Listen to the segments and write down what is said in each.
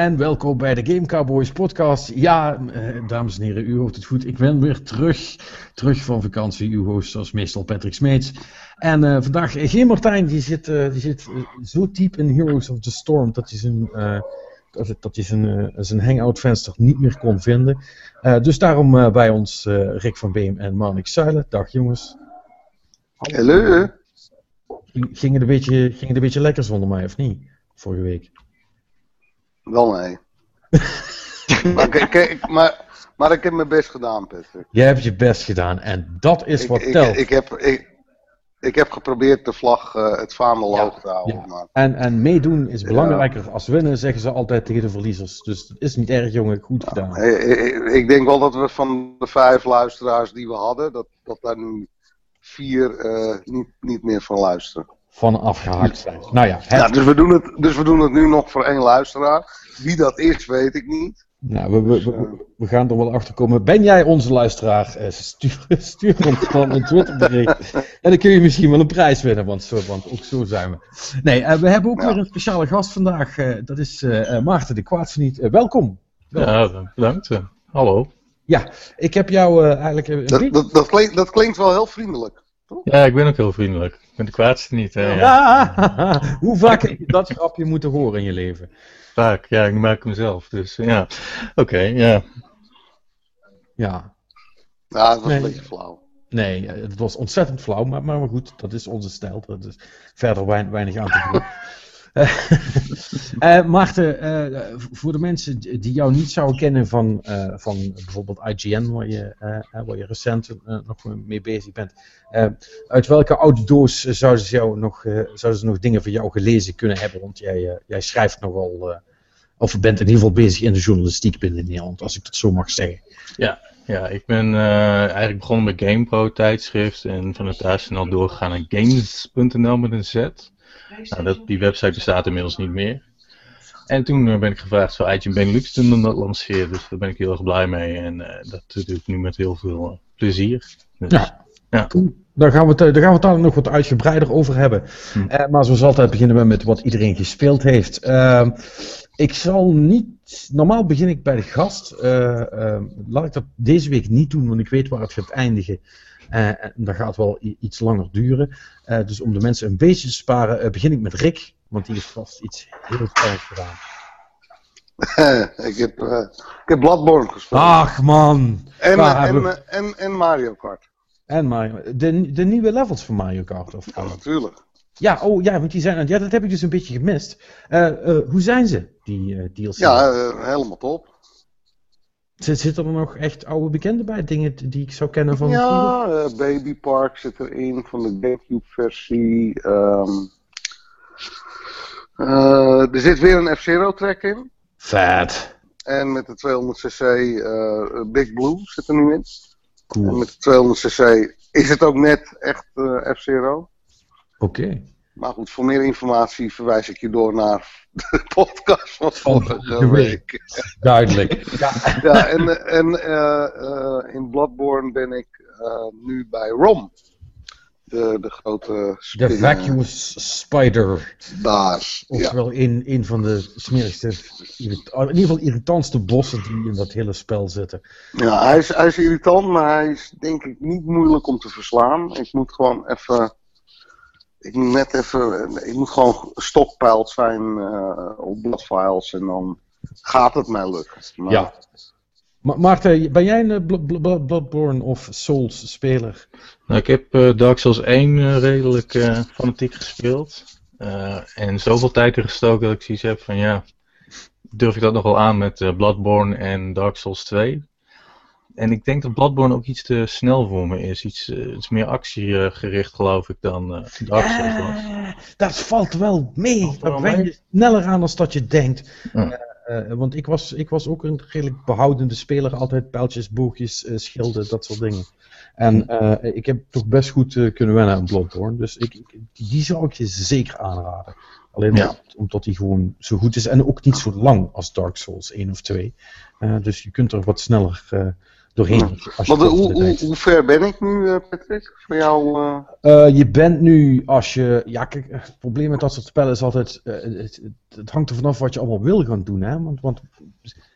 En welkom bij de Game Cowboys podcast. Ja, eh, dames en heren, u hoort het goed. Ik ben weer terug, terug van vakantie. Uw host zoals meestal Patrick Smeets. En eh, vandaag eh, geen Martijn, die zit, eh, die zit zo diep in Heroes of the Storm dat hij zijn, eh, dat hij zijn, zijn hangout venster niet meer kon vinden. Dus daarom bij ons Rick van Beem en Marnik Zuilen. Dag jongens. Hallo. Ging ging het, een beetje, ging het een beetje lekker zonder mij of niet? Vorige week. Wel nee. maar, ik, ik- maar, maar ik heb mijn best gedaan, Patrick. Jij hebt je best gedaan en dat is wat telt. ik, heb, ik, heb geprobeerd de vlag, eh, het vaandel Ja, hoog te houden. ja. Maar, En, en meedoen is belangrijker als winnen, zeggen ze altijd tegen de verliezers. Dus het is niet erg, jongen. Goed gedaan. eh, eh, ik denk wel dat we van de vijf luisteraars die we hadden, dat, dat daar nu vier niet, niet meer van luisteren. Van afgehaakt zijn. Nou ja, het, Ja, dus, we doen het, dus we doen het nu nog voor één luisteraar. Wie dat is, weet ik niet. nou, we, we, we, we gaan er wel achter komen. Ben jij onze luisteraar? Eh, Stuur, stuur ons dan een Twitterbericht. En dan kun je misschien wel een prijs winnen, want, zo, want ook zo zijn we. Nee, eh, we hebben ook Ja. weer een speciale gast vandaag. eh, dat is eh, eh, Maarten de Kwaadsveniet. Eh, welkom. Ja, bedankt. eh. Hallo. Ja, ik heb jou eh, eigenlijk een Dat, dat, dat, klinkt, dat klinkt wel heel vriendelijk. Ja, ik ben ook heel vriendelijk. Ik ben de kwaadste niet. Hè, ja. Ja, hoe vaak heb je dat grapje moeten horen in je leven? Vaak. Ja, ik maak hem zelf. Dus ja. Oké, ja. Ja, Ja, het was Nee. een beetje flauw. nee, het was ontzettend flauw, maar, maar goed, dat is onze stijl. Dat is verder wein- weinig aan te doen. Eh, Maarten, eh, voor de mensen die jou niet zouden kennen van, van bijvoorbeeld IGN, waar je, waar je recent nog mee bezig bent, uit welke oude doos zouden ze, jou nog, zouden ze nog dingen van jou gelezen kunnen hebben? Want jij, jij schrijft nogal, of bent in ieder geval bezig in de journalistiek binnen Nederland, als ik dat zo mag zeggen. Ja, ik ben eigenlijk begonnen met GamePro tijdschrift en vanuit daar snel doorgegaan naar games.nl met een Z. Nou, dat, die website bestaat inmiddels niet meer. En toen eh, ben ik gevraagd zou IGN Benelux toen dat lanceren, dus daar ben ik heel erg blij mee en eh, dat doe ik nu met heel veel eh, plezier. Dus, Ja. Daar gaan, we het, daar gaan we het daar nog wat uitgebreider over hebben. Hm. Eh, maar zoals altijd beginnen we met wat iedereen gespeeld heeft. Ehm, ik zal niet. Normaal begin ik bij de gast. Eh, ehm, laat ik dat deze week niet doen, want ik weet waar het gaat eindigen. Eh, en dat gaat wel iets langer duren. Eh, dus om de mensen een beetje te sparen, eh, begin ik met Rick. Want die heeft vast iets heel erg gedaan. ik, heb, eh, ik heb Bloodborne gespeeld. Ach man! en, waar en, we- en, en Mario Kart. En Mario, de, de nieuwe levels van Mario Kart. Of, Ja, natuurlijk. Ja, oh ja, want die zijn, ja, dat heb ik dus een beetje gemist. Hoe zijn ze, die DLC? Ja, helemaal top. Zit, zitten er nog echt oude bekenden bij? Dingen die ik zou kennen van? Ja, eh, Baby Park zit erin van de Gamecube versie. Ehm, eh, er zit weer een F-Zero track in. Vet. En met de 200cc eh, Big Blue zit er nu in. En Cool. met de 200cc is het ook net echt F-Zero. Oké. Maar goed, voor meer informatie verwijs ik je door naar de podcast van vorige week. Duidelijk. ja. Ja, en, en eh, eh, in Bloodborne ben ik eh, nu bij Rom. De, de grote De spinnen Vacuous Spider. daar. Ja. Oftewel een, een van de smerigste, irrit- in ieder geval irritantste bossen die in dat hele spel zitten. ja, hij is, hij is irritant, maar hij is denk ik niet moeilijk om te verslaan. Ik moet gewoon even... Ik moet net even... Ik moet gewoon stockpiled zijn eh, op bladfiles en dan gaat het mij lukken. Maar, Ja. Ma Maarten, ben jij een eh, Bl- Bl- Bl- Bloodborne of Souls speler? Nou, ik heb eh, Dark Souls 1 eh, redelijk eh, fanatiek gespeeld. Eh, en zoveel tijd er gestoken dat ik zoiets heb van ja, durf ik dat nog wel aan met Bloodborne en Dark Souls 2. En ik denk dat Bloodborne ook iets te snel voor me is. Iets, iets meer actiegericht geloof ik dan eh, Dark Souls was. Dat valt wel mee. Valt Dat wen je sneller aan dan dat je denkt. Ja. Eh, eh, want ik was, ik was ook een redelijk behoudende speler. Altijd pijltjes, boogjes, eh, schilden, dat soort dingen. En eh, ik heb toch best goed eh, kunnen wennen aan Bloodborne. Dus ik, ik- die zou ik je zeker aanraden. Alleen Ja. omdat die gewoon zo goed is. En ook niet zo lang als Dark Souls 1 of 2. Eh, dus je kunt er wat sneller eh, doorheen. Ja. Want, hoe, hoe, hoe ver ben ik nu, eh, Patrick? Voor jou? eh? Eh, je bent nu, als je. Ja, kijk, het probleem met dat soort spellen is altijd. het, het, hangt er vanaf wat je allemaal wil gaan doen, hè? Want, want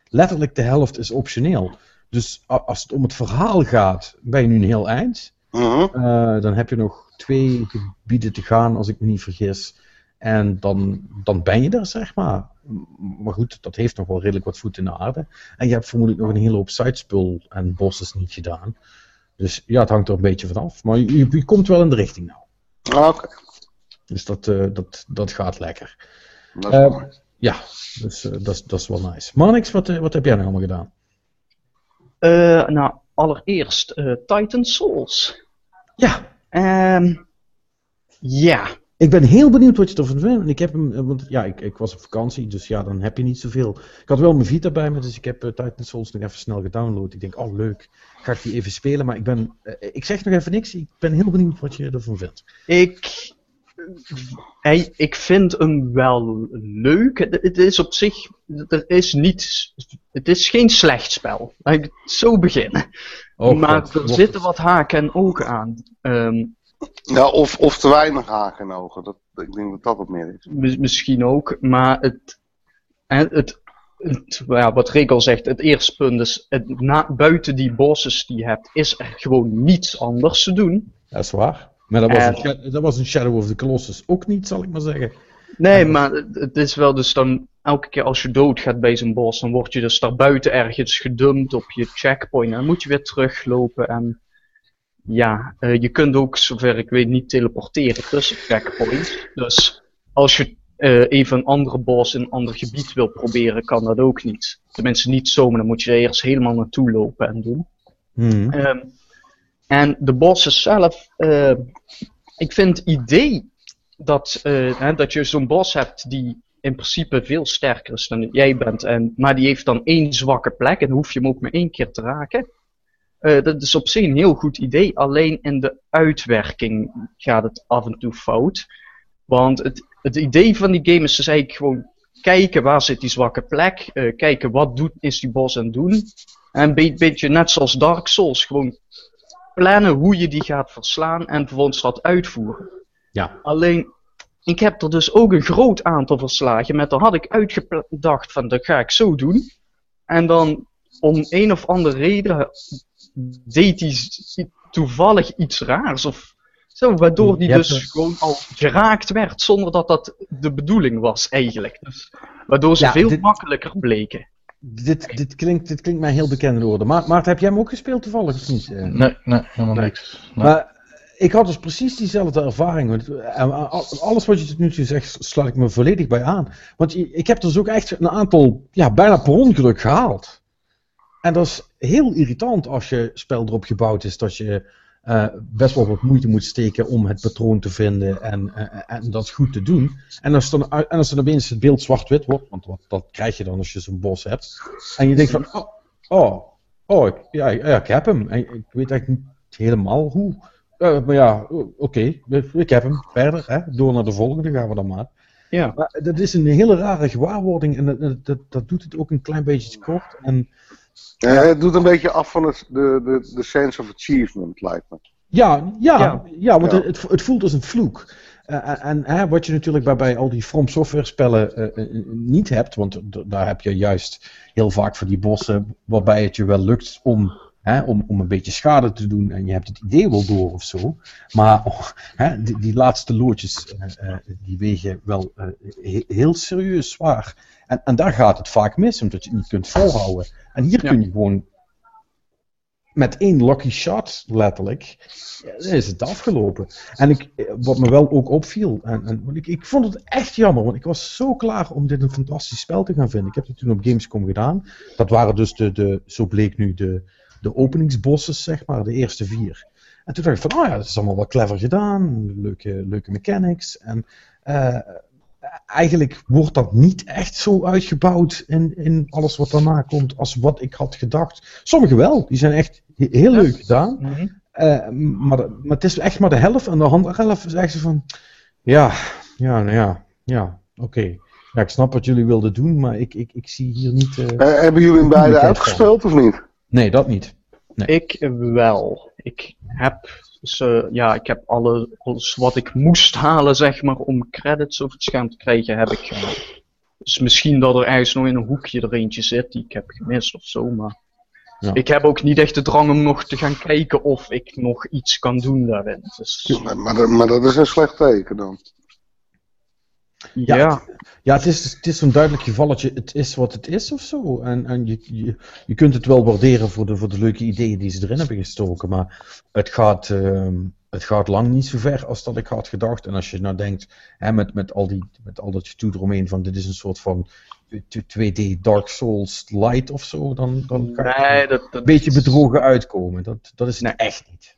letterlijk de helft is optioneel. Dus als het om het verhaal gaat, ben je nu een heel eind. mhm. Dan heb je nog twee gebieden te gaan, als ik me niet vergis. En dan, dan ben je er, zeg maar. Maar goed, dat heeft nog wel redelijk wat voet in de aarde. En je hebt vermoedelijk nog een hele hoop sidespul en bosses niet gedaan. Dus ja, het hangt er een beetje vanaf. Maar je, je- komt wel in de richting nou. Ah, Oké, Dus dat, eh, dat, dat gaat lekker. dat is Eh, mooi. Ja, dus eh, dat, is- dat is wel nice. Manix, wat, wat heb jij nou allemaal gedaan? Eh, nou, allereerst eh, Titan Souls. Ja, Ehm ja, ik ben heel benieuwd wat je ervan vindt. En Ik heb hem, eh, want ja, ik, ik was op vakantie, dus ja, dan heb je niet zoveel. Ik had wel mijn Vita bij me, dus ik heb eh, Titan Souls nog even snel gedownload. Ik denk, oh leuk, ga ik die even spelen. Maar ik ben, eh, ik zeg nog even niks. Ik ben heel benieuwd wat je ervan vindt. ik, hij, ik vind hem wel leuk. Het, het is op zich, het is niet, het is geen slecht spel. Laat ik zo beginnen. Oh, maar God, er zitten het. wat haken en ogen aan. Ehm, Ja, of, of te weinig haken en ogen. Dat, ik denk dat dat wat meer is. mis- misschien ook, maar het, en het, het ja, wat Rick al zegt, het eerste punt is, het, na, buiten die bosses die je hebt, is er gewoon niets anders te doen. Dat is waar. Maar dat was, En- een, dat was een Shadow of the Colossus ook niet, zal ik maar zeggen. Nee, maar het, het is wel dus dan, elke keer als je doodgaat bij zo'n bos, dan word je dus daar buiten ergens gedumpt op je checkpoint. En dan moet je weer teruglopen en ja, eh, je kunt ook, zover ik weet, niet teleporteren tussen checkpoints. Dus als je eh, even een andere bos in een ander gebied wil proberen, kan dat ook niet. Tenminste niet zomaar, dan moet je er eerst helemaal naartoe lopen en doen. Hmm. Ehm, en de bosses zelf, eh, ik vind het idee dat, eh, hè, dat je zo'n bos hebt die in principe veel sterker is dan jij bent, en, maar die heeft dan één zwakke plek en dan hoef je hem ook maar één keer te raken. Eh, dat is op zich een heel goed idee, alleen in de uitwerking gaat het af en toe fout. Want het, het idee van die game is dus eigenlijk gewoon kijken waar zit die zwakke plek, eh, kijken wat doet, is die bos aan het doen. En een be- beetje net zoals Dark Souls, gewoon plannen hoe je die gaat verslaan en vervolgens dat uitvoeren. Ja. Alleen, ik heb er dus ook een groot aantal verslagen met, dan had ik uitgedacht van, dat ga ik zo doen. En dan, om een of andere reden, deed hij toevallig iets raars of zo, waardoor die hebt dus gewoon al geraakt werd, zonder dat dat de bedoeling was eigenlijk. Dus, waardoor ze Ja, veel dit- makkelijker bleken. Dit, dit, klinkt, dit klinkt mij heel bekend in de woorden. Maar, Maarten, heb jij hem ook gespeeld toevallig of niet? Eh, Nee, nee, helemaal niks. Nee. Maar ik had dus precies diezelfde ervaring. want, eh, al- Alles wat je tot nu toe zegt, sluit ik me volledig bij aan. Want ik heb dus ook echt een aantal, ja, bijna per ongeluk gehaald. En dat is heel irritant als je spel erop gebouwd is dat je eh, best wel wat moeite moet steken om het patroon te vinden en, eh, en dat goed te doen. En als dan, en als dan opeens het beeld zwart-wit wordt, want wat, dat krijg je dan als je zo'n bos hebt. En je denkt van, oh, oh, oh ik, ja, ja, ik heb hem. En ik weet eigenlijk niet helemaal hoe. Eh, maar ja, oké, ik heb hem. Verder, hè? door naar de volgende gaan we dan maar. Ja. Maar dat is een hele rare gewaarwording en dat, dat, doet het ook een klein beetje te kort. En Eh, het doet een beetje af van het, de, de, de sense of achievement, lijkt me. ja, ja, ja. Ja. want Ja. Het, het voelt als een vloek. Eh, en en hè, wat je natuurlijk bij, bij al die From Software spellen eh, eh, niet hebt, want daar heb je juist heel vaak voor die bossen waarbij het je wel lukt om, hè, om, om een beetje schade te doen en je hebt het idee wel door of zo. Maar oh, hè, die, die laatste loodjes eh, eh, die wegen wel eh, he- heel serieus zwaar. En, en daar gaat het vaak mis, omdat je het niet kunt volhouden. En hier Ja. kun je gewoon met één lucky shot, letterlijk, is het afgelopen. En ik, wat me wel ook opviel, en, en, ik, ik vond het echt jammer, want ik was zo klaar om dit een fantastisch spel te gaan vinden. Ik heb het toen op Gamescom gedaan. Dat waren dus de, de zo bleek nu, de, de openingsbosses, zeg maar, de eerste vier. En toen dacht ik van, oh ja, dat is allemaal wel clever gedaan, leuke, leuke mechanics. En eh, eigenlijk wordt dat niet echt zo uitgebouwd in, in alles wat daarna komt als wat ik had gedacht. Sommige wel, die zijn echt he- heel Ja. leuk gedaan. Eh, maar, de- maar het is echt maar de helft. En de andere helft is echt van. Ja, ja, nou ja, ja, oké. Ja, ik snap wat jullie wilden doen, maar ik, ik, ik zie hier niet. eh, hebben jullie hem beide uitgespeeld of niet? Nee, dat niet. Nee. Ik wel. Ik heb, ze, ja, ik heb alle, alles wat ik moest halen, zeg maar, om credits over het scherm te krijgen, heb ik gehaald. Dus misschien dat er ergens nog in een hoekje er eentje zit die ik heb gemist of zo, maar... Ja. Ik heb ook niet echt de drang om nog te gaan kijken of ik nog iets kan doen daarin. Dus, Maar, maar dat is een slecht teken dan. Ja, ja. Ja, het is, het is zo'n duidelijk gevalletje. Het is wat het is of zo. En, en je, je, je kunt het wel waarderen voor de, voor de leuke ideeën die ze erin hebben gestoken. Maar het gaat, ehm, het gaat lang niet zo ver als dat ik had gedacht. En als je nou denkt, hè, met, met, al die, met al dat gedoe eromheen van dit is een soort van 2D Dark Souls light of zo. Dan, dan ga je Nee, dat, dat een beetje bedrogen uitkomen. Dat, dat is Nee. echt niet.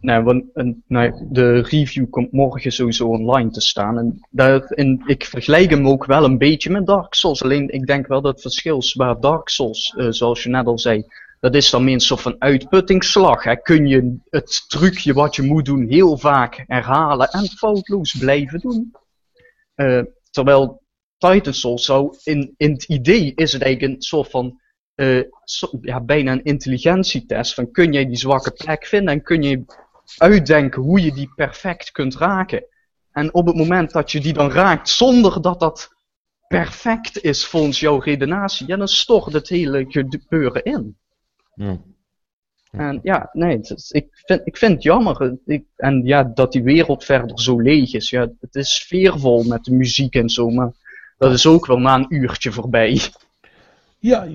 Nee, want een, nee, de review komt morgen sowieso online te staan. En, en ik vergelijk hem ook wel een beetje met Dark Souls. Alleen ik denk wel dat het verschil is waar Dark Souls, eh, zoals je net al zei, dat is dan minstens van uitputtingsslag. Hè. Kun je het trucje wat je moet doen heel vaak herhalen en foutloos blijven doen. Eh, terwijl Titan Souls in, in het idee is het eigenlijk een soort van eh, ja, bijna een intelligentietest. Van kun jij die zwakke plek vinden en kun je uitdenken hoe je die perfect kunt raken. En op het moment dat je die dan raakt zonder dat dat perfect is volgens jouw redenatie, ja, dan stort het hele gebeuren in. Ja. En ja, nee, is- ik, vind, ik vind het jammer. Ik, en ja, dat die wereld verder zo leeg is. Ja, het is sfeervol met de muziek en zo, maar dat is ook wel na een uurtje voorbij. Ja,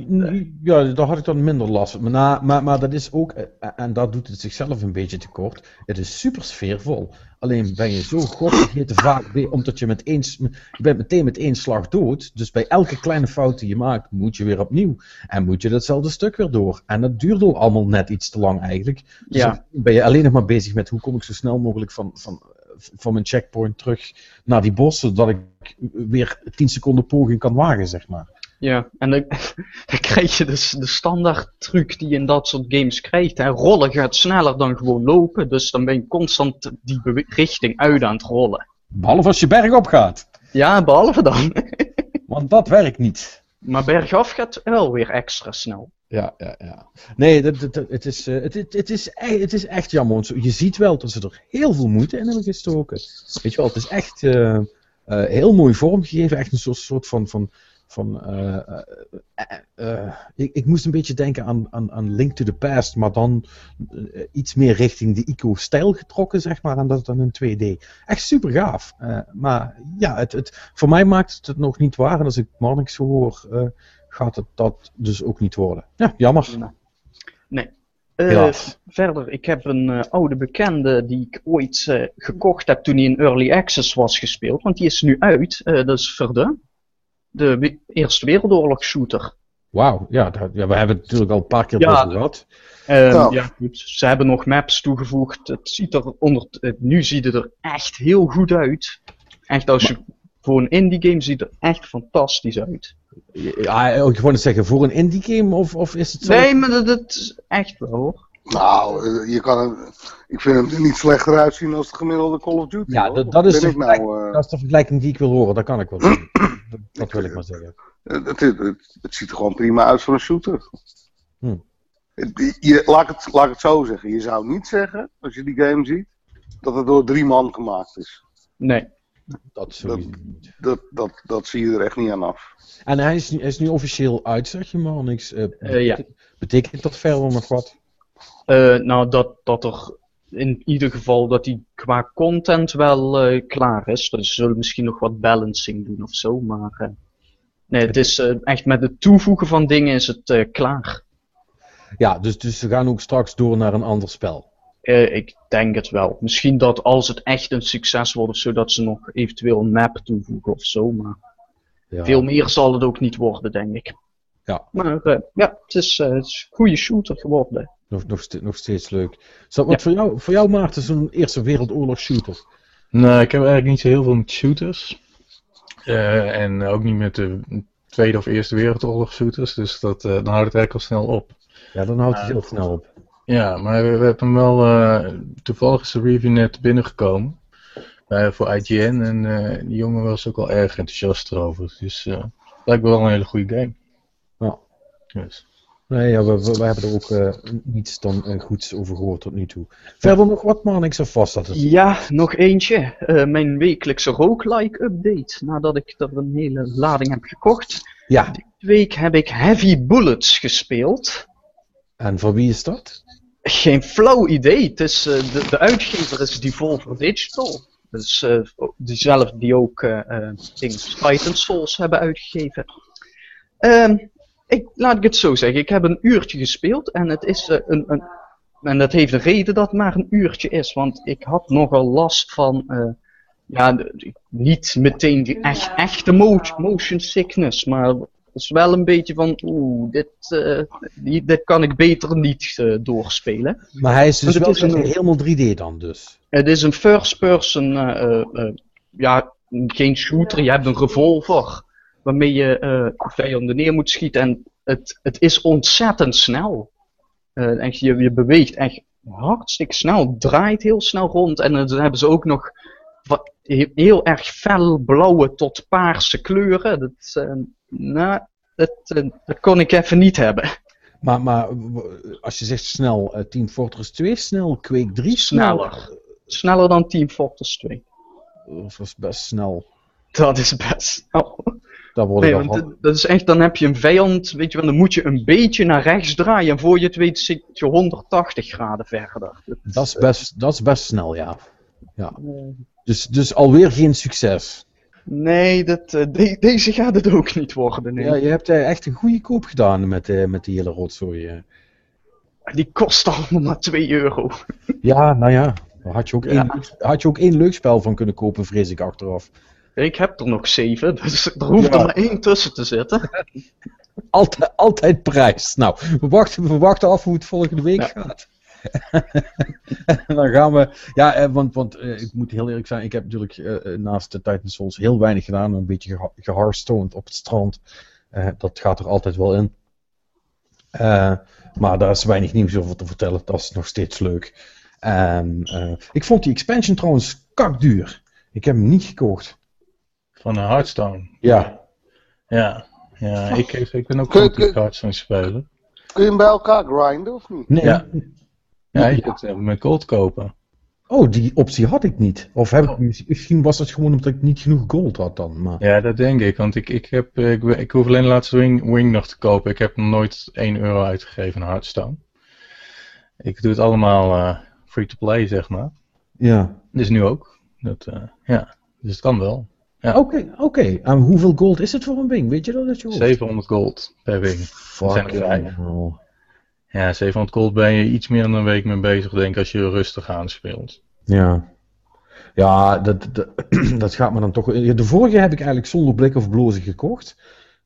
ja, daar had ik dan minder last van. Maar, na- maar, maar dat is ook, eh, en dat doet het zichzelf een beetje tekort, het is super sfeervol. Alleen ben je zo godvergeten vaak, omdat je met één, je bent meteen met één slag dood. Dus bij elke kleine fout die je maakt, moet je weer opnieuw. En moet je datzelfde stuk weer door. En dat duurt ook allemaal net iets te lang eigenlijk. Dus Ja. dan ben je alleen nog maar bezig met hoe kom ik zo snel mogelijk van, van, van mijn checkpoint terug naar die bos, zodat ik weer 10 seconden poging kan wagen, zeg maar. Ja, en dan, dan krijg je dus de standaard truc die je in dat soort games krijgt. Hè. Rollen gaat sneller dan gewoon lopen, dus dan ben je constant die richting uit aan het rollen. Behalve als je bergop gaat. Ja, behalve dan. Want dat werkt niet. Maar bergaf gaat wel weer extra snel. Ja, ja, ja. Nee, dat, dat, het, is, eh, het, het, het, is echt, het is echt jammer. want Je ziet wel dat ze er heel veel moeite in hebben gestoken. Weet je wel, het is echt eh, eh, heel mooi vormgegeven. Echt een soort, soort van. van van, eh, eh, eh, ik, ik moest een beetje denken aan, aan, aan Link to the Past, maar dan iets meer richting de Ico-stijl getrokken, zeg maar, en dat dan in 2D. Echt super gaaf. Maar ja, het, het, voor mij maakt het het nog niet waar. En als ik Marnix zo hoor, gaat het dat dus ook niet worden. Ja, jammer. Nee. Verder, ik heb een oude bekende die ik ooit gekocht heb toen hij in Early Access was gespeeld. Want die is nu uit. dat is Verdun. De Eerste Wereldoorlog shooter. Wauw, ja, dat- ja, we hebben het natuurlijk al een paar keer Ja. over gehad. Ehm, Ja. Ze hebben nog maps toegevoegd. Het ziet er onder, het- nu ziet het er echt heel goed uit. Echt als je voor een indie game ziet het er echt fantastisch uit. Ja, ik wou net zeggen, voor een indie game of, of is het zo? Nee, maar dat, dat is echt wel hoor. Nou, eh, je kan hem, ik vind hem er niet slechter uitzien als de gemiddelde Call of Duty. Ja, dat- dat is de nou, eh, Dat is de vergelijking die ik wil horen, dat kan ik wel zeggen. Dat, dat wil ik maar zeggen. het, het, het, het ziet er gewoon prima uit voor een shooter. Hm. Je, laat, ik het, laat ik het zo zeggen. Je zou niet zeggen, als je die game ziet, dat het door drie man gemaakt is. Nee. Dat niet. Dat, dat, dat zie je er echt niet aan af. En hij is, hij is nu officieel uit, zeg je maar niks. eh, Eh, ja. Betekent dat verder nog wat? Eh, nou, dat, dat er in ieder geval dat die qua content wel eh, klaar is. Dus ze zullen misschien nog wat balancing doen of zo. Maar eh, nee, het is echt met het toevoegen van dingen is het klaar. Ja, dus, dus ze gaan ook straks door naar een ander spel. Ik denk het wel. Misschien dat als het echt een succes wordt of zo, dat ze nog eventueel een map toevoegen of zo. Maar Ja. veel meer zal het ook niet worden, denk ik. Ja. Maar ja, het is, het is een goede shooter geworden. Nog, nog, nog steeds leuk. Wat voor, jou, voor jou, Maarten, zo'n Eerste Wereldoorlog shooter? Nou, ik heb eigenlijk niet zo heel veel met shooters. Eh, en ook niet met de Tweede of Eerste Wereldoorlog shooters. Dus dat, eh, dan houdt het eigenlijk al snel op. Ja, dan houdt hij heel snel op. Ja, maar we, we hebben hem wel. eh, toevallig is de review net binnengekomen. voor IGN. En eh, die jongen was ook wel erg enthousiast erover. Dus eh lijkt me wel een hele goede game. Ja. Dus. Nee, ja, we, we, we hebben er ook eh, niets dan eh, goeds over gehoord tot nu toe. Verder nog wat, man? Ik zo vast dat het... Ja, nog eentje. Eh, mijn wekelijkse roguelike update. Nadat ik er een hele lading heb gekocht. Ja, Deze week heb ik Heavy Bullets gespeeld. en van wie is dat? Geen flauw idee. Het is, de, de uitgever is Devolver Digital. Dus diezelfde die ook eh eh, Things Titan Souls hebben uitgegeven. Ehm, ik, laat ik het zo zeggen. Ik heb een uurtje gespeeld en het is eh, een, een. En dat heeft een reden dat het maar een uurtje is. Want ik had nogal last van. eh, ja, niet meteen die echt, echte mo- motion sickness. Maar het is wel een beetje van. Oeh, dit, eh, die- dit kan ik beter niet doorspelen. Maar hij is dus wel is een- helemaal 3D dan dus. Het is een first person, ja, geen shooter. Je hebt een revolver waarmee je eh vijanden neer moet schieten. En het, het is ontzettend snel. Echt, je, je beweegt echt hartstikke snel, draait heel snel rond. En dan hebben ze ook nog wat, heel, erg fel blauwe tot paarse kleuren. Dat, eh, nou, dat, dat kon ik even niet hebben. Maar, maar als je zegt snel, Team Fortress 2 snel, Quake 3 Sneller. Sneller dan Team Fortress 2. Of was best snel. Dat is best snel. Daar Nee, want dat- is echt, dan heb je een vijand, weet je wel, dan moet je een beetje naar rechts draaien en voor je het weet zit je 180 graden verder. Dat is best, dat is best snel, ja. ja. Dus, dus alweer geen succes. Nee, dat, eh, de- deze gaat het ook niet worden. Nee. Ja, je hebt eh, echt een goede koop gedaan met, eh, met die hele rotzooi. eh. Die kost allemaal maar 2 euro. Ja, nou ja. Daar had je, ook Ja. één, had je ook één leuk spel van kunnen kopen, vrees ik achteraf. Ik heb er nog 7, dus er hoeft Ja. er maar één tussen te zitten. Altijd, altijd prijs. Nou, we wachten, we wachten af hoe het volgende week Ja. gaat. en dan gaan we. Ja, eh, want, want eh, ik moet heel eerlijk zijn, ik heb natuurlijk eh, naast de Titan Souls heel weinig gedaan. Een beetje geha- geharstoned op het strand. Dat gaat er altijd wel in. Maar daar is weinig nieuws over te vertellen. Dat is nog steeds leuk. En, eh, ik vond die expansion trouwens kakduur. Ik heb hem niet gekocht. Van een Hearthstone. Ja. Ja, ja ik, ik ben ook Kun- Hearthstone spelen. Kun je hem bij elkaar grinden of niet? Nee. Ja. Ja, je kunt hem met gold kopen. Oh, die optie had ik niet. Of heb ik, mis- misschien was het gewoon omdat ik niet genoeg gold had dan. Maar... Ja, dat denk ik, want ik, ik, heb, ik, ik hoef alleen de laatste wing, wing nog te kopen. Ik heb nog nooit 1 euro uitgegeven aan Hearthstone. Ik doe het allemaal eh, free to play, zeg maar. Ja. Dus nu ook. Dat, eh, ja, dus het kan wel. Ja. Oké, oké. En hoeveel gold is het voor een wing? Weet je dat uit je hoofd? 700 gold per wing. Fuck. zijn er vijf. hell. Ja, 700 gold ben je iets meer dan een week mee bezig, denk ik, als je rustig aanspeelt. Ja. Ja, dat, dat, dat gaat me dan toch... De vorige heb ik eigenlijk zonder blik of blozen gekocht.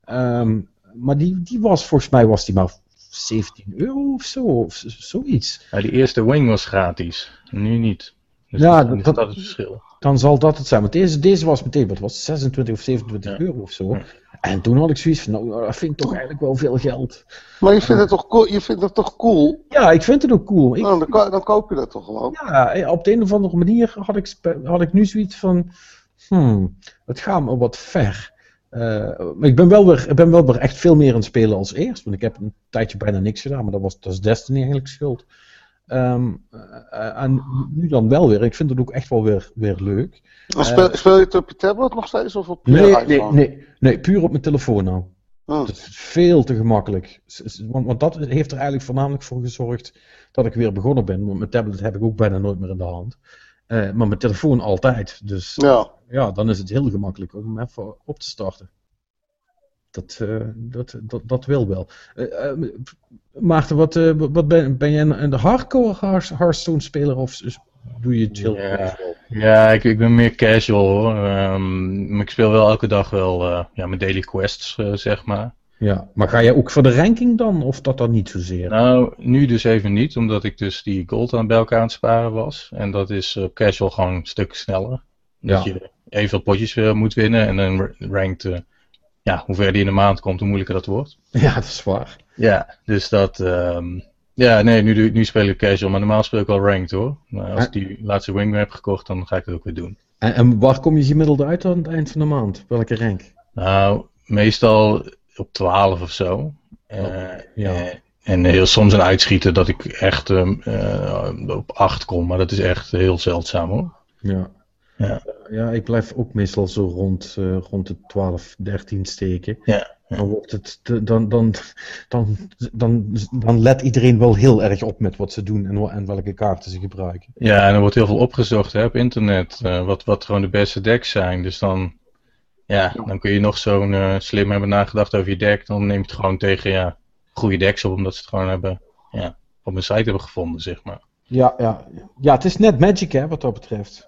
Ehm, maar die, die was, volgens mij was die maar 17 euro of zo, of zoiets. Ja, die eerste wing was gratis, nu niet. Dus Ja, dat, dat- is het verschil. Dan zal dat het zijn. Want deze, deze was meteen, wat was het, 26 of 27 Ja. euro of zo. Ja. En toen had ik zoiets van, nou, dat vind ik toch eigenlijk wel veel geld. Maar je vindt het toch cool? Je vindt het toch cool? Ja, ik vind het ook cool. Ik, Nou, dan, ko- dan koop je dat toch gewoon? Ja, eh, op de een of andere manier had ik, had ik nu zoiets van. Hmm, het gaat me wat ver. Eh, maar ik ben, wel weer, ik ben wel weer echt veel meer aan het spelen als eerst. Want ik heb een tijdje bijna niks gedaan, maar dat was dat is Destiny eigenlijk schuld. Ehm, eh, en nu dan wel weer. Ik vind het ook echt wel weer, weer leuk. En speel, speel je het op je tablet nog steeds of op je Nee, nee, iPhone? nee, nee, puur op mijn telefoon nou. Dat is veel te gemakkelijk. Want, want dat heeft er eigenlijk voornamelijk voor gezorgd dat ik weer begonnen ben. Want mijn tablet heb ik ook bijna nooit meer in de hand. Eh, maar mijn telefoon altijd. Dus Ja. ja, dan is het heel gemakkelijk om hem even op te starten. Dat, eh, dat, dat, dat wil wel. Eh, eh, Maarten, wat, wat ben, ben jij een, hardcore Hearth- Hearthstone speler of doe je chill? Ja. Ja, ik, ik ben meer casual hoor. Ehm, maar ik speel wel elke dag wel ja, mijn daily quests, zeg maar. Ja, maar ga jij ook voor de ranking dan? Of dat dan niet zozeer? Nou, nu dus even niet, omdat ik dus die gold aan bij elkaar aan het sparen was. En dat is op casual gewoon een stuk sneller. Dat Ja. je evenveel potjes moet winnen en dan ra- rankt, eh, ja, hoe ver die in de maand komt, hoe moeilijker dat wordt. Ja, dat is waar. Ja, dus dat, ehm, ja, nee, nu, nu speel ik casual, maar normaal speel ik wel ranked hoor. Maar als ik die laatste wing heb gekocht, dan ga ik dat ook weer doen. En, en waar kom je gemiddeld uit aan het eind van de maand? Welke rank? Nou, meestal op 12 of zo. Eh, ja. eh, En heel soms een uitschieter dat ik echt ehm, eh, op 8 kom, maar dat is echt heel zeldzaam hoor. Ja. Ja. ja, ik blijf ook meestal zo rond, eh, rond de 12, 13 steken. Ja, ja. Dan, wordt het, dan, dan, dan, dan, dan let iedereen wel heel erg op met wat ze doen en, en welke kaarten ze gebruiken. Ja, en er wordt heel veel opgezocht hè, op internet, eh, wat, wat gewoon de beste decks zijn. Dus dan, ja, dan kun je nog zo'n eh, slim hebben nagedacht over je deck, dan neem je het gewoon tegen ja, goede decks op, omdat ze het gewoon hebben, ja, op een site hebben gevonden, zeg maar. Ja, ja. ja, het is net Magic hè, wat dat betreft.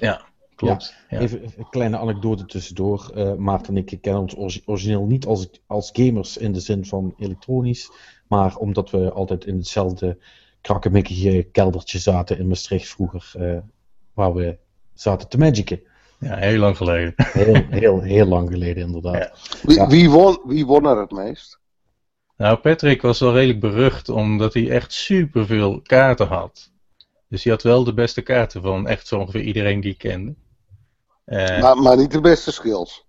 Klopt. Ja. Even een kleine anekdote tussendoor. Eh Maarten en ik kennen ons origineel niet als, als gamers in de zin van elektronisch, maar omdat we altijd in hetzelfde krakkemikkige keldertje zaten in Maastricht vroeger, eh, waar we zaten te magicen. ja, heel lang geleden. Heel, heel, heel lang geleden inderdaad. Ja. Wie, Ja. wie, won, wie won er het meest? Nou, Patrick was wel redelijk berucht omdat hij echt superveel kaarten had. Dus hij had wel de beste kaarten van echt zo ongeveer iedereen die ik kende. Eh, Maar, maar niet de beste skills.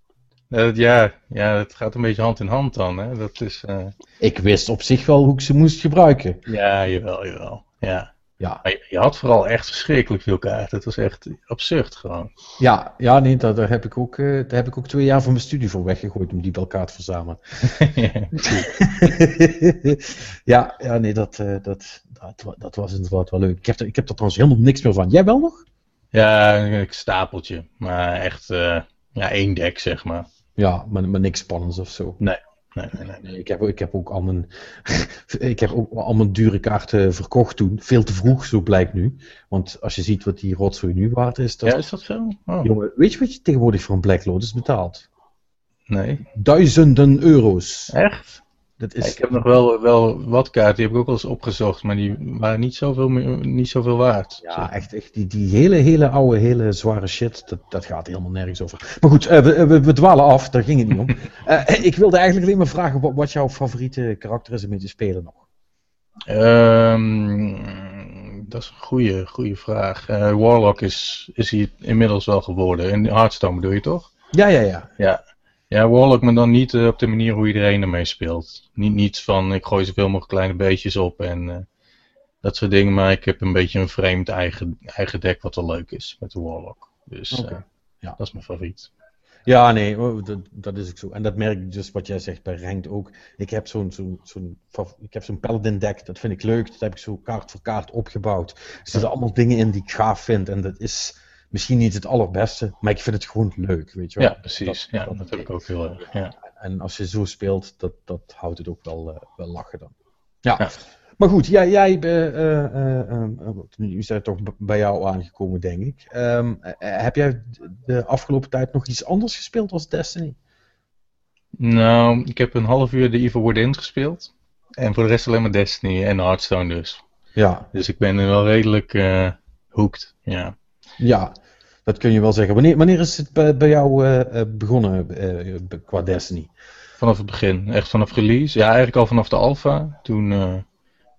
ja, ja, het gaat een beetje hand in hand dan. Hè? Dat is, eh, Ik wist op zich wel hoe ik ze moest gebruiken. ja, jawel, jawel. Ja. Ja, Maar je, je had vooral echt verschrikkelijk veel kaarten. Het was echt absurd gewoon. ja, ja nee, daar, daar, heb ik ook, eh, daar heb ik ook twee jaar van mijn studie voor weggegooid om die bij elkaar te verzamelen. ja, ja, nee, dat, eh, dat, dat, dat was inderdaad wel leuk. Ik heb, er, ik heb er trouwens helemaal niks meer van. Jij wel nog? Ja, een stapeltje. Maar echt eh, ja, één deck, zeg maar. Ja, maar, maar niks spannends of zo. Nee, nee, nee. Nee, ik, heb, ik heb ook al mijn, ik heb ook al mijn dure kaarten verkocht toen. Veel te vroeg, zo blijkt nu. Want als je ziet wat die rotzooi nu waard is. Dat Ja, is dat veel? Oh, Jongen, weet je wat je tegenwoordig voor een Black Lotus betaalt? nee. Duizenden euro's. Echt? Dat Ja, is, ik heb nog wel, wel wat kaarten, die heb ik ook wel eens opgezocht, maar die waren niet zoveel, niet zoveel waard. Ja, echt, echt die, die hele, hele oude, hele zware shit, dat, dat gaat helemaal nergens over. Maar goed, eh, we, we, we dwalen af, daar ging het niet om. Eh, ik wilde eigenlijk alleen maar vragen wat, wat jouw favoriete karakter is om te spelen nog. Ehm, dat is een goede, goede vraag. Eh, Warlock is, is hij inmiddels wel geworden. In Hearthstone bedoel je toch? Ja, ja, ja. Ja. Ja, Warlock, maar dan niet eh, op de manier hoe iedereen ermee speelt. Niet, niet van ik gooi zoveel mogelijk kleine beetjes op en eh, dat soort dingen. Maar ik heb een beetje een vreemd eigen, eigen deck wat wel leuk is met de Warlock. Dus eh, ja. dat is mijn favoriet. Ja, nee, oh, dat, dat is ook zo. En dat merk ik dus wat jij zegt bij Ranked ook. Ik heb zo'n zo'n zo'n ik heb zo'n Paladin deck, dat vind ik leuk. Dat heb ik zo kaart voor kaart opgebouwd. Er zitten allemaal dingen in die ik gaaf vind. En dat is misschien niet het allerbeste, maar ik vind het gewoon leuk, weet je wel. Ja, precies. Ja, dat heb ik ook heel erg. Ja. En als je zo speelt, dat, dat houdt het ook wel, eh, wel lachen dan. Ja. Ja. Maar goed, jij, jij eh, eh, eh, eh, u bent toch bij jou aangekomen, denk ik. Ehm, eh, heb jij de afgelopen tijd nog iets anders gespeeld als Destiny? Nou, ik heb een half uur de Evil Within gespeeld. En voor de rest alleen maar Destiny en Hearthstone dus. Ja, Dus ik ben er wel redelijk eh hooked. Ja. Ja, dat kun je wel zeggen. Wanneer, wanneer is het bij, bij jou eh, eh, begonnen eh, qua Destiny? Vanaf het begin, echt vanaf release. Ja, eigenlijk al vanaf de alpha. Toen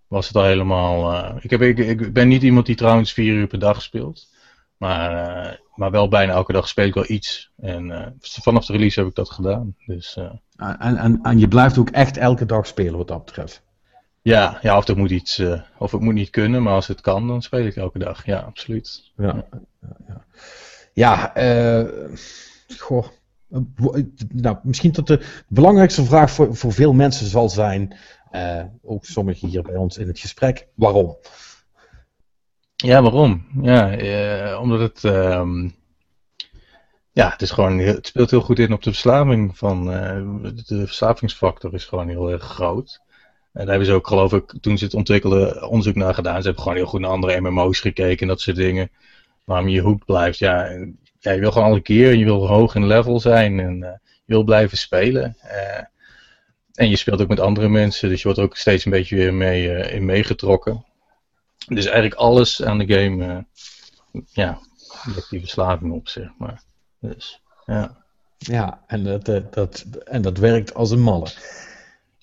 was het al helemaal. ik, heb, ik, ik ben niet iemand die trouwens vier uur per dag speelt. Maar, maar wel bijna elke dag speel ik wel iets. En vanaf de release heb ik dat gedaan. Dus eh, En, en, en je blijft ook echt elke dag spelen wat dat betreft. Ja, ja, of het moet iets. eh, of het moet niet kunnen, maar als het kan, dan speel ik elke dag. Ja, absoluut. Ja, ja, ja. ja eh, goh. Eh, Nou, misschien dat de belangrijkste vraag voor, voor veel mensen zal zijn, ook sommigen hier bij ons in het gesprek, waarom? Ja, waarom? Ja, omdat het. ehm, ja, het is gewoon. Het speelt heel goed in op de verslaving van. de verslavingsfactor is gewoon heel erg groot. En daar hebben ze ook, geloof ik, toen ze het ontwikkelden, onderzoek naar gedaan. Ze hebben gewoon heel goed naar andere MMO's gekeken en dat soort dingen. Waarom je hoek blijft. Ja, en, je wil gewoon alle keer. Je wil hoog in level zijn en eh, je wil blijven spelen. Eh, en je speelt ook met andere mensen, dus je wordt ook steeds een beetje weer mee, eh, in meegetrokken. Dus eigenlijk alles aan de game, ja, die verslaving op, zeg maar. Dus, ja. Ja, en dat, dat, en dat werkt als een malle.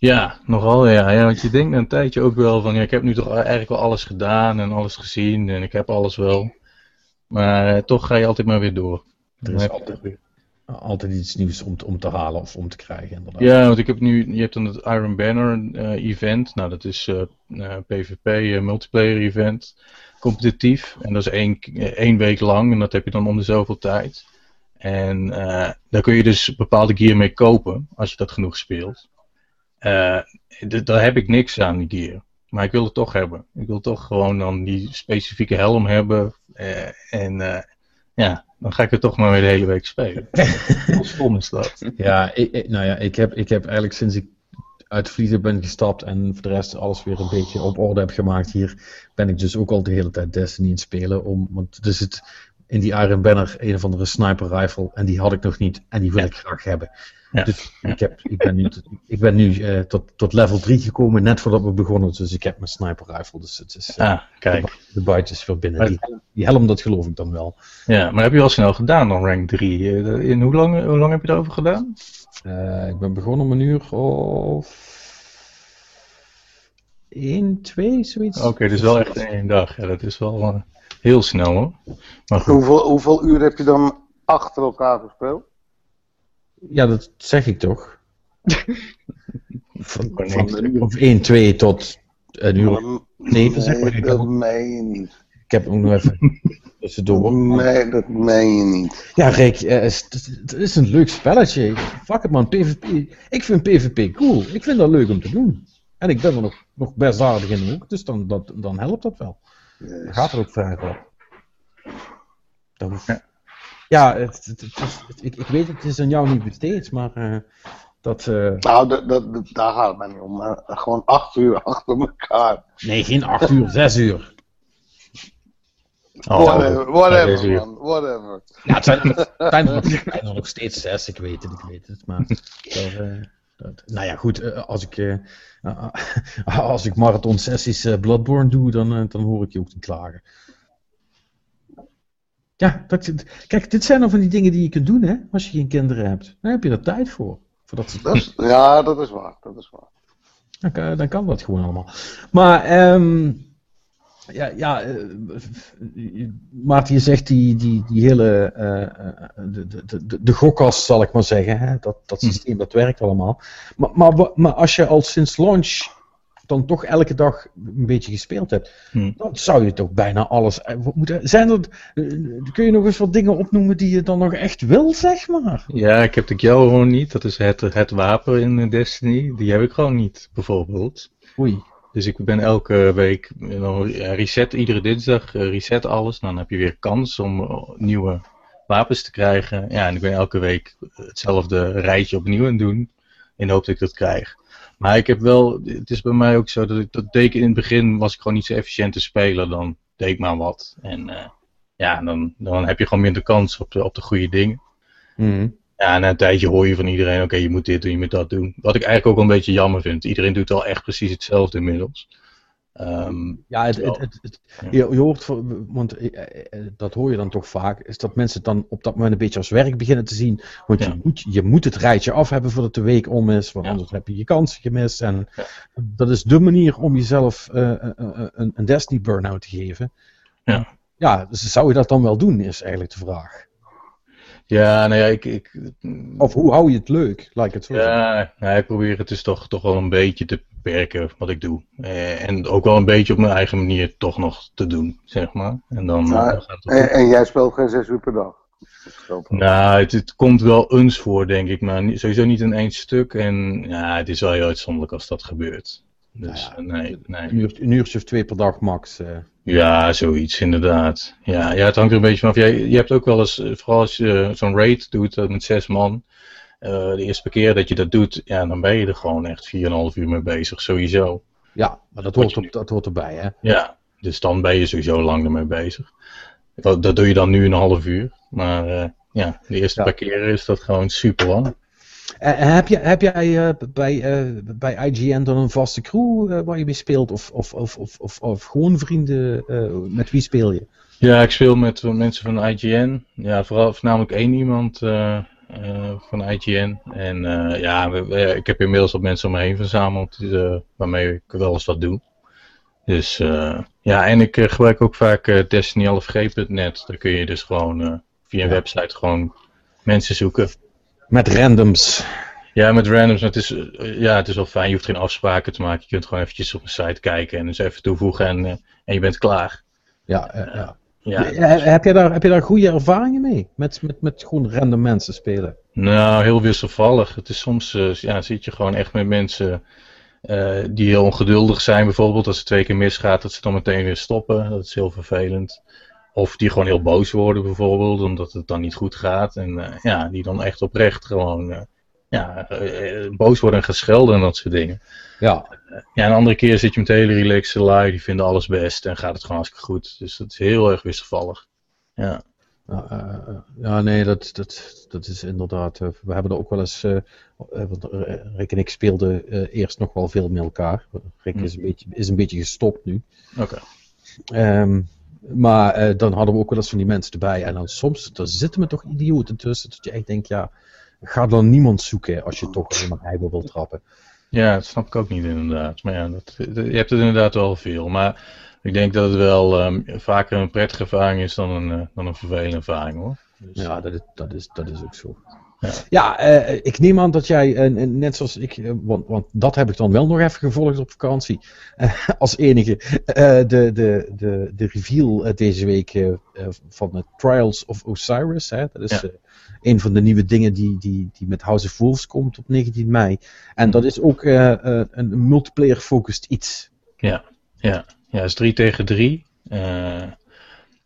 Ja, nogal ja. ja. Want je denkt na een tijdje ook wel van, ja, ik heb nu toch eigenlijk wel alles gedaan en alles gezien en ik heb alles wel. Maar eh, toch ga je altijd maar weer door. Er is altijd, weer- altijd iets nieuws om, te- om te halen of om te krijgen. Inderdaad. Ja, want ik heb nu, je hebt dan het Iron Banner eh, event. Nou, dat is eh, eh, PvP eh, multiplayer event, competitief. En dat is één, één week lang en dat heb je dan om de zoveel tijd. En eh, daar kun je dus bepaalde gear mee kopen, als je dat genoeg speelt. Eh, daar heb ik niks aan, die gear. Maar ik wil het toch hebben. Ik wil toch gewoon dan die specifieke helm hebben. eh, en eh, ja, dan ga ik het toch maar weer de hele week spelen. Hoe stom is dat? Ja, ik, nou ja, ik heb, ik heb eigenlijk sinds ik uit Vlieten ben gestapt en voor de rest alles weer een beetje op orde heb gemaakt hier, ben ik dus ook al de hele tijd Destiny in het spelen. Om, want er zit in die Iron Banner een of andere sniper rifle en die had ik nog niet en die wil ik graag hebben. Ja. Dus ik, heb, ik ben nu, tot- ik ben nu eh, tot, tot level 3 gekomen net voordat we begonnen, dus ik heb mijn sniper rifle. Dus het is, eh, Ah, kijk. de buiten is weer binnen. Maar- Die, die helm, dat geloof ik dan wel. Ja, maar heb je wel snel gedaan dan rank 3? Eh, In hoe lang, hoe lang heb je erover gedaan? Eh, ik ben begonnen om een uur of 1, 2, zoiets. Oké, dus wel echt in één dag. Ja, dat is wel heel snel hoor. Maar goed. Hoeveel, hoeveel uur heb je dan achter elkaar gespeeld? Ja, dat zeg ik toch. van, van een uur of 1, 2 tot een uur. Dat- Nee, dat zeg maar, ik heb dat meen je niet. Ik heb ook nog even tussendoor. Nee, dat meen je niet. Ja, Rick, eh, het is- een leuk spelletje. Fuck it man, PvP. Ik vind PvP cool. Ik vind dat leuk om te doen. En ik ben er nog, nog best aardig in ook, dus dan, dat, dan helpt dat wel. Dan gaat er ook vrij op. Dat hoeft- Ja. Ja, het, het, het is, het- ik, ik weet het is aan jou niet besteed, maar eh, dat... eh, Nou, dat, dat, dat- daar gaat het mij niet om. Maar gewoon acht uur achter elkaar. nee, geen 8 uur, 6 uur. Oh, whatever, whatever man. Whatever. Ja, het zijn, het zijn er nog, het zijn er nog steeds 6, ik weet het, ik weet het. Maar dat, eh, dat- nou ja, goed, als ik, als ik marathon sessies eh, Bloodborne doe, dan, dan hoor ik je ook niet klagen. Ja, dat, kijk, dit zijn dan van die dingen die je kunt doen, hè, als je geen kinderen hebt. Dan heb je er tijd voor. voor dat Dat is, ja, dat is waar. Dat is waar. Dan kan, dan kan dat gewoon allemaal. Maar, ehm ja, ja eh, Maarten, je zegt die, die, die hele, eh, eh, de, de, de, de gokkast zal ik maar zeggen, hè? Dat, dat systeem dat werkt allemaal. Maar, maar, maar als je al sinds launch dan toch elke dag een beetje gespeeld hebt, Hm. dan zou je toch bijna alles eh, moeten. Zijn er, eh, kun je nog eens wat dingen opnoemen die je dan nog echt wil, zeg maar? Ja, ik heb de gewoon niet. Dat is het, het wapen in Destiny. Die heb ik gewoon niet, bijvoorbeeld. Oei. Dus ik ben elke week, eh, reset iedere dinsdag, reset alles. Dan heb je weer kans om nieuwe wapens te krijgen. Ja, en ik ben elke week hetzelfde rijtje opnieuw aan doen. In de hoop dat ik dat krijg. Maar ik heb wel, het is bij mij ook zo dat ik dat deed in het begin, was ik gewoon niet zo efficiënt te spelen. Dan deed ik maar wat. En eh, ja, dan, dan heb je gewoon minder kans op de, op de goede dingen. Mhm. Ja, na een tijdje hoor je van iedereen, oké, je moet dit doen, je moet dat doen. Wat ik eigenlijk ook wel een beetje jammer vind. Iedereen doet wel echt precies hetzelfde inmiddels. Ehm, Ja, het, het, het, het- je, je hoort, want eh, eh, eh, dat hoor je dan toch vaak, is dat mensen het dan op dat moment een beetje als werk beginnen te zien. Want Ja. je, moet, je moet het rijtje af hebben voordat de week om is, want Ja. anders heb je je kansen gemist. En Ja. dat is de manier om jezelf een, een Destiny burn-out te geven. Ja. Ja, dus zou je dat dan wel doen, is eigenlijk de vraag. ja, nou ja, ik, ik, Of hoe hou je het leuk, ik het zo zeggen. ja, nou, ik probeer het dus toch, toch wel een beetje te beperken wat ik doe. Eh, en ook wel een beetje op mijn eigen manier toch nog te doen, zeg maar. En dan, eh, Ja, dan gaat het wel En, en jij speelt geen zes uur per dag. Nou, het, het komt wel eens voor, denk ik, maar niet- sowieso niet in één stuk. En ja, het is wel heel uitzonderlijk als dat gebeurt. Dus Nou eh, nee, nee. Een, uur, een uurtje of twee per dag max. eh. Ja, zoiets inderdaad. Ja, ja, het hangt er een beetje vanaf. Jij, je hebt ook wel eens, vooral als je zo'n raid doet met zes man, de eerste keer dat je dat doet, ja, dan ben je er gewoon echt 4,5 uur mee bezig, sowieso. Ja, maar dat hoort, op, dat hoort erbij, hè. Ja, dus dan ben je sowieso lang ermee bezig. Dat, dat doe je dan nu een half uur, maar eh, ja, de eerste Ja. paar keren is dat gewoon super lang. Eh, heb, je, heb jij eh, bij, eh, bij IGN dan een vaste crew eh, waar je mee speelt? Of, of, of, of, of, gewoon vrienden? eh, met wie speel je? Ja, ik speel met eh, mensen van IGN. Ja, vooral voornamelijk één iemand eh, eh, van IGN. En eh, ja, we- ik heb inmiddels wat mensen om me heen verzameld eh, waarmee ik wel eens wat doe. Dus eh, ja, en ik eh, gebruik ook vaak eh, DestinyLFG.net. Daar kun je dus gewoon eh, via een Ja. website gewoon mensen zoeken. Met randoms. Ja, met randoms. Het is, eh, ja, het is wel fijn. Je hoeft geen afspraken te maken. Je kunt gewoon eventjes op een site kijken en dus even toevoegen en, eh, en je bent klaar. Ja, eh, ja. Ja, heb, je daar, heb je daar goede ervaringen mee? Met, met, met gewoon random mensen spelen? Nou, heel wisselvallig. Het is soms, eh, ja, zit je gewoon echt met mensen eh, die heel ongeduldig zijn. Bijvoorbeeld als het twee keer misgaat, dat ze dan meteen weer stoppen. Dat is heel vervelend. Of die gewoon heel boos worden bijvoorbeeld, omdat het dan niet goed gaat. En eh, ja, die dan echt oprecht gewoon ja, eh, eh, boos worden en gaan schelden en dat soort dingen. Ja. Ja, een andere keer zit je met hele relaxed lui, die vinden alles best en gaat het gewoon hartstikke goed. Dus dat is heel erg wisselvallig. Ja. Ja, eh, ja, nee, dat, dat, dat is inderdaad. we hebben er ook wel eens. eh, Rick en ik speelden eerst nog wel veel met elkaar. Rick is een beetje, is een beetje gestopt nu. Oké. Ehm, maar dan hadden we ook wel eens van die mensen erbij. En dan soms daar zitten me toch idioten tussen. Dat je echt denkt, ja, ga dan niemand zoeken als je toch alleen maar heiber wil trappen. Ja, dat snap ik ook niet inderdaad. Maar ja, dat, je hebt het inderdaad wel veel. Maar ik denk dat het wel ehm, vaker een prettige ervaring is dan een, eh, dan een vervelende ervaring hoor. Dus, Ja, dat is, dat is, dat is ook zo. Ja. Ja, eh, ik neem aan dat jij, eh, net zoals ik, eh, want, want dat heb ik dan wel nog even gevolgd op vakantie, als enige, de, de, de, de reveal deze week van de Trials of Osiris. Hè? Dat is Ja. een van de nieuwe dingen die, die, die met House of Wolves komt op 19 mei. En dat is ook een multiplayer-focused iets. Ja, ja, het is 3 tegen 3.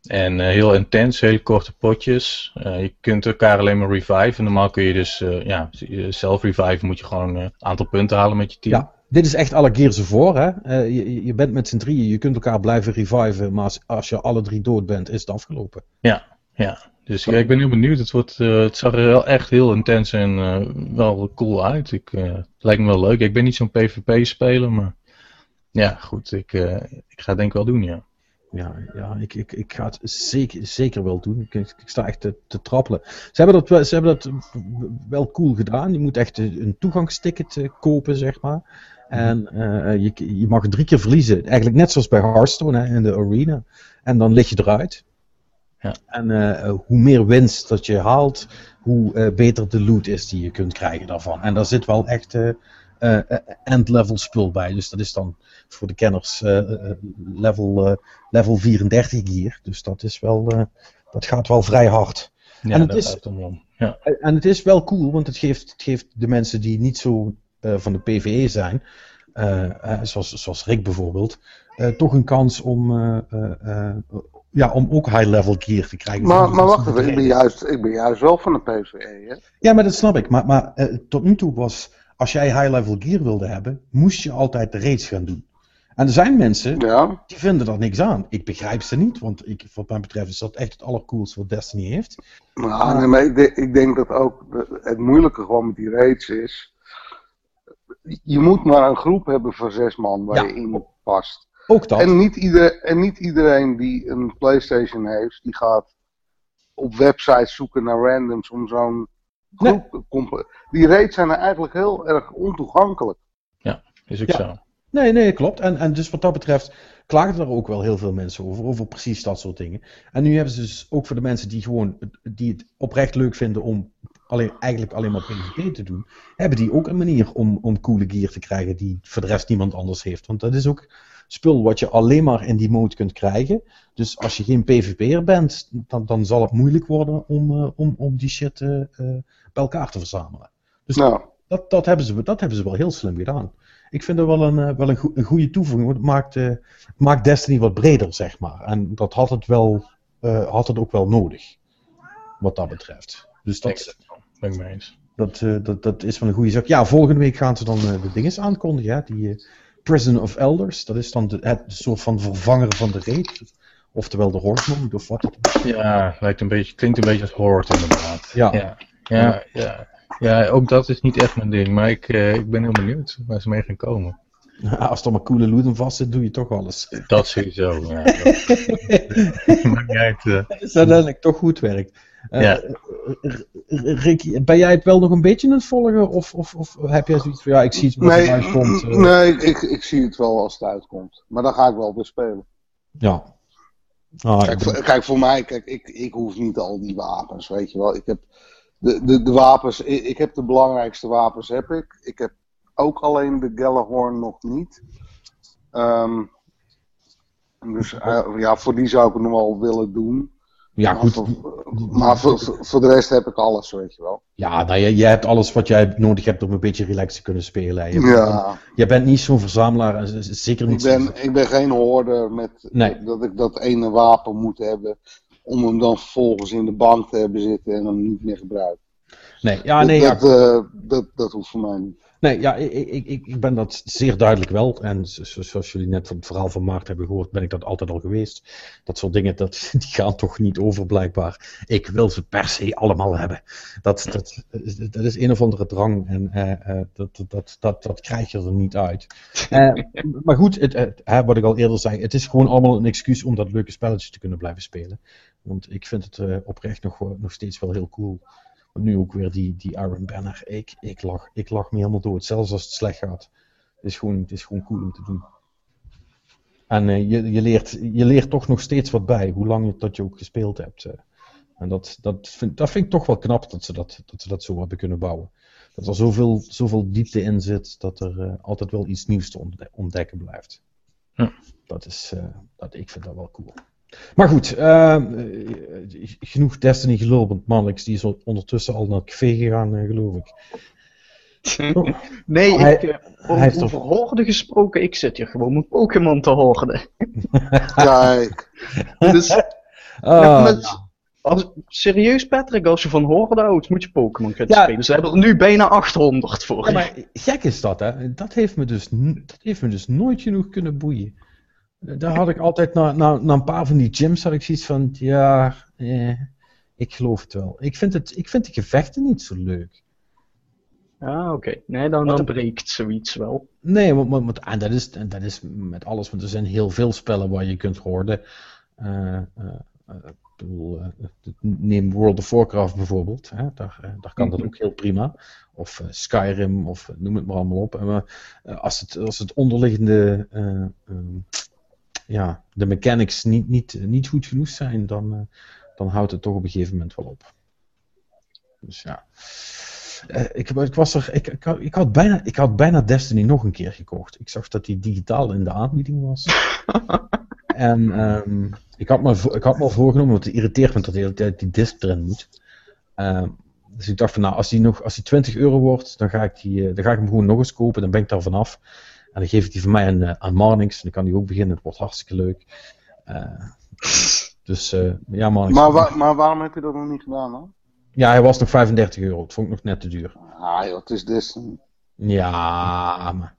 En eh, heel intens, hele korte potjes. Eh, je kunt elkaar alleen maar reviven. Normaal kun je dus eh, ja, zelf reviven, moet je gewoon een aantal punten halen met je team. Ja, dit is echt alle Gears of War. Hè? Je, je bent met z'n drieën, je kunt elkaar blijven reviven, maar als, als je alle drie dood bent, is het afgelopen. Ja, dus ja, ik ben heel benieuwd. Het, wordt, het zag er wel echt heel intens en wel cool uit. Ik, het lijkt me wel leuk. Ik ben niet zo'n PvP-speler, maar ja, goed. Ik, ik ga het denk ik wel doen, ja. Ja, ja ik, ik, ik ga het zeker, zeker wel doen. Ik, ik sta echt te, te trappelen. Ze hebben, dat, wel- ze hebben dat wel cool gedaan. Je moet echt een toegangsticket eh, kopen, zeg maar. En eh, je, je mag drie keer verliezen. Eigenlijk net zoals bij Hearthstone hè, in de arena. En dan lig je eruit. Ja. En eh, hoe meer winst dat je haalt, hoe beter de loot is die je kunt krijgen daarvan. En daar zit wel echt end-level spul bij. Dus dat is dan voor de kenners eh, eh, level, eh, level 34 gear. Dus dat is wel, eh, dat gaat wel vrij hard. Ja, En het is-. Ja. En en het is wel cool, want het geeft, het geeft de mensen die niet zo eh, van de PvE zijn, eh, eh, zoals, zoals Rick bijvoorbeeld, eh, toch een kans om, eh, eh, eh, ja, om ook high-level gear te krijgen. Maar, maar wacht even, ik ben, juist, ik ben juist wel van de PvE. Hè? Ja, maar dat snap ik. Maar, maar tot nu toe was, als jij high-level gear wilde hebben, moest je altijd de raids gaan doen. En er zijn mensen Ja, die vinden er niks aan. Ik begrijp ze niet, want ik, wat mij betreft is dat echt het allercoolste wat Destiny heeft. maar, nee, maar ik, denk, ik denk dat ook het moeilijke gewoon met die raids is. Je moet maar een groep hebben van zes man waar Ja. je in past. Ook dat. En niet, ieder, en niet iedereen die een PlayStation heeft, die gaat op websites zoeken naar randoms om zo'n Nee. groep te comp- Die raids zijn eigenlijk heel erg ontoegankelijk. Is ook Ja. zo. Nee, nee, klopt. En, en dus wat dat betreft klaagden er ook wel heel veel mensen over, over precies dat soort dingen. En nu hebben ze dus ook voor de mensen die gewoon, die het oprecht leuk vinden om alleen, eigenlijk alleen maar PvP te doen, hebben die ook een manier om, om coole gear te krijgen die voor de rest niemand anders heeft. Want dat is ook spul wat je alleen maar in die mode kunt krijgen. Dus als je geen PvP'er bent, dan, dan zal het moeilijk worden om, eh, om, om die shit eh, eh, bij elkaar te verzamelen. Dus Nou, dat, dat, hebben ze, dat hebben ze wel heel slim gedaan. Ik vind het wel een, eh, wel een, een goede toevoeging. Want het maakt, eh, maakt Destiny wat breder, zeg maar. En dat had het, wel, eh, had het ook wel nodig. Wat dat betreft. Dus dat. Ben ik mee eens. dat, dat, dat is wel een goede zaak. Ja, volgende week gaan ze dan de dinges aankondigen. Hè? Die Prison of Elders. Dat is dan de, het soort van vervanger van de raid. Oftewel de Horde mode, of wat het Ja, lijkt een beetje, klinkt een beetje als Horde inderdaad. Ja. Ja, ja, ja. Ja, ook dat is niet echt mijn ding, maar ik, eh, ik ben heel benieuwd waar ze mee gaan komen. Als er maar coole loot vast zit, doe je toch alles. Dat sowieso. Ja, dat- maakt niet uit. eh. Dat is uiteindelijk toch goed werkt. Eh, Ja. R- R- Rick, ben jij het wel nog een beetje aan het volgen? Of, of, of heb jij zoiets van, ja, ik zie het wat nee, eruit komt. eh, nee ik, ik, ik zie het wel als het uitkomt. Maar dan ga ik wel weer spelen. Ja. Ah, ik Kijk, ben- voor, kijk, voor mij, kijk, ik, ik hoef niet al die wapens, weet je wel. Ik heb de, de, de wapens, ik, ik heb de belangrijkste wapens, heb ik. Ik heb ook alleen de Gellehorn nog niet. Ehm, dus eh, ja, voor die zou ik het nog wel willen doen. Ja, Maar goed. voor- Maar voor, voor de rest heb ik alles, weet je wel. Ja, nou, je, je hebt alles wat jij nodig hebt om een beetje relaxed te kunnen spelen. Je, Ja, je bent niet zo'n verzamelaar, zeker ik niet ben, zo- ik ben geen hoorder met Nee. dat ik dat ene wapen moet hebben. Om hem dan vervolgens in de bank te hebben zitten en hem niet meer gebruiken. Nee, ja, nee, ja, dat, eh, dat, dat hoeft voor mij niet. Nee, ja, ik, ik, ik, ben dat zeer duidelijk wel. En zo- zo- zoals jullie net van het verhaal van Maart hebben gehoord, ben ik dat altijd al geweest. Dat soort dingen, dat, die gaan toch niet over blijkbaar. Ik wil ze per se allemaal hebben. Dat, dat, dat is een of andere drang en eh, eh, dat, dat, dat, dat, krijg je er niet uit. Maar goed, het, wat ik al eerder zei, het is gewoon allemaal een excuus om dat leuke spelletje te kunnen blijven spelen. Want ik vind het eh, oprecht nog, wel- nog steeds wel heel cool. Want nu ook weer die, die Iron Banner. Ik, ik, lach, ik lach me helemaal dood, zelfs als het slecht gaat. Het is gewoon, het is gewoon cool om te doen. En eh, je, je, leert, je leert toch nog steeds wat bij, hoe lang je, dat je ook gespeeld hebt. eh. En dat, dat, vind, dat vind ik toch wel knap dat ze dat, dat, ze dat zo hebben kunnen bouwen. Dat er zoveel, zoveel diepte in zit, dat er eh, altijd wel iets nieuws te ontde- ontdekken blijft. Dat is, eh, dat, ik vind dat wel cool. Maar goed, eh, eh, genoeg Destiny gelul, want Manlix die is ondertussen al naar het café gegaan, eh, geloof ik. Oh, Nee, Hij- ik, eh, hij over, heeft over horden gesproken, ik zit hier gewoon mijn Pokémon te horden. Kijk, Dus, ah, ja, met- als, serieus Patrick, als je van horden houdt, moet je Pokémon gaan Ja. spelen. Ze hebben er nu bijna 800 voor. Ja, maar gek is dat, hè? Dat heeft me dus, dat heeft me dus nooit genoeg kunnen boeien. Daar had ik altijd, na, na, na een paar van die gyms, had ik zoiets van, ja, eh, ik geloof het wel. Ik vind, het, ik vind de gevechten niet zo leuk. Ah, oké. Nee, dan, dan breekt zoiets wel. Nee, want, want, en dat, is, en dat is met alles, want er zijn heel veel spellen waar je kunt horen. Eh, eh, eh, bedoel, neem World of Warcraft bijvoorbeeld, hè? Daar, daar kan dat ook heel prima. Of Skyrim, of noem het maar allemaal op. En, als, het, als het onderliggende, eh, ehm, ja, de mechanics niet, niet, niet goed genoeg zijn, dan, eh, dan houdt het toch op een gegeven moment wel op. Dus ja. Eh, ik, ik, was er, ik, ik, had- ik, had bijna, ik had bijna Destiny nog een keer gekocht. Ik zag dat die digitaal in de aanbieding was. en ehm, ik, had me, ik had me al voorgenomen, want het irriteert me dat de hele tijd die disc erin moet. Ehm, dus ik dacht van, nou, als die, nog, als die 20 euro wordt, dan ga, ik die, eh, dan ga ik hem gewoon nog eens kopen. Dan ben ik daar vanaf. En dan geef ik die van mij aan, eh, aan Marnix. En dan kan die ook beginnen. Het wordt hartstikke leuk. Eh, dus eh, ja, Marnix. maar, wa- maar waarom heb je dat nog niet gedaan dan? Ja, hij was nog 35 euro. Dat vond ik nog net te duur. Ah joh, het is Destiny. Ja, maar...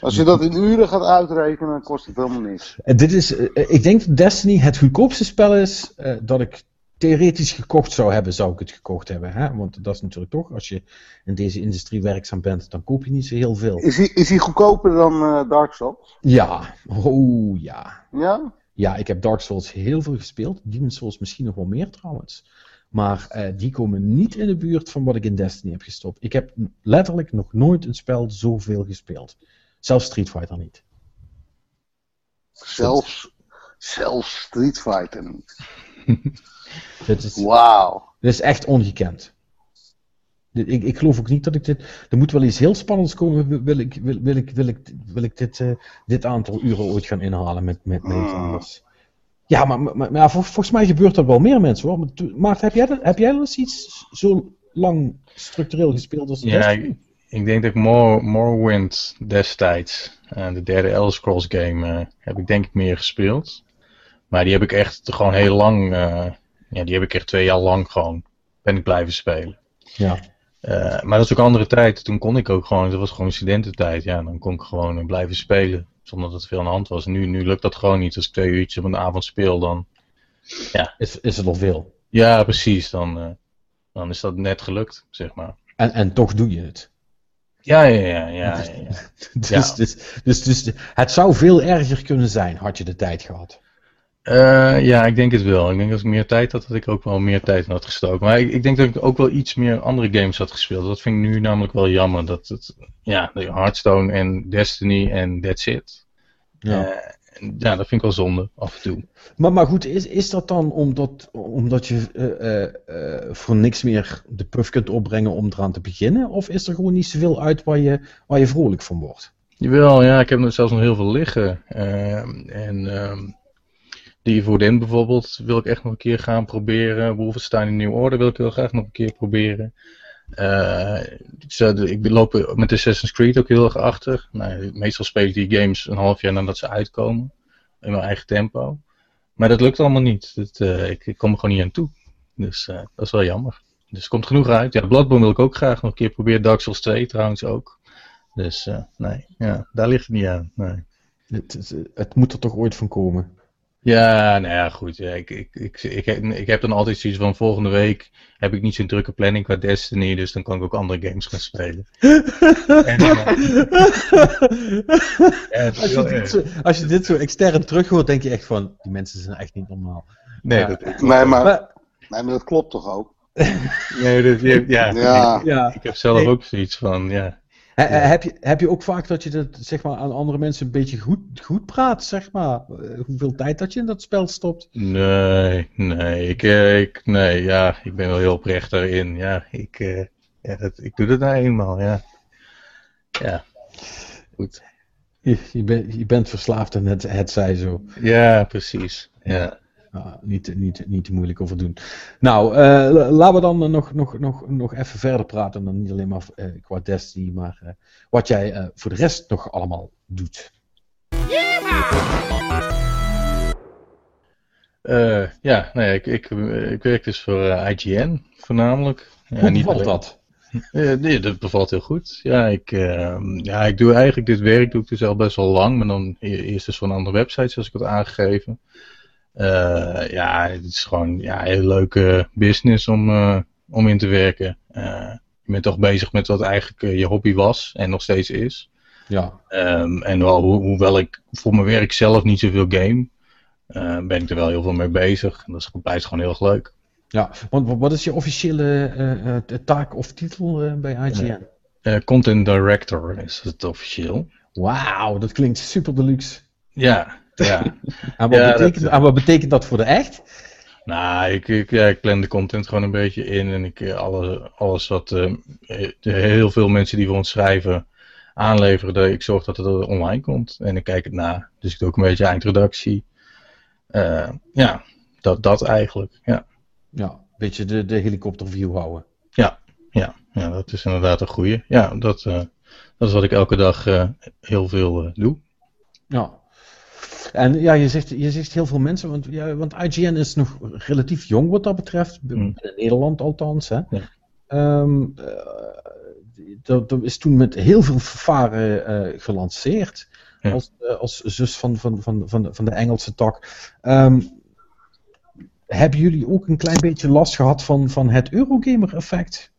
Als je dat in uren gaat uitrekenen, dan kost het helemaal niks. Dit is, ik denk dat Destiny het goedkoopste spel is dat ik theoretisch gekocht zou hebben, zou ik het gekocht hebben. Hè? Want dat is natuurlijk toch, als je in deze industrie werkzaam bent, dan koop je niet zo heel veel. Is hij, is hij goedkoper dan eh, Dark Souls? Ja, oh ja. Ja? Ja, ik heb Dark Souls heel veel gespeeld. Demon Souls misschien nog wel meer trouwens. Maar eh, die komen niet in de buurt van wat ik in Destiny heb gestopt. Ik heb letterlijk nog nooit een spel zoveel gespeeld. Zelfs Street Fighter niet. Zelfs, zelfs Street Fighter niet. Dit is, Wauw. Dit is echt ongekend. Dit- Ik, ik geloof ook niet dat ik dit. Er moet wel iets heel spannends komen. wil- Wil ik, wil, wil ik, wil ik, wil ik dit, eh, dit aantal uren ooit gaan inhalen met, met, met iets anders. Ja, maar, maar, maar ja, vol- volgens mij gebeurt dat wel meer mensen hoor. Maar, heb jij, dat, heb jij wel eens iets zo lang structureel gespeeld als Ja, ik, ik denk dat ik Mor Morrowind destijds, eh, de derde Elder Scrolls game, eh, heb ik denk ik meer gespeeld. Maar die heb ik echt gewoon heel lang, eh, ja, die heb ik echt twee jaar lang gewoon, ben ik blijven spelen. Ja. Eh, maar dat is ook een andere tijd. Toen kon ik ook gewoon, dat was gewoon studententijd. Ja, dan kon ik gewoon eh, blijven spelen. Zonder dat er veel aan de hand was. Nu, nu lukt dat gewoon niet. Als ik twee uurtjes op een avond speel, dan. Is, is het al veel? Ja, precies. Dan, dan is dat net gelukt, zeg maar. En, en toch doe je het. Ja, ja, ja. ja, ja, ja. Dus, Ja. dus, dus, dus het zou veel erger kunnen zijn, had je de tijd gehad. Eh, ja, ik denk het wel. Ik denk dat ik meer tijd had, dat ik ook wel meer tijd in had gestoken. Maar ik, ik denk dat ik ook wel iets meer andere games had gespeeld. Dat vind ik nu namelijk wel jammer. Dat het, ja, de Hearthstone en Destiny en that's it. Ja. Eh, ja, dat vind ik wel zonde, af en toe. Maar, maar goed, is, is dat dan omdat, omdat je eh, voor niks meer de puff kunt opbrengen om eraan te beginnen? Of is er gewoon niet zoveel uit waar je, waar je vrolijk van wordt? Jawel, ja, ik heb er zelfs nog heel veel liggen. Ehm, en ehm die Den bijvoorbeeld wil ik echt nog een keer gaan proberen. Wolfenstein in New Order wil ik heel graag nog een keer proberen. Eh, ik loop met Assassin's Creed ook heel erg achter. Nou, meestal speel ik die games een half jaar nadat ze uitkomen. In mijn eigen tempo. Maar dat lukt allemaal niet. Uh, ik, kom er gewoon niet aan toe. Dus uh, dat is wel jammer. Dus er komt genoeg uit. Ja, Bloodborne wil ik ook graag nog een keer proberen. Dark Souls 2 trouwens ook. Dus nee, ja, daar ligt het niet aan. Nee. Het, het, moet er toch ooit van komen? Ja, nou ja, goed. Ja, ik, ik, ik, ik, heb, ik heb dan altijd zoiets van volgende week heb ik niet zo'n drukke planning qua Destiny, dus dan kan ik ook andere games gaan spelen. en, uh, ja, als, je dit zo, als je dit zo extern terug hoort, denk je echt van, die mensen zijn echt niet normaal. Nee, ja. dat, nee, maar, maar, nee, maar dat klopt toch ook? nee, dat, ja, ja. Ik, ja. ik heb zelf ook zoiets van, ja. He, heb, je, heb je ook vaak dat je dat zeg maar, aan andere mensen een beetje goed, goed praat, zeg maar? Hoeveel tijd dat je in dat spel stopt? Nee, nee, ik, ik, nee ja, ik ben wel heel oprecht daarin. Ja, ik, uh, ja dat, ik doe dat nou eenmaal, ja. Ja, goed. Je, je, ben, je bent verslaafd en het, het zij zo. Ja, precies, ja. Uh, niet, niet, niet te moeilijk over doen. Nou, uh, laten we dan nog, nog, nog, nog even verder praten. Dan niet alleen maar uh, qua Destiny, maar wat jij voor de rest nog allemaal doet. ja, nee, ik, ik, ik werk dus voor IGN voornamelijk. Hoe ja, bevalt dat? nee, dat bevalt heel goed. Ja ik, ja, ik doe eigenlijk dit werk doe ik dus al best wel lang, maar dan e-, eerst dus een andere website, zoals ik had aangegeven. Uh, ja, het is gewoon ja, een hele leuke business om, uh, om in te werken. Uh, je bent toch bezig met wat eigenlijk je hobby was en nog steeds is. Ja. Um, en wel, ho hoewel ik voor mijn werk zelf niet zoveel game, ben ik er wel heel veel mee bezig. En dat is blijft gewoon heel erg leuk. Ja, want wat is je officiële taak of titel bij IGN? Content Director is het officieel. Wauw, dat klinkt super deluxe. Ja, ja. en, wat ja, betekent, dat, en wat betekent dat voor de echt? Nou, ik, ik, ja, ik plan de content gewoon een beetje in en ik alles, alles wat uh, heel veel mensen die voor ons schrijven aanleveren, dat ik zorg dat het online komt en ik kijk het na. Dus ik doe ook een beetje eindredactie. Uh, ja, dat, dat eigenlijk, ja. Ja, een beetje de, de helikopterview houden. Ja, ja, ja, dat is inderdaad een goede. Ja, dat, uh, dat is wat ik elke dag heel veel doe. Ja, en ja, je zegt, je zegt heel veel mensen, want, ja, want IGN is nog relatief jong wat dat betreft, mm. in Nederland althans. Hè. Ja. Um, uh, dat, dat, is toen met heel veel vervaren uh, gelanceerd. Ja. Als, uh, als zus van, van, van, van, de, van de Engelse tak. Um, hebben jullie ook een klein beetje last gehad van, van het Eurogamer-effect?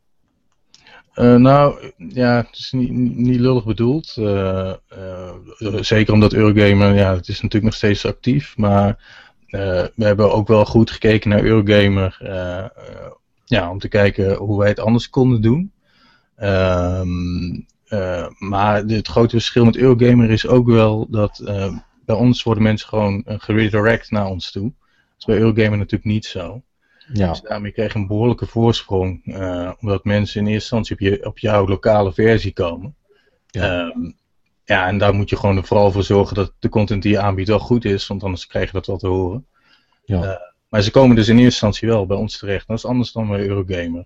Uh, nou, ja, het is niet, niet lullig bedoeld. Uh, uh, zeker omdat Eurogamer, ja, het is natuurlijk nog steeds actief. Maar we hebben ook wel goed gekeken naar Eurogamer. ja, om te kijken hoe wij het anders konden doen. Ehm, maar het grote verschil met Eurogamer is ook wel dat bij ons worden mensen gewoon geredirect naar ons toe. Dat is bij Eurogamer natuurlijk niet zo. Ja. Dus daarmee kreeg je een behoorlijke voorsprong, uh, omdat mensen in eerste instantie op, je, op jouw lokale versie komen. Ja. Um, ja, en daar moet je gewoon vooral voor zorgen dat de content die je aanbiedt wel goed is, want anders krijg je dat wel te horen. Ja. Uh, maar ze komen dus in eerste instantie wel bij ons terecht. Dat is anders dan bij Eurogamer.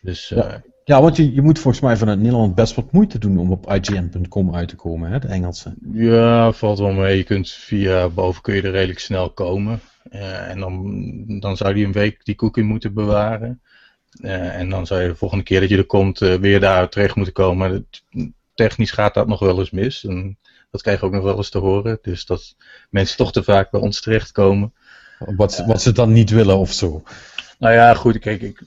Dus, ja. Ja, want je, je moet volgens mij vanuit Nederland best wat moeite doen om op IGN.com uit te komen, hè, de Engelse. Ja, valt wel mee. Je kunt via boven kun je er redelijk snel komen. Uh, en dan, dan zou die een week die cookie moeten bewaren. Uh, en dan zou je de volgende keer dat je er komt uh, weer daar terecht moeten komen. Technisch gaat dat nog wel eens mis. En dat krijg je ook nog wel eens te horen. Dus dat mensen toch te vaak bij ons terechtkomen. Wat, wat ze dan niet willen of zo. Nou ja, goed. Kijk, ik,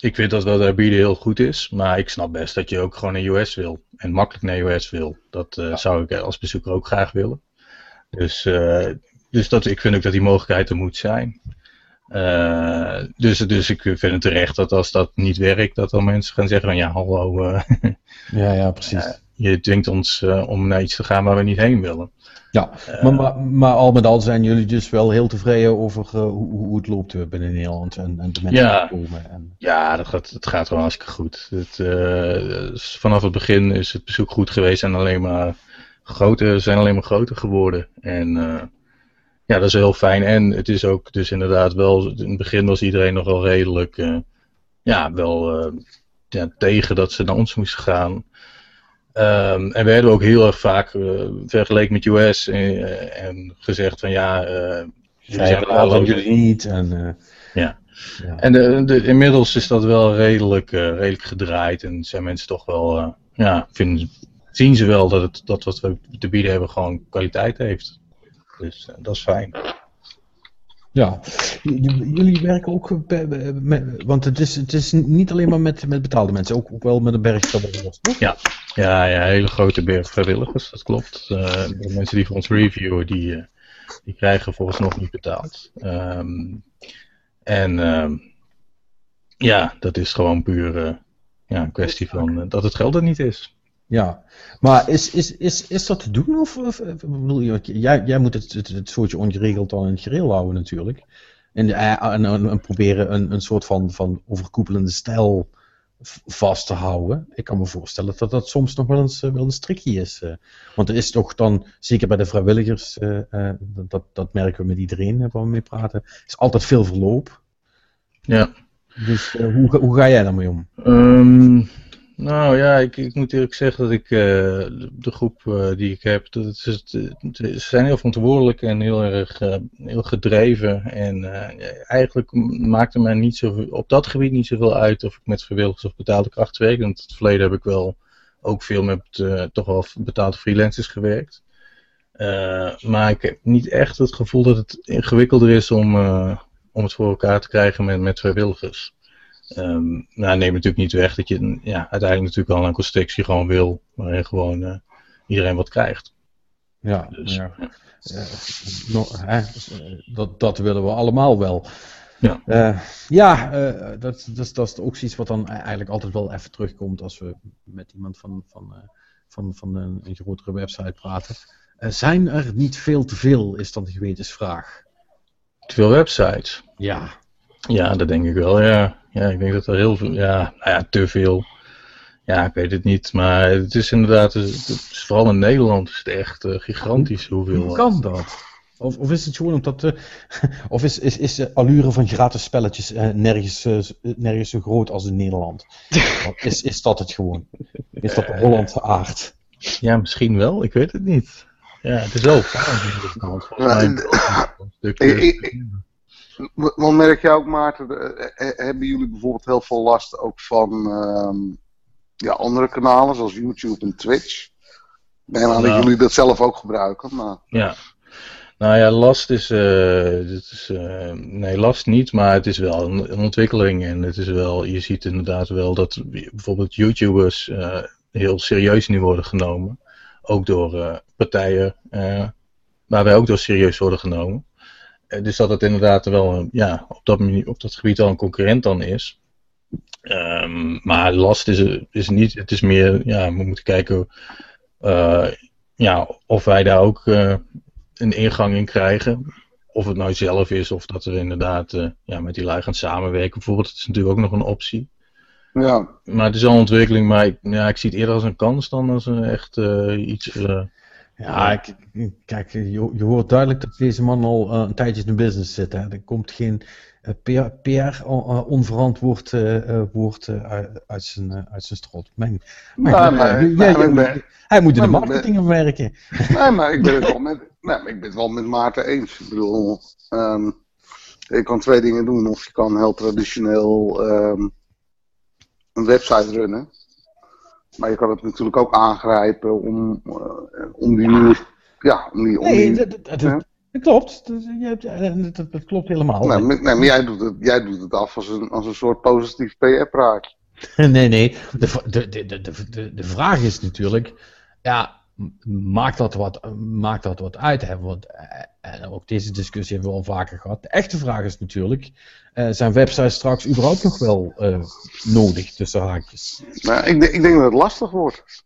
ik vind dat daar bieden heel goed is. Maar ik snap best dat je ook gewoon naar US wil. En makkelijk naar US wil. Dat ja. zou ik als bezoeker ook graag willen. Dus dus dat, ik vind ook dat die mogelijkheid er moet zijn. Uh, dus, dus ik vind het terecht dat als dat niet werkt, dat dan mensen gaan zeggen van ja, hallo. Ja, ja, precies. Je dwingt ons eh, om naar iets te gaan waar we niet heen willen. Ja, Eh, maar, maar, maar al met al zijn jullie dus wel heel tevreden over eh, hoe, hoe het loopt eh, binnen Nederland en, en de mensen Ja. die komen. En, Ja, dat gaat, het gaat gewoon hartstikke goed. Het, vanaf het begin is het bezoek goed geweest en alleen maar groter, zijn alleen maar groter geworden. En ja, dat is heel fijn. En het is ook dus inderdaad wel, in het begin was iedereen nog wel redelijk, ja, wel ja, tegen dat ze naar ons moesten gaan. Ehm, en we hebben ook heel erg vaak eh, vergeleken met US eh, en gezegd van ja, eh, jullie zij zijn en wel jullie niet. En, Ja. ja. en de, de, inmiddels is dat wel redelijk, redelijk gedraaid en zijn mensen toch wel, ja, vinden, zien ze wel dat, het, dat wat we te bieden hebben gewoon kwaliteit heeft. Dus dat is fijn. Ja, jullie werken ook, met, want het is, het is niet alleen maar met, met betaalde mensen, ook, ook wel met een berg vrijwilligers, toch? Ja, ja, hele grote berg vrijwilligers, dat klopt. Eh, de mensen die voor ons reviewen, die, eh, die krijgen volgens nog niet betaald. Ehm, en ehm, ja, dat is gewoon puur eh, ja, een kwestie van dat het geld er niet is. Ja, maar is, is, is, is dat te doen? Of, bedoel je, jij, jij moet het, het, het soortje ongeregeld dan in het gereel houden natuurlijk. En, en, en, en proberen een, een soort van, van overkoepelende stijl vast te houden. Ik kan me voorstellen dat dat soms nog wel eens, eh, wel eens tricky is. eh. Want er is toch dan, zeker bij de vrijwilligers, eh, dat, dat merken we met iedereen waar we mee praten, is altijd veel verloop. Ja. Dus hoe, ga- hoe ga jij daarmee om? Ehm, nou ja, ik, ik moet eerlijk zeggen dat ik eh, de, groep eh, die ik heb, dat het, ze zijn heel verantwoordelijk en heel erg eh, heel gedreven. En eigenlijk maakt het mij niet zo, op dat gebied niet zoveel uit of ik met vrijwilligers of betaalde kracht werk. Want in het verleden heb ik wel ook veel met toch wel betaalde freelancers gewerkt. Maar ik heb niet echt het gevoel dat het ingewikkelder is om, om het voor elkaar te krijgen met, met vrijwilligers. Ehm nou, neem natuurlijk niet weg dat je ja, uiteindelijk natuurlijk wel een constructie gewoon wil, waarin gewoon eh, iedereen wat krijgt. Ja, Dus, ja. Eh, no- hè, dat, dat willen we allemaal wel. Ja. Eh, ja, dat, dat, is- dat is ook iets wat dan eigenlijk altijd wel even terugkomt als we met iemand van, van, van, van een, een grotere website praten. Zijn er niet veel te veel, is dan de gewetensvraag. Te veel websites. Ja. Ja, dat denk ik wel, ja. Ja, ik denk dat er heel veel, ja, nou ja, te veel. Ja, ik weet het niet, maar het is inderdaad, het is, vooral in Nederland is het echt eh, gigantisch hoeveel. Hoe kan dat? Of, of is het gewoon omdat. eh, of is, is, is de allure van gratis spelletjes eh, nergens, eh, eh, nergens zo groot als in Nederland? Of is, is dat het gewoon? Is dat de Hollandse aard? Ja, misschien wel, ik weet het niet. Ja, het is wel fijn. Want merk jij ook, Maarten, eh, eh, hebben jullie bijvoorbeeld heel veel last ook van ehm, ja, andere kanalen, zoals YouTube en Twitch? Aan dat Nou. jullie dat zelf ook gebruiken, maar... Ja. Nou ja, last is, eh, is eh, nee, last niet, maar het is wel een, een ontwikkeling en het is wel, je ziet inderdaad wel dat bijvoorbeeld YouTubers eh, heel serieus nu worden genomen, ook door eh, partijen eh, waar wij ook door serieus worden genomen. Eh, dus dat het inderdaad wel, ja, op dat, mani- op dat gebied al een concurrent dan is. Ehm, maar last is, is niet, het is meer, ja, we moeten kijken eh, ja, of wij daar ook eh, een ingang in krijgen. Of het nou zelf is, of dat we inderdaad ja, met die lui gaan samenwerken. Bijvoorbeeld, dat is natuurlijk ook nog een optie. Ja, Maar het is al een ontwikkeling, maar ik, ja, ik zie het eerder als een kans dan als een echt iets. Ja, kijk, je, je hoort duidelijk dat deze man al eh, een tijdje in de business zit. Hè. Er komt geen eh, PR, PR on- eh, onverantwoord eh, woord uit, zijn, uit zijn strot. Mijn, mijn- Nou, eh, maar- jij- maar jij- ik ben- hij moet in de marketing werken. nee, maar ik ben het wel met, nee, ik ben het wel met Maarten eens. Ik bedoel, ehm, je kan twee dingen doen. Of je kan heel traditioneel ehm, een website runnen. Maar je kan het natuurlijk ook aangrijpen om, eh, om die nieuwe... Ja, om die... Om Nee, die dat, klopt. Dat, klopt helemaal. nee, maar, nee, maar jij doet het, jij doet het af als een, als een soort positief PR-praatje. Nee, nee. De, de, de, de, de, vraag is natuurlijk, ja, maakt dat wat, maakt dat wat uit? Hè? Want, eh, en ook deze discussie hebben we al vaker gehad. De echte vraag is natuurlijk, eh, zijn websites straks überhaupt nog wel eh, nodig, tussen haakjes? Maar ik, ik denk dat het lastig wordt.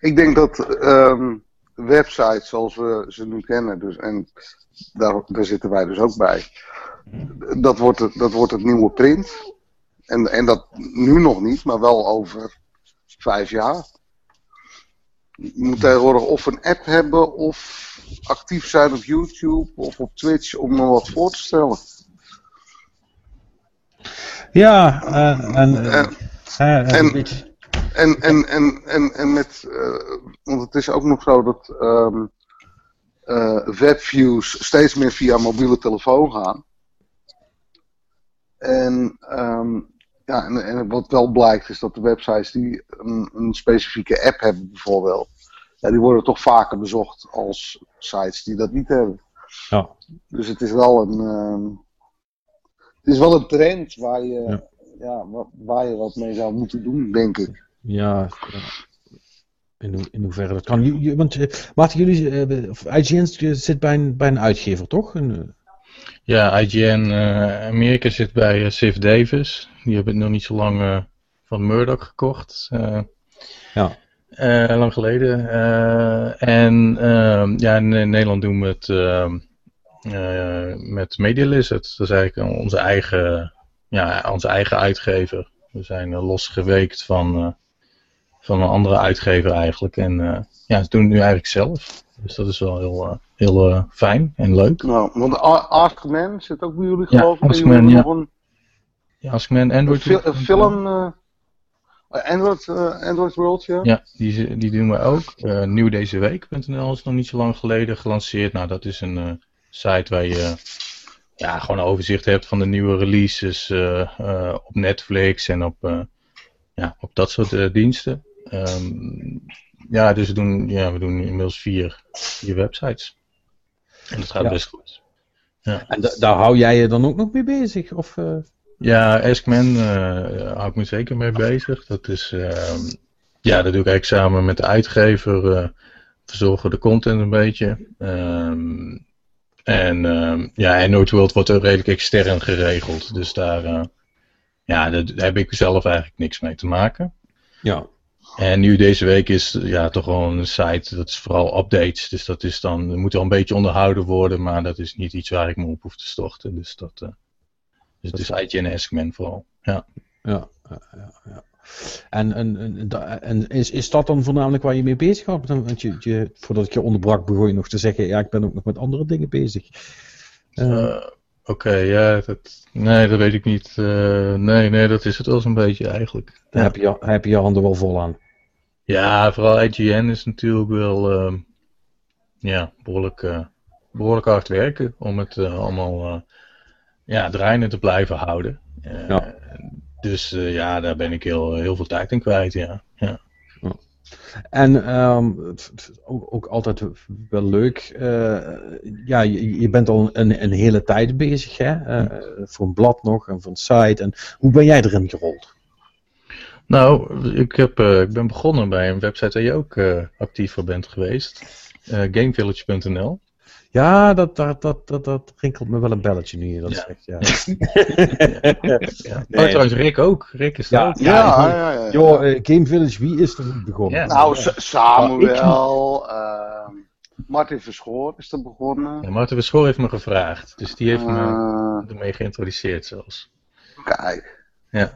Ik denk dat ehm, websites zoals we ze nu kennen, dus, en daar, daar zitten wij dus ook bij, dat wordt het, dat wordt het nieuwe print. En, en dat nu nog niet, maar wel over vijf jaar. Je moet tegenwoordig of een app hebben of actief zijn op YouTube of op Twitch om me wat voor te stellen. Ja, eh, en, eh, En- eh, en- En, en, en, en, met, want het is ook nog zo dat ehm, eh, webviews steeds meer via mobiele telefoon gaan. En, ehm, ja, en, en wat wel blijkt is dat de websites die een, een specifieke app hebben bijvoorbeeld, ja, die worden toch vaker bezocht als sites die dat niet hebben. ja. Dus het is wel een, ehm, het is wel een trend waar je, Ja. ja. wa- waar je wat mee zou moeten doen, denk ik. Ja, ja. In, ho- in hoeverre dat kan. J- Want uh, Maarten, jullie, eh, of IGN zit bij een, bij een uitgever, toch? Een, eh, Ja, IGN eh, Amerika zit bij eh, Civ Davis. Die hebben het nog niet zo lang eh, van Murdoch gekocht. eh, Ja. Eh, lang geleden. Eh, en ehm, ja, in, in Nederland doen we het ehm, eh, met Media Lizard. Dat is eigenlijk onze eigen, ja, onze eigen uitgever. We zijn losgeweekt van, van een andere uitgever eigenlijk. En ja, ze doen het nu eigenlijk zelf. Dus dat is wel heel, heel fijn en leuk. Nou, want Askman zit ook bij jullie geloof ik. Askman, ja. een, een, Android... fil- een film, Android, eh, Android World, ja? Ja, die, die doen we ook. Eh nieuwdezeweek.nl is nog niet zo lang geleden gelanceerd. Nou, dat is een eh, site waar je ja, gewoon een overzicht hebt van de nieuwe releases eh, eh, op Netflix en op, eh, ja, op dat soort eh, diensten. Ehm, ja, dus we doen, ja, we doen inmiddels vier, vier websites. En dat gaat Ja. best goed. en da- daar hou jij je dan ook nog mee bezig? Of, eh? Ja, Askman eh hou ik me zeker mee bezig. Dat is, ehm, ja, dat doe ik eigenlijk samen met de uitgever. eh verzorgen de content een beetje. Ehm, en ehm, ja, en Noordworld wordt ook redelijk extern geregeld. Dus daar, eh, ja, daar, heb ik zelf eigenlijk niks mee te maken. ja. En nu deze week is ja, toch wel een site, dat is vooral updates. Dus dat is dan, moet wel een beetje onderhouden worden, maar dat is niet iets waar ik me op hoef te storten. Dus dat, dus het is IGN Askman vooral. Ja. Ja, ja, ja. En, en, en, en is, is dat dan voornamelijk waar je mee bezig gaat? Want je, je, voordat ik je onderbrak, begon je nog te zeggen: ja, ik ben ook nog met andere dingen bezig. Eh, Eh, Oké, ja, dat, nee, dat weet ik niet. Eh, nee, nee, dat is het wel zo'n beetje eigenlijk. daar heb je, heb je je handen wel vol aan. Ja, vooral IGN is natuurlijk wel ehm, ja, behoorlijk, eh, behoorlijk hard werken om het allemaal ja, draaiende te blijven houden. Eh, Ja. Dus eh, ja, daar ben ik heel, heel veel tijd in kwijt, ja. ja. En het- het- ook, ook altijd wel leuk. eh, ja, je, je bent al een, een hele tijd bezig, hè? eh, voor een blad nog en voor een site. En hoe ben jij erin gerold? Nou, ik, heb, eh, ik ben begonnen bij een website waar je ook eh, actief voor bent geweest. eh, Gamevillage.nl. Ja, dat, dat, dat, dat, dat rinkelt me wel een belletje nu je dat Ja. zegt. Ja. Ja. Nee. Oh, trouwens, Rick ook. Rick is er Ja, ook. Ja, Ja, ja, ja. ja. Joh, eh, Game Village, wie is er niet begonnen? Ja. nou, Sa- Samuel, ehm, Martin Verschoor is er begonnen. Ja, Marten Verschoor heeft me gevraagd. Dus die heeft me Eh, ermee geïntroduceerd zelfs. kijk. Ja.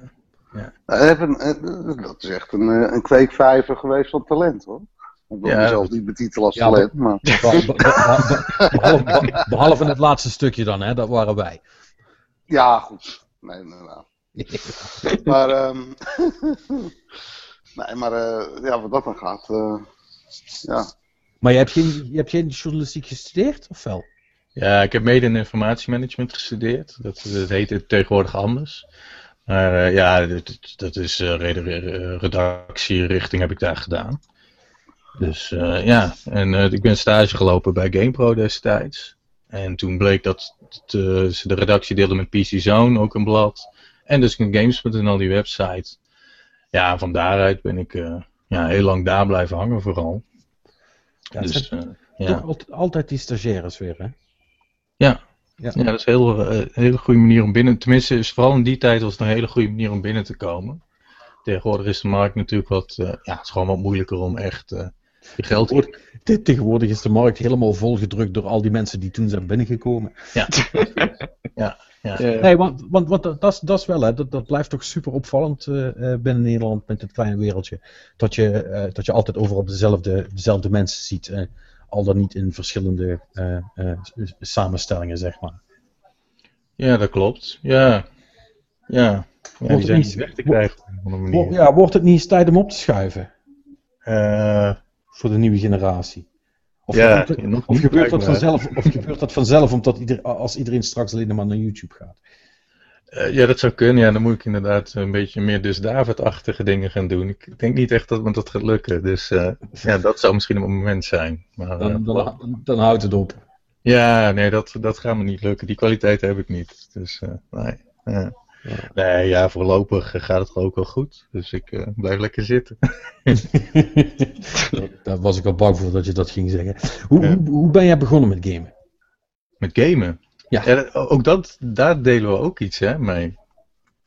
Hebben, eh, dat is echt een, een kweekvijver geweest van talent hoor. Ik wil Ja, mezelf niet betitelen als Ja, talent, maar... Be- be- be- behalve, be- behalve het laatste stukje dan, hè? dat waren wij. Ja, goed. Nee, nee, nou. Maar, ehm nee, maar eh, ja, wat dat dan gaat, eh, ja. Maar je hebt, geen, je hebt geen journalistiek gestudeerd, of wel? ja, ik heb mede in informatiemanagement gestudeerd. Dat, dat heet het tegenwoordig anders. Maar eh, ja, dat, dat is eh, redactierichting heb ik daar gedaan. Dus eh, ja, en eh, ik ben stage gelopen bij GamePro destijds. En toen bleek dat het, eh, ze de redactie deelden met PC Zone, ook een blad. En dus Games.nl, die website. Ja, van daaruit ben ik ja, heel lang daar blijven hangen vooral. Ja, dus, toch ja. altijd, die stagiaires weer, hè? Ja. Ja. Ja, dat is een heel, hele goede manier om binnen, tenminste is vooral in die tijd was het een hele goede manier om binnen te komen. Tegenwoordig is de markt natuurlijk wat, ja, het is gewoon wat moeilijker om echt geld te Dit- Tegenwoordig is de markt helemaal volgedrukt door al die mensen die toen zijn binnengekomen. Ja. ja, ja. Nee, want, want, want dat, dat is- wel, hè, dat, dat blijft toch super opvallend eh, eh, binnen Nederland met het kleine wereldje. Dat je, eh, dat je altijd overal dezelfde, dezelfde mensen ziet. eh, al dan niet in verschillende eh, eh, samenstellingen, zeg maar. Ja, dat klopt. Ja, ja. ja het die zijn niet- weg te krijgen op een of andere manier. Wo- Ja, wordt het niet eens tijd om op te schuiven Eh, voor de nieuwe generatie? Of, ja, gebeurt dat vanzelf, of gebeurt dat vanzelf omdat ieder, als iedereen straks alleen maar naar YouTube gaat? Eh, ja, dat zou kunnen. Ja, dan moet ik inderdaad een beetje meer dus David-achtige dingen gaan doen. Ik denk niet echt dat me dat gaat lukken. Dus eh, ja, dat zou misschien op een moment zijn. Maar, Dan, eh, dan, dan houdt het op. Ja, nee, dat, dat gaat me niet lukken. Die kwaliteit heb ik niet. Dus nee. Ja. Nee, ja, voorlopig eh, gaat het ook wel goed. Dus ik eh, blijf lekker zitten. Daar was ik al bang voor dat je dat ging zeggen. Hoe, Ja. hoe, hoe ben jij begonnen met gamen? Met gamen. Ja. dat- ook dat, daar delen we ook iets hè, mee.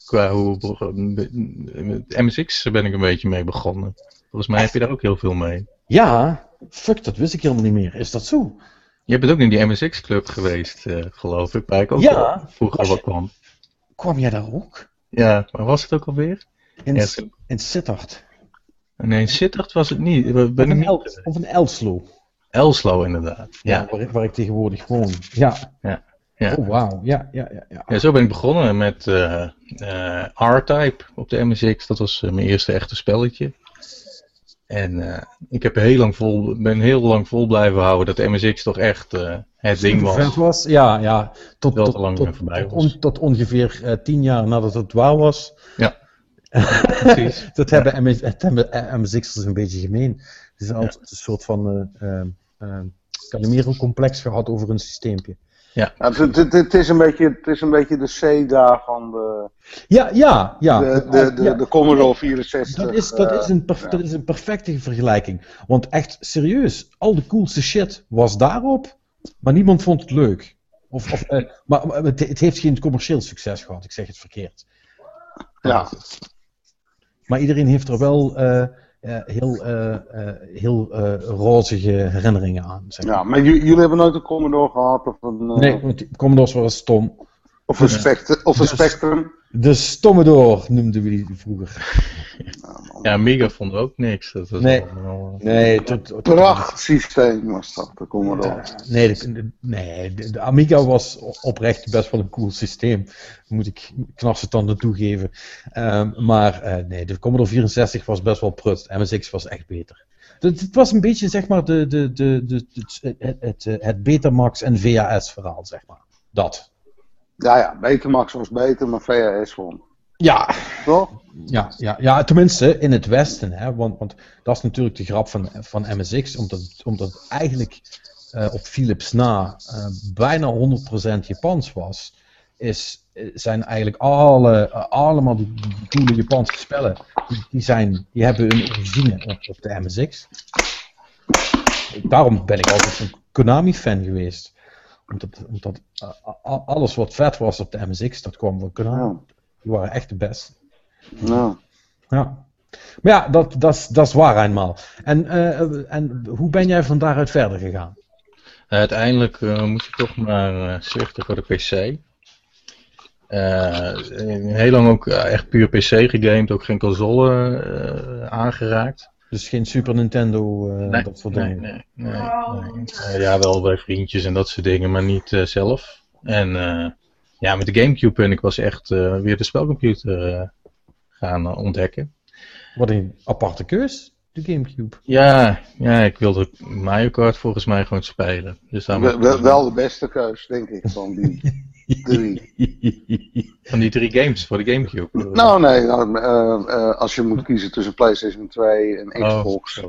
Qua hoe. Met MSX ben ik een beetje mee begonnen. Volgens mij heb je daar ook heel veel mee. Ja, fuck, dat wist ik helemaal niet meer. Is dat zo? Je bent ook in die MSX-club geweest, eh, geloof ik, waar ik ook Ja. vroeger je- kwam. Kwam jij daar ook? Ja, maar was het ook alweer? In, Ja, in Sittard. Nee, in Sittard was het niet. Ben Of El, of een Elslo. Elslo, inderdaad. Ja. waar, ik- waar ik tegenwoordig woon. Ja. Ja, ja. Oh, wauw. Ja, ja, ja. ja. Ja, zo ben ik begonnen met eh, eh, R-Type op de MSX. Dat was eh, mijn eerste echte spelletje. En eh, ik heb heel lang vol, ben heel lang vol blijven houden dat MSX toch echt eh, het ding was. Was. Ja, ja. Tot, tot, lang tot, voorbij was. on- tot ongeveer eh, tien jaar nadat het waar was. Precies. Dat hebben, MS, het hebben eh, MSX'ers een beetje gemeen. Het is altijd een soort van Calimero-complex gehad over een systeempje. Ja, het, het, het is een beetje, het is een beetje de CEDA van de, Ja, ja, ja. de, de, de, Ja. de Commodore 64. Dat is, dat, eh, is een perf- ja. dat is een perfecte vergelijking. Want echt, serieus, al de coolste shit was daarop, maar niemand vond het leuk. Of, of, eh, maar maar het, het heeft geen commercieel succes gehad, ik zeg het verkeerd. Ja. Maar iedereen heeft er wel eh, eh, heel, eh, eh, heel rozige herinneringen aan. Zeg maar. ja, maar jullie hebben nooit een Commodore gehad of een, Nee, Commodores waren stom. Of een, spectrum, of een Dus- Spectrum. De Stommodore noemden we die vroeger. Ja, Amiga vond ook niks. Dat was Nee. allemaal, Nee, tot, Prachtsysteem was dat, de Commodore. Nee, de, de- nee de, de Amiga was oprecht best wel een cool systeem. Moet ik knarse tanden toegeven. Ehm, maar eh, nee, de Commodore 64 was best wel prut. MSX was echt beter. Het, het was een beetje zeg maar de, de, de, de, het, het, het, het Betamax en VHS verhaal, zeg maar. Dat. Ja, ja, Betamax was beter, maar VHS won. Ja, Toch? Ja, ja, ja, tenminste in het Westen. Hè, want, want dat is natuurlijk de grap van, van MSX, omdat, omdat het eigenlijk eh, op Philips na eh, bijna 100% Japans was. Is, eh, zijn eigenlijk alle, allemaal die, coole Japanse spellen, die, die, zijn, die hebben een origine op, op de MSX. Daarom ben ik altijd zo'n Konami-fan geweest. Omdat, omdat eh, alles wat vet was op de MSX, dat kwam van Konami. Ja. Die waren echt de beste. Ja. Ja. Maar ja, dat, dat, is- dat is waar eenmaal. En, eh, en hoe ben jij van daaruit verder gegaan? Uiteindelijk eh, moet je toch maar eh zwichten voor de PC. Eh, heel lang ook eh, echt puur PC gegamed, ook geen console eh, aangeraakt. Dus geen Super Nintendo, eh, dat soort nee, dingen. nee, nee, nee. Eh, ja, wel bij vriendjes en dat soort dingen, maar niet eh, zelf. En eh, ja, met de Gamecube ben ik was echt eh, weer de spelcomputer eh, gaan ontdekken. Wat een aparte keus, de Gamecube. Ja, ja, ik wilde Mario Kart volgens mij gewoon spelen. Dus daarom Wel, wel- wel de beste keus, denk ik, van die drie. Van die drie games voor de Gamecube. Nou, nee, nou, eh, eh, als je moet kiezen tussen PlayStation 2 en Oh, Xbox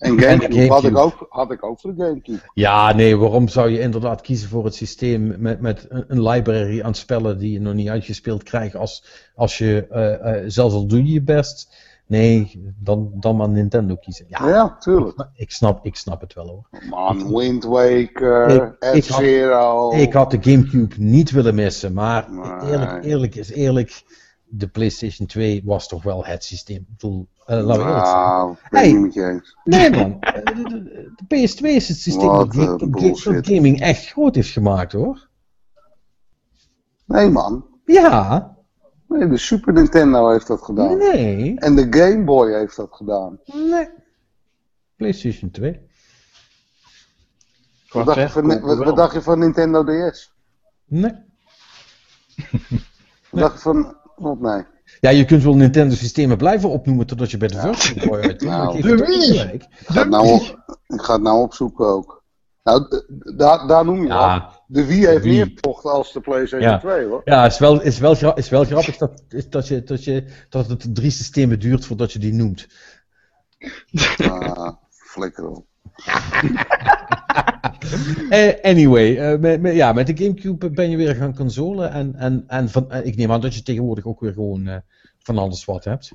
en Gamecube, Had, ik ook, had ik ook voor de Gamecube. Ja, nee, waarom zou je inderdaad kiezen voor het systeem met, met een, library aan spellen die je nog niet uitgespeeld krijgt als, als je, eh, zelfs al doe je je best, nee, dan, dan maar Nintendo kiezen. Ja, Ja, tuurlijk. ik snap, ik snap het wel hoor. Man, Wind Waker, Ik- ik had- F-Zero. Ik had de Gamecube niet willen missen, maar Nee. eerlijk, eerlijk is eerlijk. de PlayStation 2 was toch wel het systeem. Ik bedoel, uh, eerlijk zijn. Nou, Hey. niet eens. Nee man, eh, de, de- de PS2 is het systeem dat, eh, dat gaming echt groot heeft gemaakt hoor. Nee man. Ja, Nee, de Super Nintendo heeft dat gedaan. nee, En de Game Boy heeft dat gedaan. nee. PlayStation 2. Wat dacht, je van, wat, wat dacht je van Nintendo DS? Nee. Wat dacht je van... Wat nee. Ja, je kunt wel Nintendo systemen blijven opnoemen totdat je bij de Virtual Boy uitkomt. Nou, de Wii. Ik ga, het nou, op- ik ga het nou opzoeken ook. Nou, daar, daar noem je. Ja, De Wii heeft meer verkocht als de PlayStation Ja. 2 hoor. ja is, wel, is, wel gra- is wel grappig dat, is dat, je, dat, je, dat het drie systemen duurt voordat je die noemt. Ah, flikker op. Eh, anyway, eh, met, met- ja, met de Gamecube ben je weer gaan consolen. En, en, en van, eh, ik neem aan dat je tegenwoordig ook weer gewoon eh, van alles wat hebt.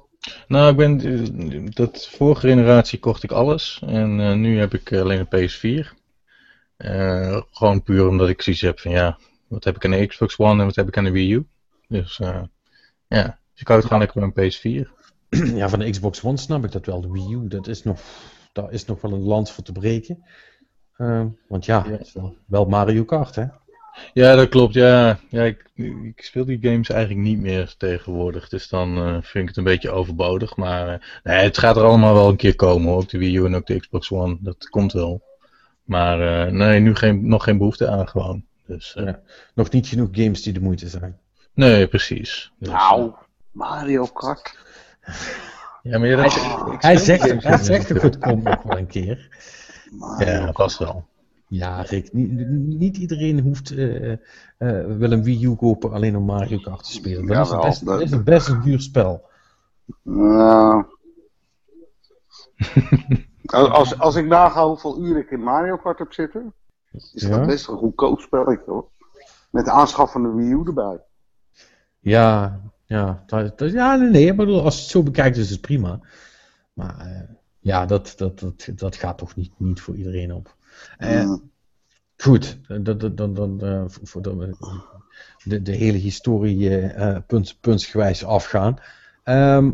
Nou, ik ben, dat vorige generatie kocht ik alles. En eh, nu heb ik alleen een PS4. Eh, gewoon puur omdat ik zoiets heb van ja, wat heb ik aan de Xbox One en wat heb ik aan de Wii U. Dus eh, ja, dus ik hou het gewoon lekker bij een PS4. ja, van de Xbox One snap ik dat wel. De Wii U, dat is nog, daar is nog wel een land voor te breken. Eh, want ja, wel, wel Mario Kart, hè? Ja, dat klopt. Ja, ja ik, ik speel die games eigenlijk niet meer tegenwoordig. Dus dan vind ik het een beetje overbodig. Maar nee, het gaat er allemaal wel een keer komen. hoor. Ook de Wii U en ook de Xbox One. Dat komt wel. Maar eh, nee, nu geen, nog geen behoefte aan gewoon. Dus, eh, Ja. Nog niet genoeg games die de moeite zijn. Nee, precies. Dus, Nou, Mario Kart. Ja, maar ja, dat, Hij speel zegt, games hij zegt meer. ook, het komt nog wel een keer. Mario Ja, Kart. vast wel. Ja, Rick, niet, niet iedereen hoeft, eh, eh, wil een Wii U kopen alleen om Mario Kart te spelen. Dat is, Jawel, best, dat- is een best een duur spel. Nou. als, als, ik naga hoeveel uur ik in Mario Kart heb zitten, is Ja? dat best een goedkoop spelletje hoor. Met de aanschaf van de Wii U erbij. Ja, ja, dat, dat- ja nee, nee, ik bedoel, als je het zo bekijkt is het prima. Maar eh, ja, dat, dat, dat, dat gaat toch niet, niet voor iedereen op. Mm. Goed, dan, dan, dan, dan, eh, voor de, de, de hele historie punt, puntsgewijs afgaan. Ehm,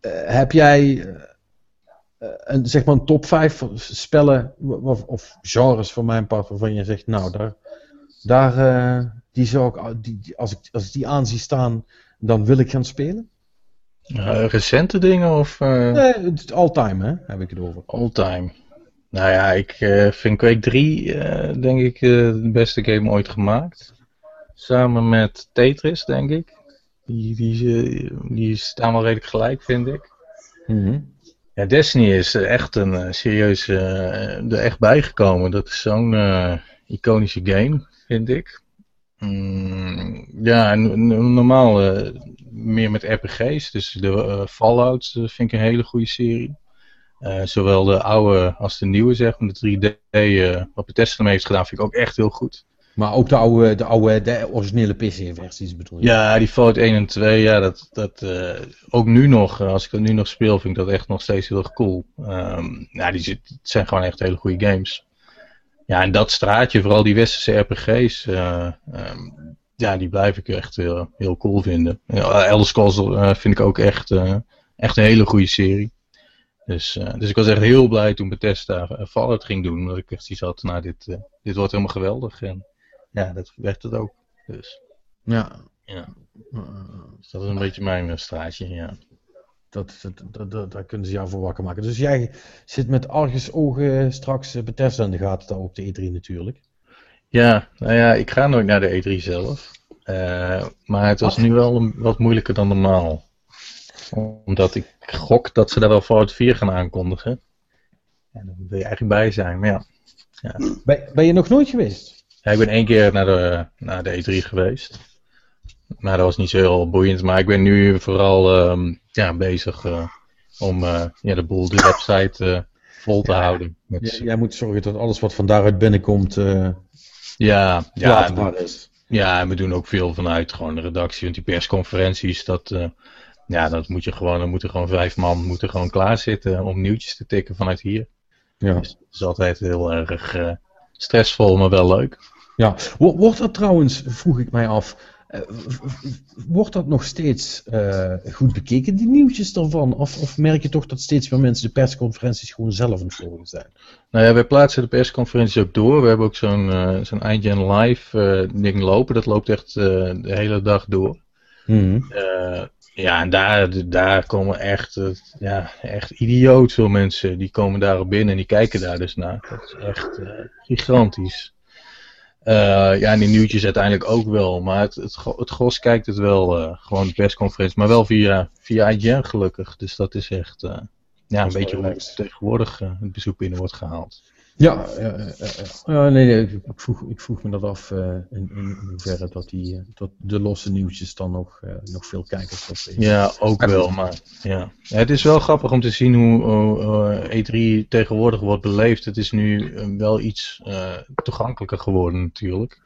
eh, heb jij een, zeg maar een top 5 spellen of, of genres van mijn part waarvan je zegt, nou, daar, daar eh, die zou ik, die, die- als, ik, als ik die aan zie staan, dan wil ik gaan spelen? Eh, recente dingen of eh Nee, all-time, hè, heb ik het over. all-time? Nou ja, ik eh, vind Quake 3 eh, denk ik eh, de beste game ooit gemaakt. Samen met Tetris, denk ik. Die, die, eh, die staan wel redelijk gelijk, vind ik. Mhm. Ja, Destiny is echt een eh, serieus eh, er echt bijgekomen. Dat is zo'n eh, iconische game, vind ik. Mm, ja, normaal meer met RPG's. Dus de Fallout vind ik een hele goede serie. Zowel de oude als de nieuwe, zeg maar. De 3D, eh, wat Bethesda ermee heeft gedaan, vind ik ook echt heel goed. Maar ook de oude, de oude, de originele PC-versies bedoel je? Ja, die Fallout 1 en 2, ja, dat, dat eh, ook nu nog, eh, als ik dat nu nog speel, vind ik dat echt nog steeds heel erg cool. Ja, die het zijn gewoon echt hele goede games. Ja, en dat straatje, vooral die westerse RPG's, eh, ehm, ja, die blijf ik echt heel, cool vinden. Ja, Elder Scrolls vind ik ook echt, echt een hele goede serie. Dus, dus ik was echt heel blij toen Bethesda Fallout ging doen, omdat ik echt zoiets had, nou, dit, dit wordt helemaal geweldig. En ja, dat werd het ook. Dus. Ja. Ja. Eh, Dus dat is een beetje mijn eh, straatje, ja. Dat, dat, dat, dat- daar kunnen ze jou voor wakker maken. Dus jij zit met argusogen straks eh, Bethesda in de gaten daar op de E3 natuurlijk. Ja, nou ja, ik ga nooit naar de E3 zelf. Eh, maar het was nu wel een- wat moeilijker dan normaal. Omdat ik gok dat ze daar wel Fallout 4 gaan aankondigen. En dan wil je eigenlijk bij zijn, maar ja. Ben, ben je nog nooit geweest? Ja, ik ben één keer naar de, naar de E3 geweest. Maar dat was niet zo heel boeiend. Maar ik ben nu vooral ehm, ja, bezig eh, om eh, ja, de boel, de website eh, vol te houden. Met, jij moet zorgen dat alles wat van daaruit binnenkomt ja, ja, laadbaar is. Ja, en we doen ook veel vanuit gewoon de redactie. Want die persconferenties, dat, ja, dat moet je gewoon, dan moeten gewoon vijf man moeten gewoon klaarzitten om nieuwtjes te tikken vanuit hier. Ja. Dus het is altijd heel erg stressvol, maar wel leuk. Ja. Wo- Wordt dat trouwens, vroeg ik mij af, Eh, wordt dat nog steeds eh, goed bekeken, die nieuwtjes ervan? Of, of merk je toch dat steeds meer mensen de persconferenties gewoon zelf aan het volgen zijn? Nou ja, wij plaatsen de persconferenties ook door. We hebben ook zo'n eh zo'n IGN Live ding lopen. Dat loopt echt de hele dag door. Eh, ja, en daar, daar komen echt, ja, echt idioot veel mensen. Die komen daarop binnen en die kijken daar dus naar. Dat is echt gigantisch. Eh, ja, en die nieuwtjes uiteindelijk ook wel. Maar het, het, het gros kijkt het wel, eh, gewoon de persconferentie. Maar wel via, via IGN gelukkig. Dus dat is echt, eh, ja, een beetje hoe tegenwoordig het bezoek binnen wordt gehaald. Ja, ja, ja, ja, ja. Ja, nee, nee, ik, vroeg, ik vroeg me dat af eh, in, hoeverre dat, die, eh, dat de losse nieuwtjes dan nog, eh, nog veel kijkers opleveren. Ja, ook wel, maar ja. Ja, Het is wel grappig om te zien hoe hoe, eh, E3 tegenwoordig wordt beleefd. Het is nu wel iets eh, toegankelijker geworden natuurlijk.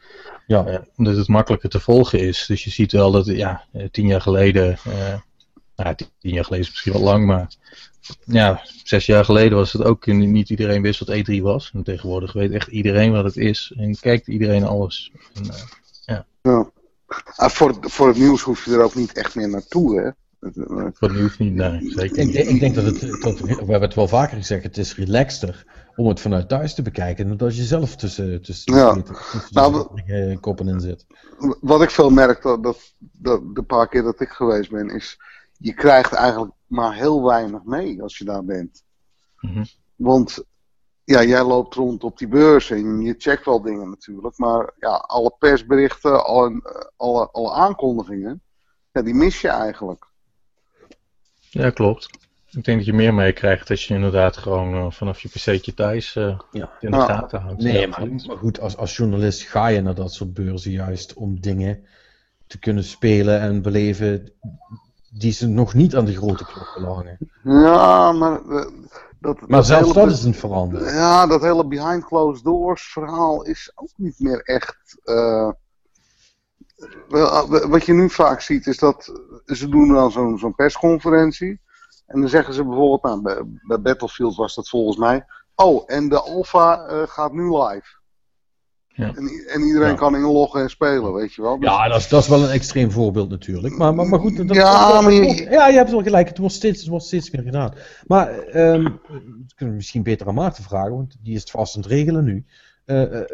Ja. Omdat het makkelijker te volgen is. Dus je ziet wel dat, ja, tien jaar geleden, eh, nou, tien jaar geleden is misschien wat lang, maar ja, zes jaar geleden was het ook, niet iedereen wist wat E3 was. En tegenwoordig weet echt iedereen wat het is en kijkt iedereen alles. En, eh, Ja. Ah, voor, voor het nieuws hoef je er ook niet echt meer naartoe, hè? Voor het nieuws niet, nee, zeker Ik, niet. denk- ik denk dat het, dat, we hebben het wel vaker gezegd, het is relaxter om het vanuit thuis te bekijken dan dat je zelf tussen, tussen, Ja. tussen, tussen Nou, de eh, koppen in zit. wat ik veel merk, dat, dat, dat de paar keer dat ik geweest ben, is je krijgt eigenlijk maar heel weinig mee als je daar bent. Mhm. Want ja, jij loopt rond op die beurs en je checkt wel dingen natuurlijk, maar ja, alle persberichten, alle, alle, alle aankondigingen, ja, die mis je eigenlijk. Ja, klopt. Ik denk dat je meer meekrijgt als je inderdaad gewoon eh, vanaf je pc'tje thuis eh, Ja. in de gaten houdt. Nee, maar, maar goed, als, als journalist ga je naar dat soort beurzen juist om dingen te kunnen spelen en beleven die ze nog niet aan de grote klok willen hangen. Ja, maar eh, dat, Maar dat zelfs hele dat is een verandering. Ja, dat hele behind closed doors verhaal is ook niet meer echt. eh, wat je nu vaak ziet is dat ze doen dan zo'n zo'n persconferentie. En dan zeggen ze bijvoorbeeld, nou, bij, Battlefield was dat volgens mij. Oh, en de Alpha gaat nu live. Ja. En, en iedereen Ja. kan inloggen en spelen, weet je wel. Dus- Ja, dat is, dat is wel een extreem voorbeeld natuurlijk. Maar, maar, maar goed, dat, Ja, dat- maar ja, je hebt wel gelijk. Het wordt steeds, het wordt steeds meer gedaan. Maar ehm, dat kunnen we misschien beter aan Maarten vragen, want die is het vast aan het regelen nu. Eh, eh,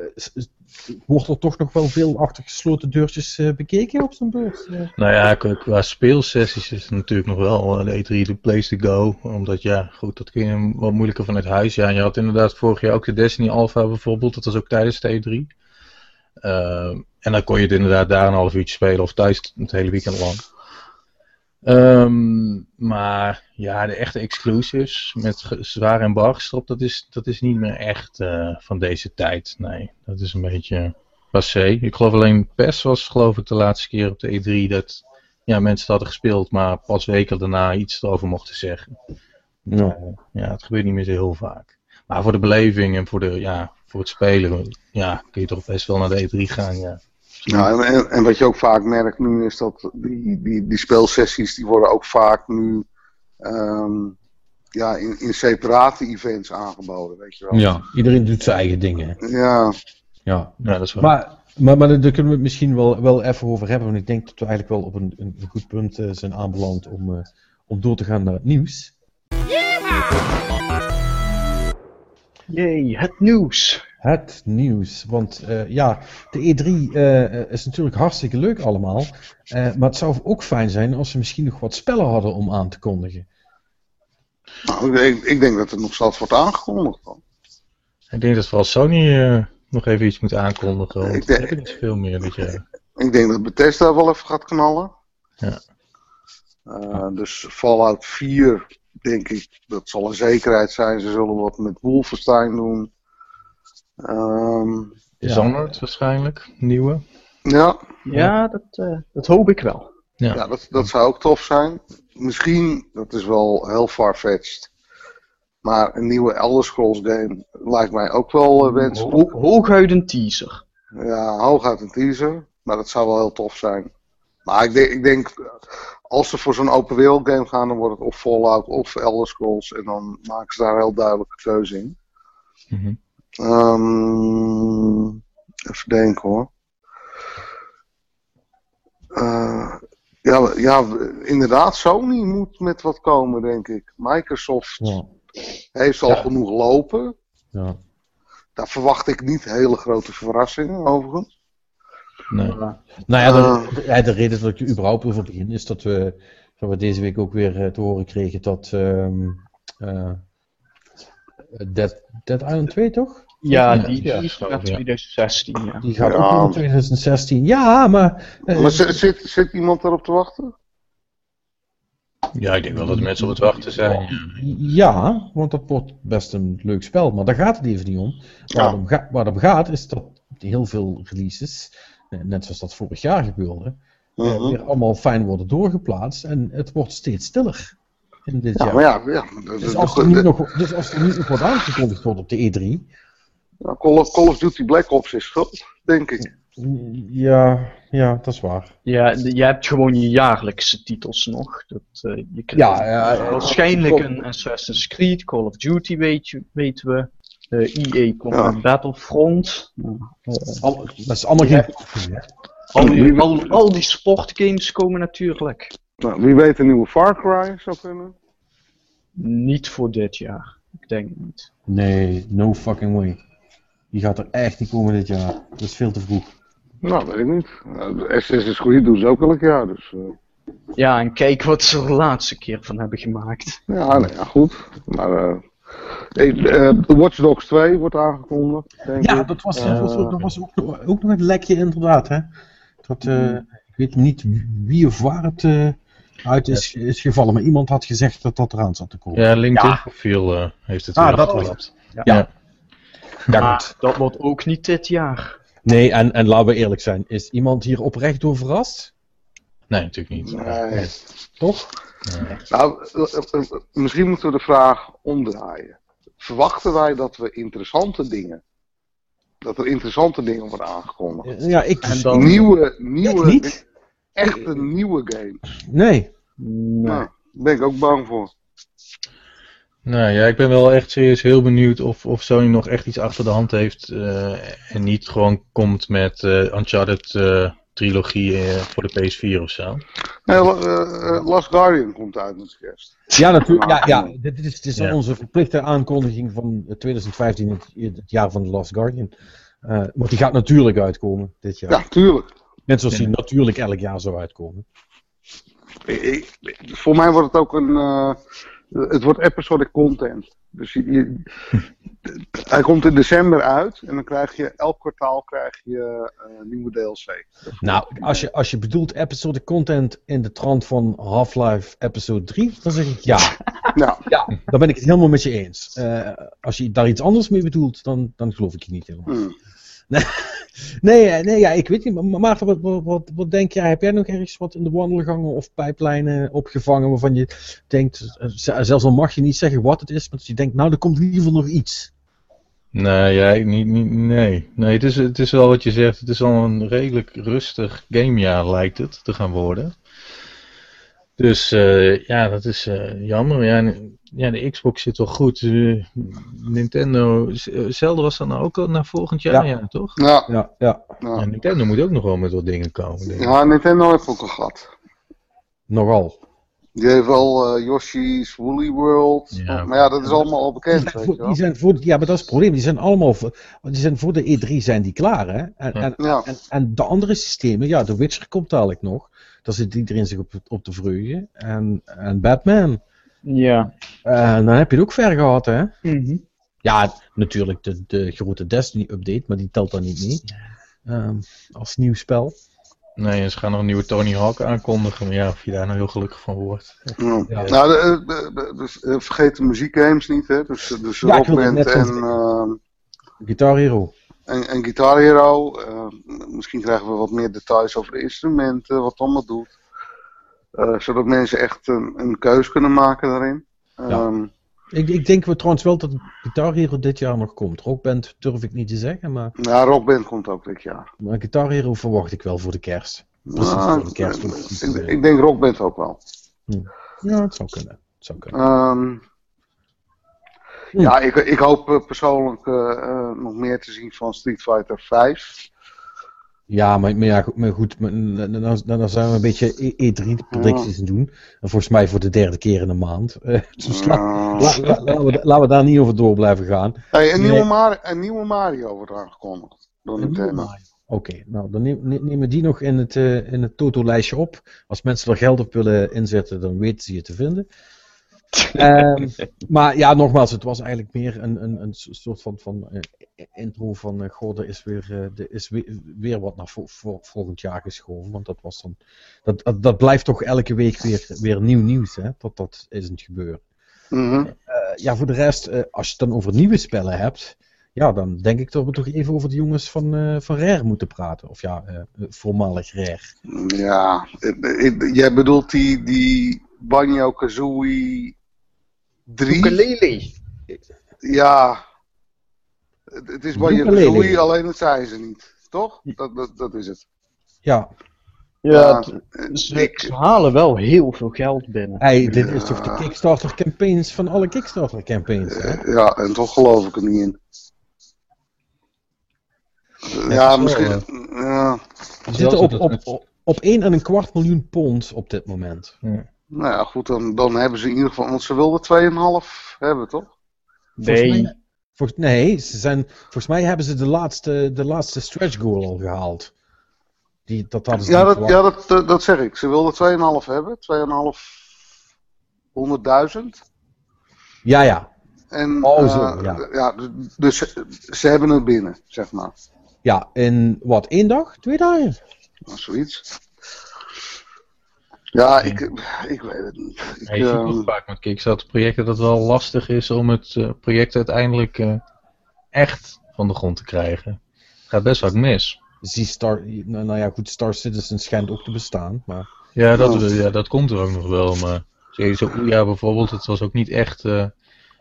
wordt er toch nog wel veel achter gesloten deurtjes eh, bekeken op zo'n beurs? Nou ja, qua, speelsessies is het natuurlijk nog wel de E3 de place to go. Omdat ja, goed, dat kun je wat moeilijker vanuit huis. Ja, en je had inderdaad vorig jaar ook de Destiny Alpha bijvoorbeeld. Dat was ook tijdens de E3. Ehm, en dan kon je het inderdaad daar een half uurtje spelen of thuis het hele weekend lang. Ehm, maar ja, de echte exclusives met zwaar embargo's erop, dat is, dat is niet meer echt eh, van deze tijd. Nee, dat is een beetje passé. Ik geloof alleen PES was geloof ik de laatste keer op de E3 dat ja, mensen het hadden gespeeld, maar pas weken daarna iets erover mochten zeggen. Ja. Eh, ja, het gebeurt niet meer zo heel vaak. Maar voor de beleving en voor, de, ja, voor het spelen, ja, kun je toch best wel naar de E3 gaan, ja. Ja, en, en, wat je ook vaak merkt nu is dat die, die, die speelsessies die worden ook vaak nu ehm, ja, in, in separate events aangeboden, weet je wel. ja, iedereen doet zijn eigen dingen. Ja, Ja. Ja, dat is wel. Maar, maar, maar daar kunnen we het misschien wel, wel even over hebben, want ik denk dat we eigenlijk wel op een, een goed punt eh, zijn aanbeland om, eh, om door te gaan naar het nieuws. Jee, het nieuws. Het nieuws. Want eh, ja, de E3 eh, is natuurlijk hartstikke leuk allemaal. eh, maar het zou ook fijn zijn als ze misschien nog wat spellen hadden om aan te kondigen. nou, ik, ik denk dat het nog zelfs wordt aangekondigd. hoor. Ik denk dat vooral Sony nog even iets moet aankondigen. Want Ik denk- heb niet zoveel meer dit jaar. Ik denk dat Bethesda wel even gaat knallen. Ja. Eh, dus Fallout 4, denk ik, dat zal een zekerheid zijn. Ze zullen wat met Wolfenstein doen. Ehm, Dishonored waarschijnlijk, nieuwe. ja, Ja, dat, eh, dat hoop ik wel. Ja. ja dat, dat zou ook tof zijn. Misschien, dat is wel heel far-fetched. Maar een nieuwe Elder Scrolls game lijkt mij ook wel uh, wenselijk. Ho hooguit een teaser. Ja, hooguit een teaser. Maar dat zou wel heel tof zijn. Maar ik denk, ik denk als ze voor zo'n open wereld game gaan, dan wordt het of Fallout of Elder Scrolls. En dan maken ze daar heel duidelijke keuze in. Mhm. Ehm, even denken hoor. Ja, ja, inderdaad, Sony moet met wat komen, denk ik. Microsoft Ja. heeft al Ja. genoeg lopen. Ja. Daar verwacht ik niet hele grote verrassingen, overigens. Nee. Nou ja, de, Ah. de- reden dat ik er überhaupt over begin is dat we, dat we deze week ook weer eh, te horen kregen dat ehm eh, Dead, Dead Island 2 toch? Ja, Ja, die, ja, die is zo, naar ja. 2016, ja. Die gaat Ja. ook in 2016. Ja, maar... eh, Maar zit, zit, zit iemand daarop te wachten? Ja, ik denk wel dat de mensen op het wachten zijn. ja. Want dat wordt best een leuk spel, maar daar gaat het even niet om. Waar, Ja. het, om ga- waar het om gaat is dat heel veel releases, eh, net zoals dat vorig jaar gebeurde, eh, Mhm. weer allemaal fijn worden doorgeplaatst en het wordt steeds stiller in dit Ja, jaar. maar ja, ja Dus als, er niet nog, dus als er niet nog wat aangekondigd wordt op de E3, ja, Call, of, Call of Duty Black Ops is schuld, denk ik. ja, ja, dat is waar. Ja, je hebt gewoon je jaarlijkse titels nog. Dat, eh, je krijgt Ja, ja, ja. waarschijnlijk een Assassin's Creed, Call of Duty weet je, weten we. Eh EA komt Ja. met Battlefront. Nou, eh, Al- dat is allemaal geen al, die, al, al die sportgames komen natuurlijk. Nou, wie weet een nieuwe Far Cry zou kunnen. Niet voor dit jaar. Ik denk het niet. Nee, no fucking way. Die gaat er echt niet komen dit jaar. Dat is veel te vroeg. Nou, weet ik niet. De Assassin's Creed doen ze ook elk jaar, dus... eh, Ja, en kijk wat ze er de laatste keer van hebben gemaakt. ja, nou ja, goed. Maar... eh eh, eh, Watch Dogs 2 wordt aangekondigd, denk Ja, ik. dat was, Eh, dat was, dat was ook, nog- ook nog een lekje inderdaad, hè. Dat, eh, ik weet niet wie of waar het eh, uit is, is gevallen, maar iemand had gezegd dat dat eraan zat te komen. Ja, LinkedIn profiel eh, heeft het Ah, weer dat afgelapt. Ja. Ja. Ja, maar dat wordt ook niet dit jaar. Nee, en, en laten we eerlijk zijn, is iemand hier oprecht door verrast? Nee, natuurlijk niet. Nee. Toch? Nou, eh, eh, misschien moeten we de vraag omdraaien. Verwachten wij dat we interessante dingen, dat er interessante dingen worden aangekondigd? Ja, ik En dan- Nieuwe, nieuwe, niet. Echte nieuwe games. Nee. Nee. Nou, daar ben ik ook bang voor. Nou ja, ik ben wel echt serieus heel benieuwd of, of Sony nog echt iets achter de hand heeft. eh, en niet gewoon komt met eh Uncharted eh, trilogie eh, voor de PS4 of zo. Nee, La- eh, eh, Last Guardian komt uit met kerst. Ja, natuurlijk. Ja, ja. Dit, is, dit is Ja. onze verplichte aankondiging van 2015, het, het jaar van The Last Guardian. Eh maar die gaat natuurlijk uitkomen dit jaar. Ja, tuurlijk. Net zoals die natuurlijk elk jaar zou uitkomen. Ik- ik- voor mij wordt het ook een. eh, het wordt episodic content. Dus je, je- hij komt in december uit en dan krijg je elk kwartaal krijg je eh, nieuwe DLC. Nou, als je, als je bedoelt episode content in de trant van Half-Life episode 3, dan zeg ik ja. Nou, Ja, daar ben ik het helemaal met je eens. Eh, als je daar iets anders mee bedoelt, dan, dan geloof ik je niet helemaal. hmm. Nee, eh, nee ja, ik weet niet. Maar Maarten, wat, wat, wat, denk jij? Heb jij nog ergens wat in de wandelgangen of pijplijnen opgevangen waarvan je denkt, eh, z- zelfs al mag je niet zeggen wat het is, maar je denkt, nou, er komt in ieder geval nog iets. Nee, ja, niet, niet, nee. nee het, is, het is wel wat je zegt. Het is al een redelijk rustig gamejaar lijkt het te gaan worden. Dus eh, ja, dat is eh, jammer. Ja, ja, de Xbox zit wel goed. Eh, Nintendo, eh, Zelda was dan nou ook al naar volgend jaar, Ja. ja, toch? ja, Ja, ja. ja. En Nintendo moet ook nog wel met wat dingen komen. Denk ik. ja, Nintendo heeft ook een gat. nogal. Die heeft wel eh, Yoshi's Woolly World. Ja. Maar ja, dat is allemaal al bekend. Die Weet zijn je voor, wel. die zijn voor, ja, maar dat is het probleem. Die zijn allemaal voor, die zijn voor de E3 zijn die klaar, hè? En, Ja. en, Ja. en, en de andere systemen, ja, The Witcher komt dadelijk nog. Daar zit iedereen zich op, op te vreugen. En, en Batman. Ja. En dan heb je het ook ver gehad, hè? Mhm. Ja, natuurlijk de, de grote Destiny-update, maar die telt dan niet mee. Ehm, als nieuw spel. Nee, ze gaan nog een nieuwe Tony Hawk aankondigen. Maar ja, of je daar nou heel gelukkig van wordt. Ja. Ja. Nou, de, de- de- vergeet de muziekgames niet, hè? Dus, dus Ja, ik wilde Rock het Band net en, eh, Guitar Hero. en, en Guitar Hero. eh, misschien krijgen we wat meer details over de instrumenten, wat allemaal doet. Eh, zodat mensen echt een, een keus kunnen maken daarin. Ja. Ehm, Ik, ik denk wel trouwens wel dat Guitar Hero dit jaar nog komt. Rockband durf ik niet te zeggen, maar, ja, Rock Band komt ook dit jaar. maar Guitar Hero verwacht ik wel voor de kerst. Precies Nou, voor de kerst. ik, ik denk Rock Band ook wel. Ja, het zou kunnen. Het zou kunnen. Ehm, Hm. Ja, ik, ik hoop eh, persoonlijk eh, nog meer te zien van Street Fighter 5. Ja, maar, maar, ja, goed- maar goed, maar, dan, dan, dan zijn we een beetje E- E3-predicties doen. En volgens mij voor de derde keer in een maand. Dus la- Ja. la- la- laten, we, laten we daar niet over door blijven gaan. Hey, een, Nee. nieuwe Mario, een nieuwe Mario wordt aangekondigd. Door Nintendo. Oké, nou dan nemen we die nog in het, eh, in het Toto-lijstje op. Als mensen er geld op willen inzetten, dan weten ze je te vinden. Ehm, maar ja, nogmaals, het was eigenlijk meer een, een, een soort van, van eh, intro van, goh, er is weer, eh, er is weer, weer wat naar vo- vo- volgend jaar geschoven. Want dat was dan, dat, dat, dat blijft toch elke week weer, weer nieuw nieuws, hè? Dat dat is het gebeuren. Mhm. Ja, voor de rest, als je het dan over nieuwe spellen hebt, ja, dan denk ik dat we toch even over de jongens van, eh, van Rare moeten praten. Of ja, voormalig Rare. Ja, jij bedoelt die, die Banjo 3? Ukulele. Ja, het, het is Banjo Ukulele. Kazooie, alleen dat zei ze niet. Toch? Dat, dat, dat is het. Ja, Ja, Ja, het- ze, ik- ze halen wel heel veel geld binnen. hey, dit is toch de Kickstarter campaigns van alle Kickstarter campaigns, hè? Eh, Ja, en toch geloof ik er niet in. Ja, misschien. Ja, We zitten op, op, met- op, op 1 en een kwart miljoen pond op dit moment. Nou ja, goed, dan, dan hebben ze in ieder geval. Want ze wilden 2,5 hebben, toch? Volgens Nee, mij- volgens- nee, ze zijn, volgens mij hebben ze de laatste, de laatste stretch goal al gehaald. Die, dat hadden ze Ja, dat, ja dat, dat, dat zeg ik. Ze wilden 2,5 hebben. 2,5 honderdduizend. ja, ja. En, Oh, zo, eh, ja. d- dus ze, ze hebben het binnen, zeg maar. Ja, in wat, één dag? Twee dagen? Of zoiets. Ja, ik, ik weet het niet. Ik, Ja, je ziet ehm, nog vaak met Kickstarter projecten dat het wel lastig is om het eh, project uiteindelijk eh, echt van de grond te krijgen. Het gaat best vaak mis. Zie Star, nou, nou ja, goed, Star Citizen schijnt ook te bestaan, maar... Ja, dat, Ja. ja, dat komt er ook nog wel. Maar zo, Ouya bijvoorbeeld, het was ook niet echt eh,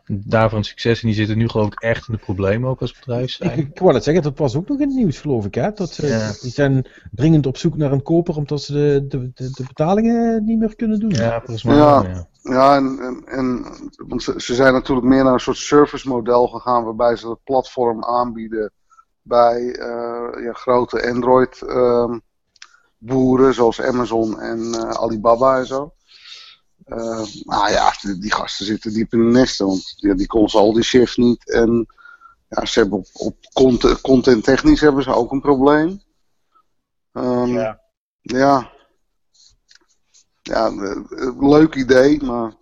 daarvoor een succes. En die zitten nu geloof ik echt in de problemen ook als bedrijf Ik, zijn. ik wou net zeggen, dat was ook nog in het nieuws, geloof ik, hè? Dat ze, Ja. Die zijn dringend op zoek naar een koper, omdat ze de, de, de, de betalingen niet meer kunnen doen. Ja, volgens mij Ja. wel, ja. Ja, en, en, en want ze, ze zijn natuurlijk meer naar een soort service model gegaan waarbij ze het platform aanbieden bij eh, ja, grote Android ehm, boeren zoals Amazon en eh, Alibaba en zo. Eh, maar ja, die, die gasten zitten diep in de nesten, want ja, die kon ze al die shift niet. En ja, ze hebben op, op content, content technisch hebben ze ook een probleem. Ehm, Ja. ja. Ja, eh, eh, leuk idee, maar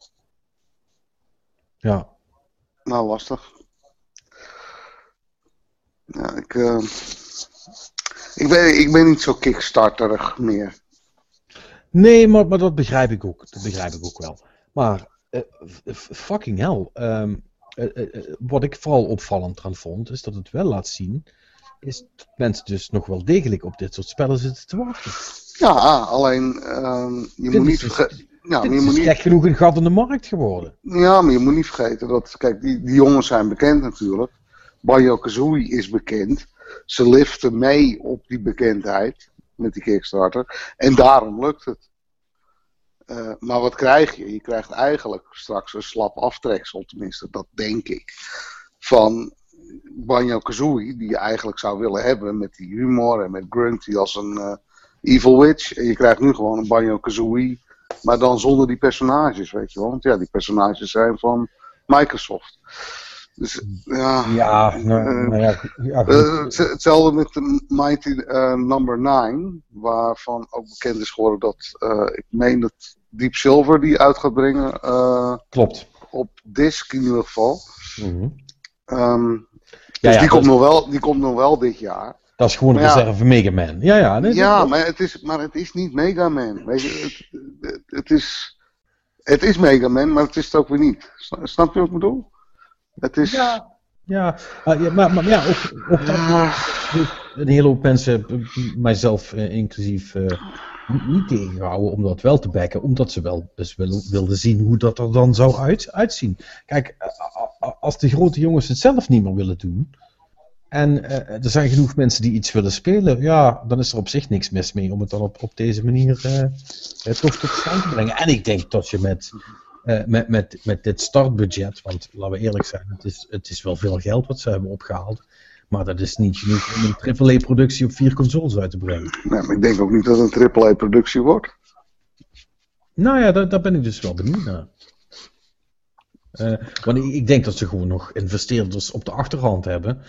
Ja. nou lastig. Ja, ik, ik, ben, ik ben niet zo kickstarterig meer. Nee, maar, maar dat begrijp ik ook. Dat begrijp ik ook wel. Maar, eh, fucking hell. ehm, eh, eh, wat ik vooral opvallend aan vond, is dat het wel laat zien, is dat mensen dus nog wel degelijk op dit soort spellen zitten te wachten. Ja, alleen ehm, je Dit moet niet vergeten. Ja, maar je is moet niet, gek genoeg een gat in de markt geworden. ja, maar je moet niet vergeten dat, kijk, die, die jongens zijn bekend natuurlijk. Banjo Kazooie is bekend. Ze liften mee op die bekendheid met die Kickstarter. En daarom lukt het. Eh, maar wat krijg je? Je krijgt eigenlijk straks een slap aftreksel, tenminste, dat denk ik. Van Banjo Kazooie, die je eigenlijk zou willen hebben met die humor en met Grunty als een eh, evil witch. En je krijgt nu gewoon een Banjo Kazooie, maar dan zonder die personages, weet je wel. Want ja, die personages zijn van Microsoft. Dus ja. Ja, nou, Eh, nou ja, eh, het- hetzelfde met de Mighty eh, Number 9, waarvan ook bekend is geworden dat ik meen dat Deep Silver die uit gaat brengen klopt. op disc in ieder geval. Mhm. Ehm, dus ja, die, komt nog wel, die komt nog wel dit jaar. dat is gewoon een reserve Mega Man. Ja, ja. nee, ja, dat- maar het, is, maar het is niet Mega Man. Weet je, het, het, het is, het is Mega Man, maar het is het ook weer niet. Sna- Snap je wat ik bedoel? Het is. Ja, ja, ah, ja, maar, maar ja, dat Ah, een hele hoop mensen, b- mijzelf eh, inclusief, eh, niet- tegenhouden om dat wel te backen, omdat ze wel dus wil- wilden zien hoe dat er dan zou uit, uitzien. Kijk, eh, als de grote jongens het zelf niet meer willen doen, en eh, er zijn genoeg mensen die iets willen spelen, ja, dan is er op zich niks mis mee om het dan op, op deze manier eh, eh, toch tot stand te brengen. En ik denk dat je met, eh, met, met, met dit startbudget, want laten we eerlijk zijn, het is, het is wel veel geld wat ze hebben opgehaald. Maar dat is niet genoeg om een AAA-productie op vier consoles uit te brengen. Nee, maar ik denk ook niet dat het een AAA-productie wordt. Nou ja, daar, daar ben ik dus wel benieuwd naar. Eh, want ik, ik denk dat ze gewoon nog investeerders op de achterhand hebben.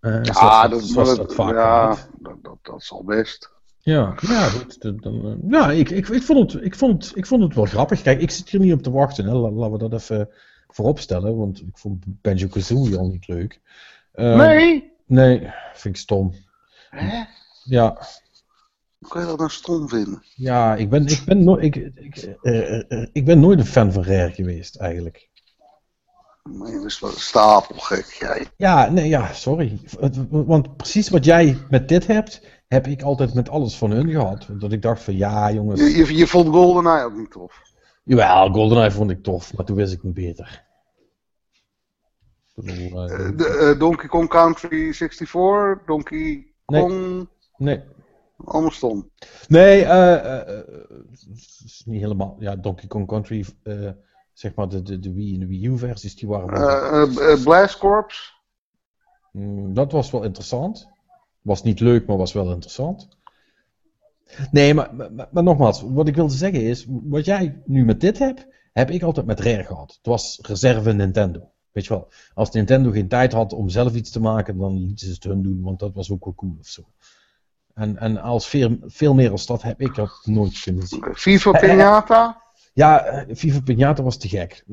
Eh, Ja, zoals, dat, zoals dat, dat vaak ja dat, dat zal best. Ja, ja, goed, dan, eh, ja ik, ik, ik, vond het, ik, vond, ik vond het wel grappig. Kijk, ik zit hier niet op te wachten. Hè. La- Laten we dat even voorop stellen, want ik vond Banjo Kazooie al niet leuk. Eh, nee! Nee, vind ik stom. Hè? Ja, Hoe kan je dat nou stom vinden? ja ik, ben, ik, ben no ik, ik, eh, eh, ik ben nooit een fan van Rare geweest, eigenlijk. Maar je is wel een stapelgek, jij. Ja, nee, ja, sorry. Want precies wat jij met dit hebt, heb ik altijd met alles van hun gehad. Dat ik dacht van, ja jongens, Je, je, je vond GoldenEye ook niet tof. jawel, GoldenEye vond ik tof, maar toen wist ik niet beter. Eh, Eh, de, eh, Donkey Kong Country 64, Donkey Nee. Kong, nee, nee, het is niet helemaal, ja, Donkey Kong Country, zeg maar de, de, de Wii en de Wii U versies, die waren Blast Corps, Mm, dat was wel interessant. Was niet leuk, maar was wel interessant. Nee, maar, maar, maar nogmaals, wat ik wilde zeggen is, wat jij nu met dit hebt, heb ik altijd met Rare gehad. Het was reserve Nintendo. Weet je wel, als Nintendo geen tijd had om zelf iets te maken, dan lieten ze het hun doen, want dat was ook wel cool of zo. En, en als veel, veel meer als dat heb ik dat nooit kunnen zien. FIFA Pinata. Ja, eh, Viva Pinata was te gek.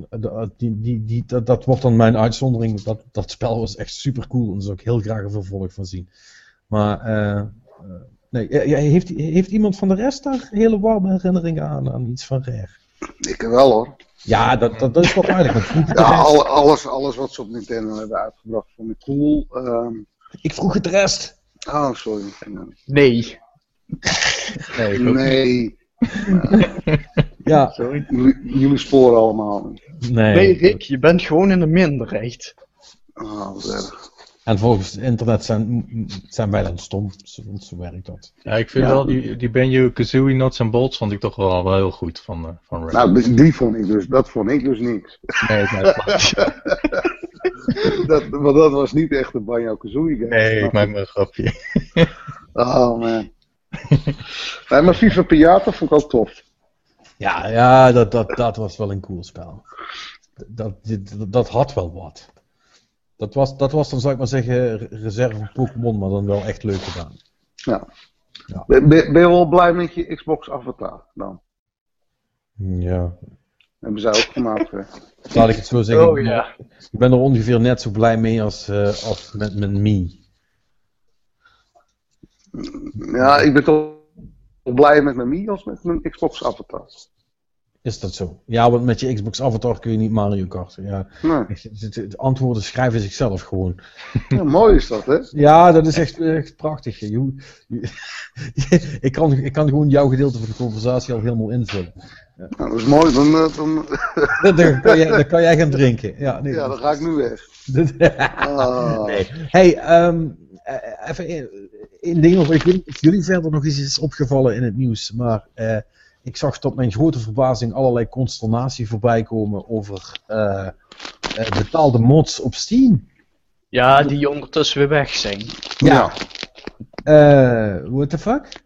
Die, die, die, dat, dat wordt dan mijn uitzondering. Dat, dat spel was echt super cool en daar zou ik heel graag een vervolg van zien. Maar, eh, eh, nee, eh, ja, heeft, heeft iemand van de rest daar hele warme herinneringen aan, aan iets van Rare? Ik wel hoor. Ja, dat, dat, dat is wel duidelijk. de Ja, alles, alles wat ze op Nintendo hebben uitgebracht vond ik cool. Ehm, Ik vroeg het de rest. oh, sorry. Nee. Nee, Ja, Sorry. jullie, sporen allemaal. nee. Nee, Rick, je bent gewoon in de minderheid. Oh, wat erg. En volgens het internet zijn, zijn wij dan stom. Zo, zo werkt dat. Ja, ik vind Ja. wel die, die Banjo Kazooie Nuts and Bolts vond ik toch wel, wel heel goed van, eh, van Rare. Nou, die, die vond ik dus, dat vond ik dus niks. nee, nee, dat want dat was niet echt een Banjo Kazooie game. nee, ik maak me een grapje. Oh man. nee, maar FIFA Piata vond ik ook tof. Ja, ja dat, dat, dat was wel een cool spel. Dat, dat, dat had wel wat. Dat was, dat was dan, zou ik maar zeggen, re- reserve Pokémon, maar dan wel echt leuk gedaan. Ja. Ja. Ben, je wel blij met je Xbox Avatar dan? Ja. Hebben zij ook gemaakt. Laat ik het zo zeggen. Oh ik, ben, ja. ik ben er ongeveer net zo blij mee als, eh, als met mijn Me. Ja, ik ben toch blij met mijn Mii als met mijn Xbox Avatar. Is dat zo? Ja, want met je Xbox Avatar kun je niet Mario Kart. Ja, Nee. het- antwoorden schrijven zichzelf gewoon. Ja, mooi is dat, hè? Ja, dat is echt, echt prachtig. Je, je- je- ik, kan, ik kan gewoon jouw gedeelte van de conversatie al helemaal invullen. Nou, dat is mooi. Dan, eh, dan, Dan kan, jij, dan kan jij gaan drinken. Ja, nee, ja, dan ga ik nu weg. Ah. Nee. Hey, ehm, eh, even één- één ding nog. Ik weet niet of jullie verder nog iets is opgevallen in het nieuws. Maar eh, ik zag tot mijn grote verbazing allerlei consternatie voorbij komen over eh, eh, betaalde mods op Steam. Ja, die ondertussen weer weg zijn. Ja. Eh, what the fuck?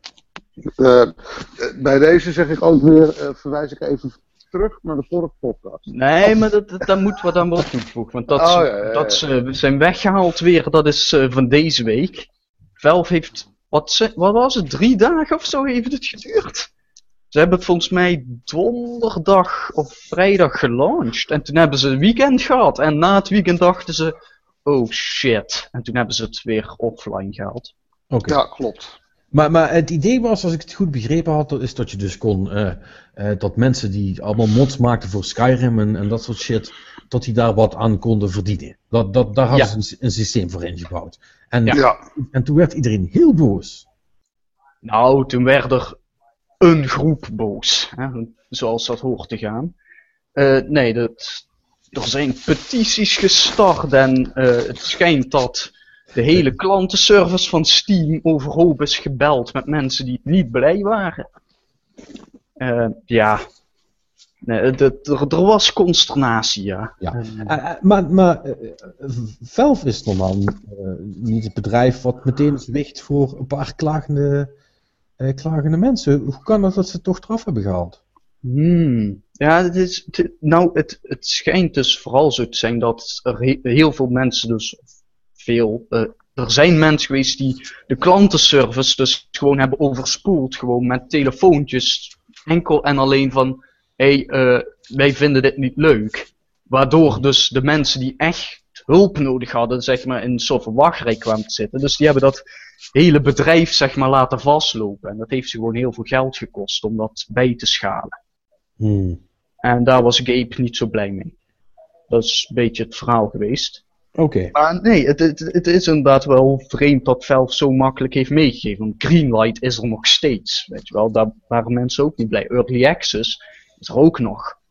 Bij deze zeg ik ook weer, eh, verwijs ik even terug naar de vorige podcast. Nee, maar dat, dat, daar moeten we dan wel toevoegen. Want dat, Oh, ze, ja, ja, ja. dat ze zijn weggehaald weer, dat is van deze week. Valve heeft, wat, ze, wat was het, drie dagen of zo heeft het geduurd? Ze hebben het volgens mij donderdag of vrijdag gelanceerd. En toen hebben ze een weekend gehad. En na het weekend dachten ze, oh shit. En toen hebben ze het weer offline gehaald. Oké. Ja, klopt. Maar, maar het idee was, als ik het goed begrepen had, dat is dat je dus kon, eh, eh, dat mensen die allemaal mods maakten voor Skyrim en, en dat soort shit, dat die daar wat aan konden verdienen. Dat, dat, daar hadden Ja. ze een, sy- een systeem voor ingebouwd. En, Ja. en toen werd iedereen heel boos. Nou, toen werd er een groep boos. Hè, zoals dat hoort te gaan. Eh, nee, dat, er zijn petities gestart en eh, het schijnt dat de hele klantenservice van Steam overhoop is gebeld met mensen die niet blij waren. Eh, ja, Nee, het- het- er, was consternatie, ja. Ja. Maar maar Valve is normaal eh, niet het bedrijf wat meteen zwicht voor een paar klagende, eh, klagende mensen. Hoe kan het dat ze toch eraf hebben gehaald? Hmm. Ja, het is, nou, het, het schijnt dus vooral zo te zijn dat er he- heel veel mensen, dus veel, eh, er zijn mensen geweest die de klantenservice dus gewoon hebben overspoeld, gewoon met telefoontjes, enkel en alleen van, hé, hey, eh, wij vinden dit niet leuk. Waardoor dus de mensen die echt hulp nodig hadden, zeg maar, in een wachtrij kwamen te zitten. Dus die hebben dat hele bedrijf, zeg maar, laten vastlopen. En dat heeft ze gewoon heel veel geld gekost om dat bij te schalen. Hmm. En daar was Gabe niet zo blij mee. Dat is een beetje het verhaal geweest. Oké. Maar nee, het, het, het is inderdaad wel vreemd dat Valve zo makkelijk heeft meegegeven. Want Greenlight is er nog steeds. Weet je wel, daar waren mensen ook niet blij. Early Access is er ook nog.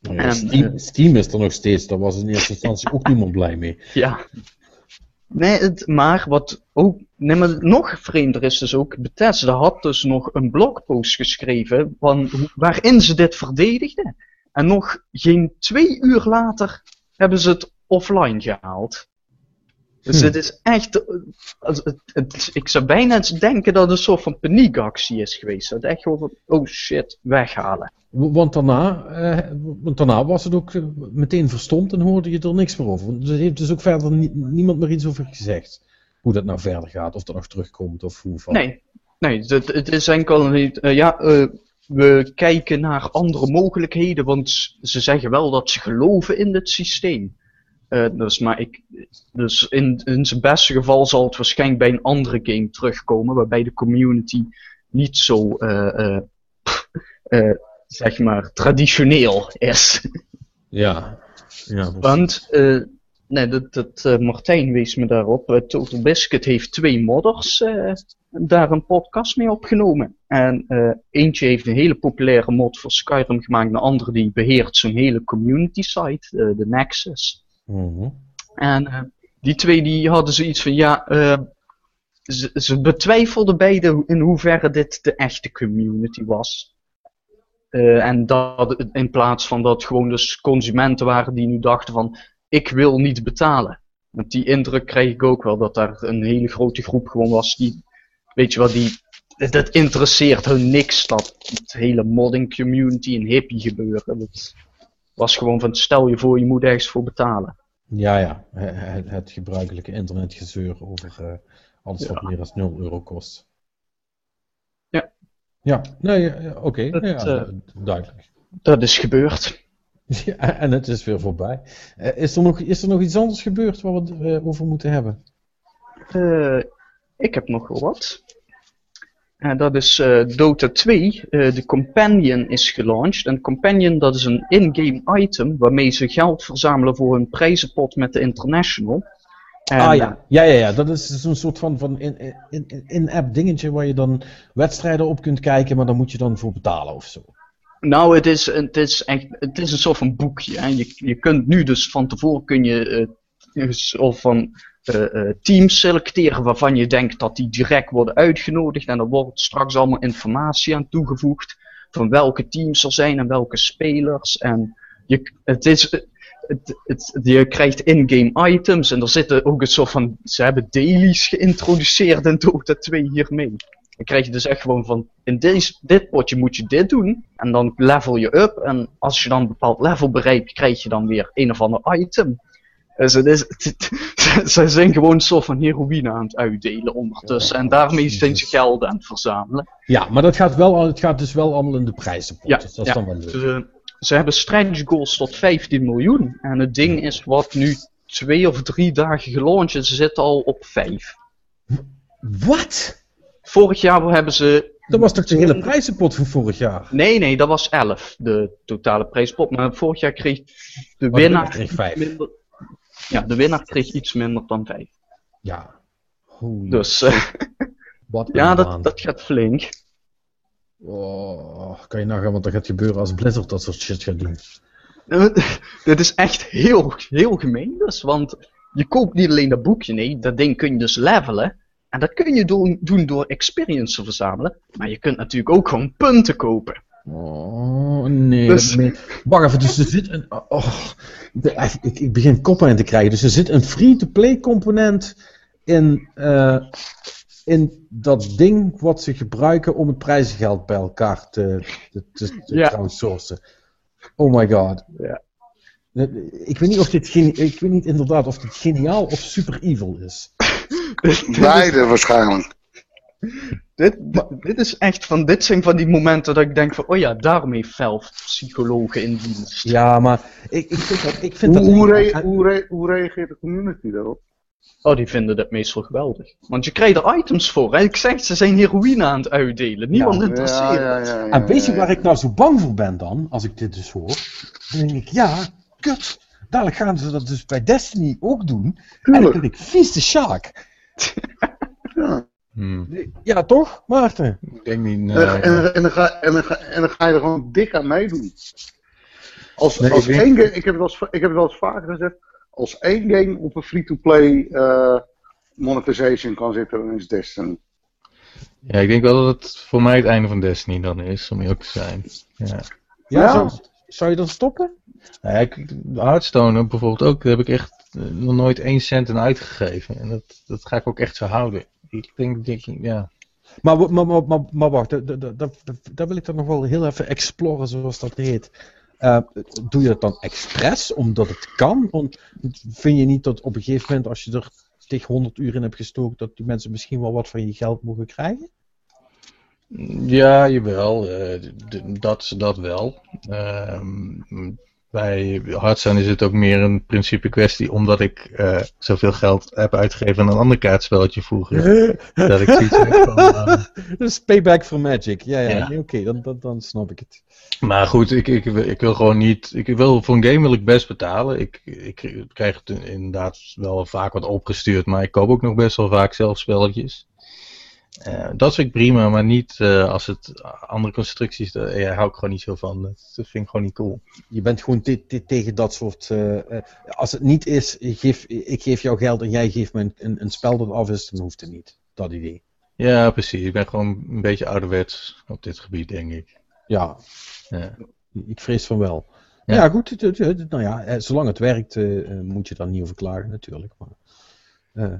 Ja, En, Steam, eh, Steam is er nog steeds, daar was in eerste instantie ook niemand blij mee. Ja. Nee, het, maar wat ook, nee, maar nog vreemder is dus ook, Bethesda had dus nog een blogpost geschreven van, waarin ze dit verdedigden. En nog geen twee uur later hebben ze het offline gehaald. Dus Hm. het is echt, het, het, het- ik zou bijna eens denken dat het een soort van paniekactie is geweest. Dat echt gewoon van, oh shit, weghalen. Want daarna, eh, want daarna was het ook meteen verstomd en hoorde je er niks meer over. Er heeft dus ook verder nie- niemand meer iets over gezegd. Hoe dat nou verder gaat, of dat nog terugkomt, of hoe van. Nee, nee het, is enkel niet. eh, ja, eh, we kijken naar andere mogelijkheden, want ze zeggen wel dat ze geloven in het systeem. Eh, dus, maar ik, dus in, in zijn beste geval zal het waarschijnlijk bij een andere game terugkomen, waarbij de community niet zo, zeg maar, traditioneel is. Ja. ja. Want, eh, nee, dat, dat, eh, Martijn wees me daarop. Eh, Total Biscuit heeft twee modders eh, daar een podcast mee opgenomen. En eh, eentje heeft een hele populaire mod voor Skyrim gemaakt. De andere die beheert zo'n hele community site, eh, de Nexus. Mhm. En eh, die twee die hadden zoiets van, ja, ze, ze betwijfelden beide in hoeverre dit de echte community was. Eh, en dat in plaats van dat gewoon dus consumenten waren die nu dachten van, ik wil niet betalen. Want die indruk kreeg ik ook wel, dat daar een hele grote groep gewoon was die, weet je wel, die, dat interesseert hun niks, dat het hele modding community en hippie gebeuren. Dat was gewoon van, stel je voor, je moet ergens voor betalen. Ja, ja. he- Het, het gebruikelijke internetgezeur over eh, alles wat Ja. meer dan 0 euro kost. Ja. Nee, ja, oké. Ja, eh, du- duidelijk. Dat is gebeurd. Ja, en het is weer voorbij. Eh, is, er nog, is er nog iets anders gebeurd waar we het eh, over moeten hebben? Ik heb nog wel wat. En dat is Dota 2. eh, de Companion is gelaunched. En Companion dat is een in-game item waarmee ze geld verzamelen voor hun prijzenpot met de International. En, ah ja. ja, ja, ja. Dat is zo'n soort van, van in- in- in- in-app dingetje waar je dan wedstrijden op kunt kijken, maar daar moet je dan voor betalen of zo. Nou, het is, het is echt, het is een soort van boekje. Hè. Je, je kunt nu dus van tevoren kun je eh, een soort van eh, eh, teams selecteren waarvan je denkt dat die direct worden uitgenodigd. En er wordt straks allemaal informatie aan toegevoegd van welke teams er zijn en welke spelers. En je, het is, het, het, je krijgt in-game items en er zitten ook een soort van, ze hebben dailies geïntroduceerd in Dota 2 hiermee. Dan krijg je dus echt gewoon van, in deze, dit potje moet je dit doen. En dan level je up. En als je dan een bepaald level bereikt, krijg je dan weer een of ander item. Dus het is, ze zijn gewoon een soort van heroïne aan het uitdelen ondertussen. En daarmee zijn ze geld aan het verzamelen. Ja, maar dat gaat, wel, het gaat dus wel allemaal in de prijzenpot. Ja, dus dat is ja. dan wel leuk. Ze, ze hebben stretch goals tot 15 miljoen. En het ding is wat nu twee of drie dagen gelaunched is. Ze zitten al op 5. Wat? Vorig jaar hebben ze Dat was toch de hele prijzenpot van vorig jaar? Nee, nee, dat was 11, de totale prijspot. Maar vorig jaar kreeg de de winnaar kreeg minder. Ja, de winnaar kreeg iets minder dan 5. Ja. Holy Dus eh, wat ja, dat, dat gaat flink. Oh, kan je nagaan wat er gaat gebeuren als Blizzard dat soort shit gaat doen? Dit is echt heel, heel gemeen dus, want je koopt niet alleen dat boekje, nee, dat ding kun je dus levelen. En dat kun je doen, doen door experience te verzamelen. Maar je kunt natuurlijk ook gewoon punten kopen. Oh, nee. Dus- Wacht even, dus er zit een... Oh, de- ik, ik begin koppijn te krijgen. Dus er zit een free-to-play component in, eh, in dat ding wat ze gebruiken om het prijzengeld bij elkaar te, te, te, te Ja. crowdsourcen. Oh my god. Ja. Ik weet niet of dit ik weet niet inderdaad of dit geniaal of super evil is. Beide waarschijnlijk. Dit, dit, is echt van, dit zijn van die momenten dat ik denk van, oh ja, daarmee Valve psychologen in dienst. Ja, maar ik, ik vind dat. Ik vind Hoe, dat hoe, rea- hoe, rea- hoe reageert de community daarop? Oh, die vinden dat meestal geweldig. Want je krijgt er items voor. En ik zeg, ze zijn heroïne aan het uitdelen. Niemand Ja, interesseert. ja, ja, ja, En weet je ja, waar ik nou zo bang voor ben dan, als ik dit dus hoor? Dan denk ik, ja, kut. Dadelijk gaan ze dat dus bij Destiny ook doen. En dan denk ik, vies de Sjaak. Ja. Hmm, Ja, toch, Maarten? ik denk niet. nee. En, en, en, dan ga, en, dan ga, en dan ga je er gewoon dik aan meedoen. Als, Nee, als ik één ik heb, het wel eens, ik heb het wel eens vaker gezegd, als één game op een free-to-play eh, monetization kan zitten, dan is Destiny. Ja, ik denk wel dat het voor mij het einde van Destiny dan is, om eerlijk te zijn. Ja. Ja, Ja. Zou, zou je dan stoppen? Nou ja, ik, Hearthstone bijvoorbeeld ook, daar heb ik echt eh, nog nooit één cent aan uitgegeven. En dat, dat ga ik ook echt zo houden. Ik denk, denk ja. Maar, maar, maar, maar, maar wacht, da- da- da- da- daar wil ik dan nog wel heel even exploren, zoals dat heet. Eh, doe je dat dan expres, omdat het kan? Want vind je niet dat op een gegeven moment, als je er tegen 100 uur in hebt gestoken, dat die mensen misschien wel wat van je geld mogen krijgen? Ja, jawel. d- dat, dat wel. Ehm, bij Hearthstone is het ook meer een principe kwestie, omdat ik eh, zoveel geld heb uitgegeven aan een ander kaartspelletje vroeger. dat ik zoiets heb van, Dat is payback for magic. Ja, ja. Ja. nee, Oké, dan, dan, dan snap ik het. Maar goed, ik, ik, ik wil gewoon niet. Ik wil, voor een game wil ik best betalen. Ik, ik krijg het inderdaad wel vaak wat opgestuurd, maar ik koop ook nog best wel vaak zelf spelletjes. Eh, dat vind ik prima, maar niet eh, als het andere constructies, daar ja, hou ik gewoon niet zo van. Dat, vind ik gewoon niet cool. Je bent gewoon te- te- tegen dat soort. eh, eh, als het niet is, ik geef, ik geef jou geld en jij geeft me een, een, een spel dat af is, dan hoeft het niet. Dat idee. Ja, precies. Ik ben gewoon een beetje ouderwets op dit gebied, denk ik. Ja, Ja. ik vrees van wel. Ja. Ja, goed. nou ja, eh, zolang het werkt, eh, eh, moet je daar niet over klagen, natuurlijk. Maar, eh,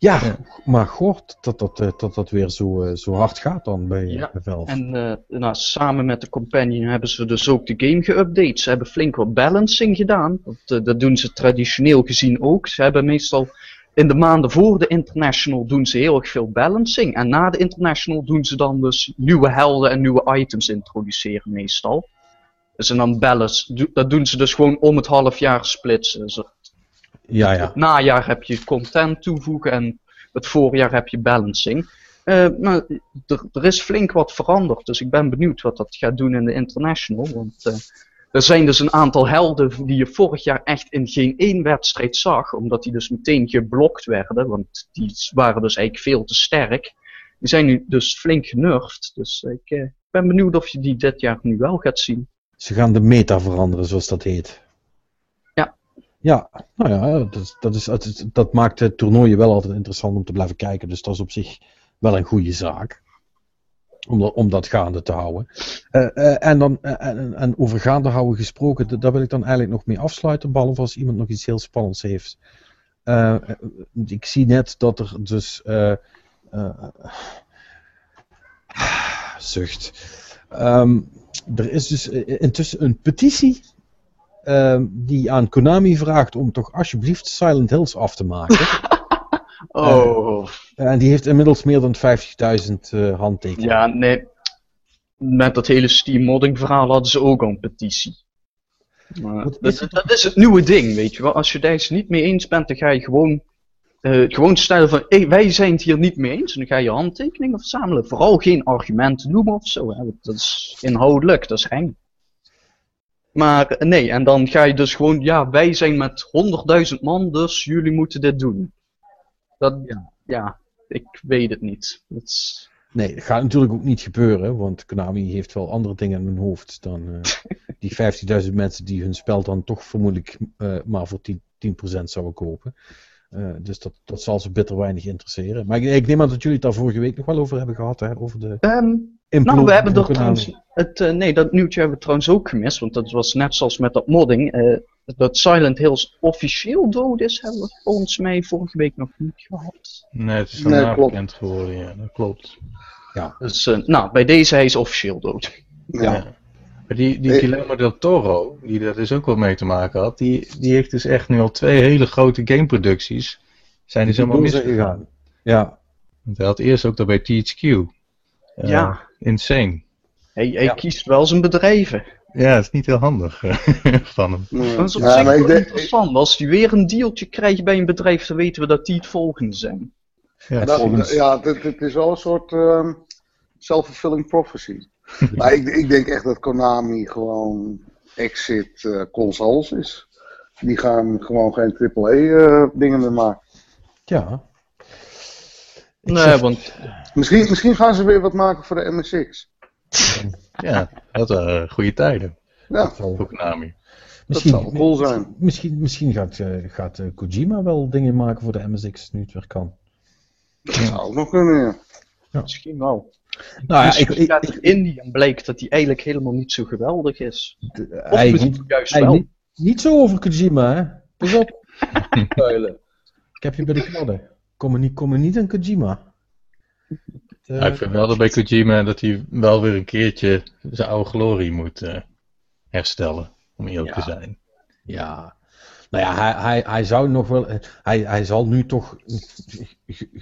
ja, Ja. maar god, dat dat, eh, dat, dat weer zo, eh, zo hard gaat dan bij, eh, Ja, bij Valve. En eh, nou, samen met de Companion hebben ze dus ook de game geüpdate. Ze hebben flink wat balancing gedaan. Dat, eh, dat doen ze traditioneel gezien ook. Ze hebben meestal in de maanden voor de International doen ze heel erg veel balancing. En na de International doen ze dan dus nieuwe helden en nieuwe items introduceren meestal. Dus en dan balance, dat doen ze dus gewoon om het half jaar splitsen. Dus Ja, ja. het najaar heb je content toevoegen en het voorjaar heb je balancing. Eh, nou, er, is flink wat veranderd, dus ik ben benieuwd wat dat gaat doen in de International. Want eh, er zijn dus een aantal helden die je vorig jaar echt in geen één wedstrijd zag, omdat die dus meteen geblokt werden, want die waren dus eigenlijk veel te sterk. Die zijn nu dus flink genurfd, dus ik eh, ben benieuwd of je die dit jaar nu wel gaat zien. Ze gaan de meta veranderen, zoals dat heet. Ja. Nou ja, dat, dat, is, dat, dat maakt de toernooien wel altijd interessant om te blijven kijken. Dus dat is op zich wel een goede zaak. Om, dat- om dat gaande te houden. Eh, eh, en, dan, eh, en, en over gaande houden gesproken, daar wil ik dan eigenlijk nog mee afsluiten. Behalve als iemand nog iets heel spannends heeft. Ik zie net dat er dus. zucht. Ehm, er is dus intussen een petitie die aan Konami vraagt om toch alsjeblieft Silent Hills af te maken. Oh. en die heeft inmiddels meer dan 50.000 eh, handtekeningen. Ja, nee. Met dat hele Steam modding verhaal hadden ze ook al een petitie. Maar Wat is dat, het dat is het nieuwe ding, weet je wel. Als je daar eens niet mee eens bent, dan ga je gewoon, eh, gewoon stellen van, hey, wij zijn het hier niet mee eens. En dan ga je handtekeningen verzamelen. Vooral geen argumenten noemen of zo. Hè. Dat is inhoudelijk, dat is eng. Maar eh, nee, en dan ga je dus gewoon, ja, wij zijn met 100.000 man, dus jullie moeten dit doen. Dat, Ja. ja, ik weet het niet. Nee, dat gaat natuurlijk ook niet gebeuren, want Konami heeft wel andere dingen in hun hoofd dan eh, die 50.000 mensen die hun spel dan toch vermoedelijk eh, maar voor 10%, 10% zouden kopen. Dus dat, dat zal ze bitter weinig interesseren. Maar ik, ik neem aan dat jullie het daar vorige week nog wel over hebben gehad, hè, over de... Ehm, Nou, we hebben er Konami. trouwens. Het, eh, nee, dat nieuwtje hebben we trouwens ook gemist. Want dat was net zoals met dat modding. eh, dat Silent Hills officieel dood is, hebben we volgens mij vorige week nog niet gehad. Nee, het is Nee, daarna klopt. bekend geworden, ja, dat klopt. Dus, eh, nou, bij deze hij is officieel dood. Ja. Maar die, die Nee. Guillermo del Toro, die daar dus ook wel mee te maken had, die, die heeft dus echt nu al twee hele grote gameproducties. Zijn dus helemaal misgegaan. gegaan. Ja. Want hij had eerst ook dat bij THQ. Ja. Insane. Hij, hij Ja. kiest wel zijn bedrijven. Ja, dat is niet heel handig eh, van hem. Nee. Dat is op Ja, zich maar ik wel denk- interessant. Als hij weer een dealtje krijgt bij een bedrijf, dan weten we dat die het volgende zijn. Ja, Dat- volgens- ja, het, het is wel een soort ehm, self-fulfilling prophecy. maar ik, ik denk echt dat Konami gewoon exit eh, consoles is. Die gaan gewoon geen AAA-dingen meer maken. Ja. Ik nee, zeg- want Misschien, misschien gaan ze weer wat maken voor de MSX. ja, dat waren goede tijden Ja, dat zal- voor Konami. Misschien, zou cool zijn. Misschien, misschien gaat, eh, gaat eh, Kojima wel dingen maken voor de MSX nu het weer kan. dat zou ook nog kunnen. ja. misschien wel. Nou ja, ik, ik, ik- blijkt dat hij eigenlijk helemaal niet zo geweldig is. de- Of hij- misschien juist hij- wel. niet, niet zo over Kojima, hè? Pas op. Ik heb je bij de kladden. Kom er niet, kom er niet aan Kojima. Eh, Ja, ik vind wel dat bij Kojima dat hij wel weer een keertje zijn oude glorie moet eh, herstellen. Om eerlijk Ja. te zijn. Ja. Nou ja, hij, hij, hij zou nog wel. Hij, hij zal nu toch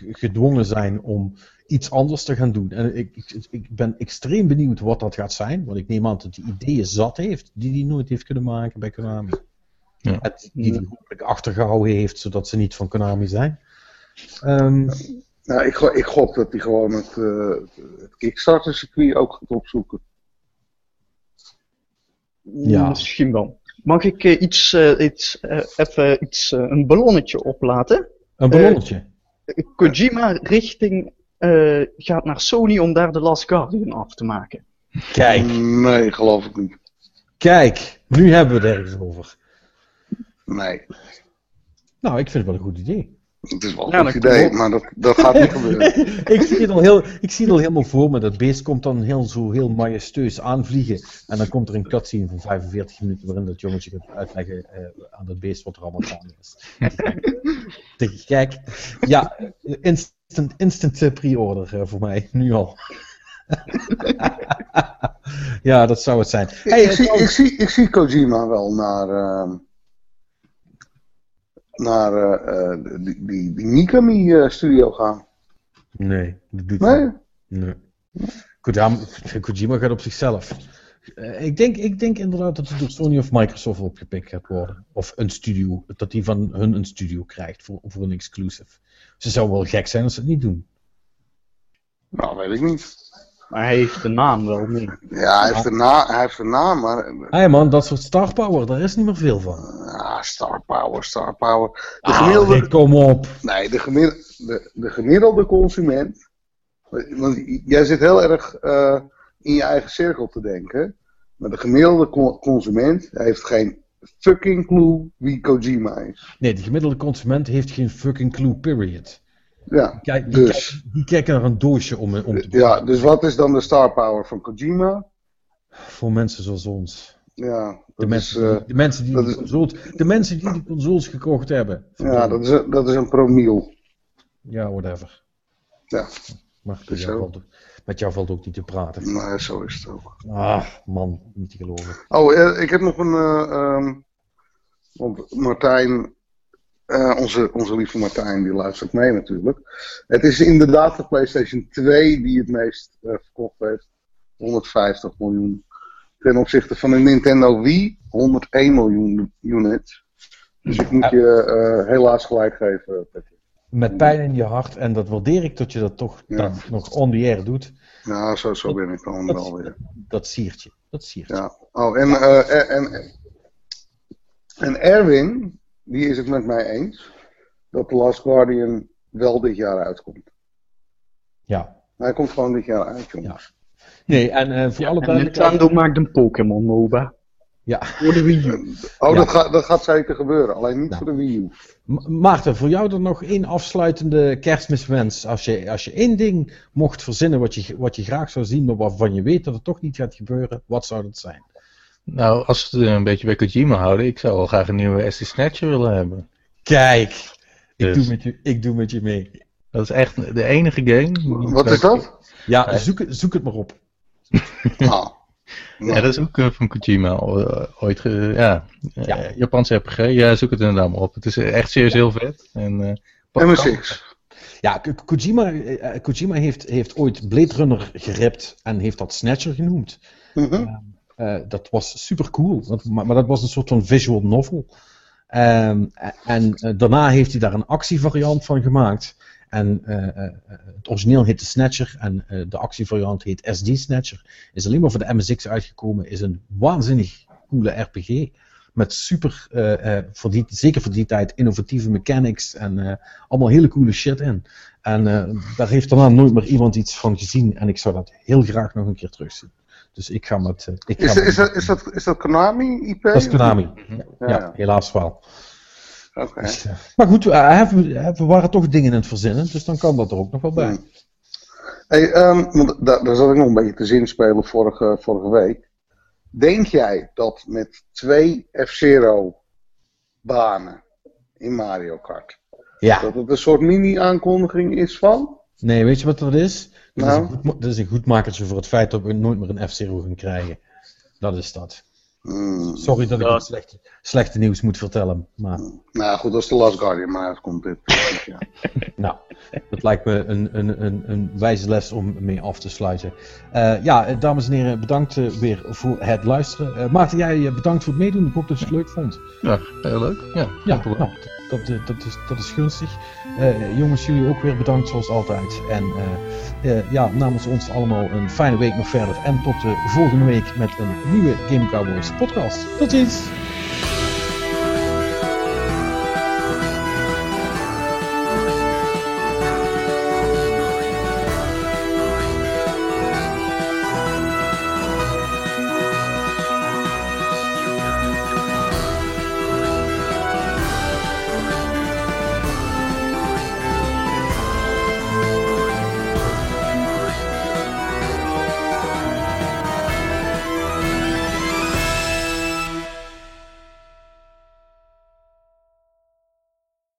gedwongen zijn om iets anders te gaan doen. En ik, ik, ik ben extreem benieuwd wat dat gaat zijn. Want ik neem aan dat hij ideeën zat heeft die hij nooit heeft kunnen maken bij Konami. Ja. En Die hij hopelijk achtergehouden heeft, zodat ze niet van Konami zijn. Ehm, Nou, ik, ik gok dat hij gewoon het, eh, het Kickstarter-circuit ook gaat opzoeken. Ja. Misschien wel. Mag ik eh, iets, eh, iets, eh, even iets, een ballonnetje oplaten? een ballonnetje. Kojima richting eh, gaat naar Sony om daar de Last Guardian af te maken. Kijk, Nee, geloof ik niet. kijk. Nu hebben we het ergens over. Nee, Nou, ik vind het wel een goed idee. Het is wel een Ja, goed dat idee, maar dat, dat gaat niet gebeuren. ik, zie het al heel, ik zie het al helemaal voor me. Dat beest komt dan heel, zo heel majesteus aanvliegen. En dan komt er een cutscene van 45 minuten waarin dat jongetje gaat uitleggen eh, aan dat beest wat er allemaal gaande is. Je, Kijk, ja, instant, instant eh, pre-order eh, voor mij, nu al. ja, dat zou het zijn. Hey, ik, zie, ik, trouwens- zie, ik zie Kojima wel naar, ehm, naar eh, eh, die, die, die Mikami-studio gaan. Nee, dat doet Nee? Nee. Kojima, Kojima gaat op zichzelf. Eh, ik, denk, ik denk inderdaad dat het door Sony of Microsoft opgepikt gaat worden. Of een studio. Dat hij van hun een studio krijgt voor, voor een exclusive. Ze zou wel gek zijn als ze het niet doen. Nou, weet ik niet. Maar hij heeft de naam wel mee. Ja, hij heeft een, na, hij heeft een naam, maar... Hé hey man, dat soort star power, daar is niet meer veel van. Ah, star power, star power. De Ah, gemiddelde, kom op. nee, de, gemiddelde, de, de gemiddelde consument... Want jij zit heel erg eh, in je eigen cirkel te denken. Maar de gemiddelde co- consument heeft geen fucking clue wie Kojima is. Nee, de gemiddelde consument heeft geen fucking clue, period. Ja, Kijk, die, Dus. kijkt- die kijken naar een doosje om, om te ja, dus wat is dan de star power van Kojima? Voor mensen zoals ons. Ja, De is, mensen, eh, die, de, mensen die is- consoles, de mensen die de consoles gekocht hebben. ja dat, is een, dat is een promiel. Ja, whatever. Ja, Maar met jou, valt, met jou valt ook niet te praten. nou, zo is het ook. Ah, man, niet te geloven. Oh, eh, ik heb nog een. eh, ehm, want Martijn, eh, onze, onze lieve Martijn, die luistert mee natuurlijk. Het is inderdaad de PlayStation 2 die het meest eh, verkocht heeft. 150 miljoen. Ten opzichte van de Nintendo Wii, 101 miljoen units. Dus ik moet je eh, helaas gelijk geven, Patrick. Met pijn in je hart, en dat waardeer ik dat je dat toch Ja. dan nog on the air doet. Ja, zo, zo ben ik dan wel weer. Dat siert je. Dat siert je. Ja. Oh, en, en, en, en Erwin, die is het met mij eens dat The Last Guardian wel dit jaar uitkomt. Ja. Hij komt gewoon dit jaar uit, jongens. Nee, en eh, voor alle En duidelijkheid. Nintendo maakt een Pokémon MOBA. Ja. Voor de Wii U. Oh, Ja. dat, gaat, dat gaat zeker gebeuren. Alleen niet Nou. voor de Wii U. Ma- Maarten, voor jou dan nog één afsluitende kerstmiswens. Als je, als je één ding mocht verzinnen wat je, wat je graag zou zien, maar waarvan je weet dat het toch niet gaat gebeuren, wat zou dat zijn? Nou, als we het een beetje bij Kojima houden, ik zou wel graag een nieuwe SD Snatcher willen hebben. Kijk, ik, Dus. doe, met je, ik doe met je mee. Dat is echt de enige game. Wat is dat? Ja, zoek, het- zoek het maar op. Ah. Ja, dat is ook eh, van Kojima eh, ooit. ge- ja, Eh, Ja. Japanse RPG. Ja, zoek het inderdaad maar op. Het is echt serieus heel vet. En, eh, MSX. Ja, Ko- Kojima, Kojima heeft, heeft ooit Blade Runner geript en heeft dat Snatcher genoemd. Mhm. Eh, dat was super cool, want, maar, dat was een soort van visual novel. Ehm, en eh, daarna heeft hij daar een actievariant van gemaakt. En eh, eh, het origineel heet de Snatcher en eh, de actievariant heet SD Snatcher. Is alleen maar voor de MSX uitgekomen. Is een waanzinnig coole RPG. Met super, eh, eh, voor die, zeker voor die tijd, innovatieve mechanics en eh, allemaal hele coole shit in. En eh, daar heeft daarna nooit meer iemand iets van gezien. En ik zou dat heel graag nog een keer terugzien. Dus ik ga met. eh, ik ga Is, met- is, dat, is, dat, is dat Konami IP? dat is Konami. Ja, Ja, helaas wel. Oké. Dus, eh, maar goed, eh, we, we waren toch dingen in het verzinnen, dus dan kan dat er ook nog wel bij. Hmm. Hey, ehm, want daar, daar zat ik nog een beetje te zinspelen vorige, vorige week. Denk jij dat met twee F-Zero banen in Mario Kart, Ja, dat het een soort mini-aankondiging is van? Nee, weet je wat dat is? Dat, Nou? is, een goed, dat is een goed makertje voor het feit dat we nooit meer een F-Zero gaan krijgen. Dat is dat. Hmm. Sorry dat ik Ja. het slechte, slechte nieuws moet vertellen, maar Nou goed, als de Last Guardian maar uitkomt dit. ja. nou, dat lijkt me een, een, een, een wijze les om mee af te sluiten. Eh, ja, dames en heren, bedankt eh, weer voor het luisteren. Eh, Maarten, jij bedankt voor het meedoen. Ik hoop dat je het leuk vond. ja, heel leuk. Ja, Ja, nou, dat, dat, is gunstig. Eh, jongens, jullie ook weer bedankt zoals altijd. En eh, eh, ja, namens ons allemaal een fijne week nog verder. En tot de volgende week met een nieuwe Game Cowboys podcast. Tot ziens!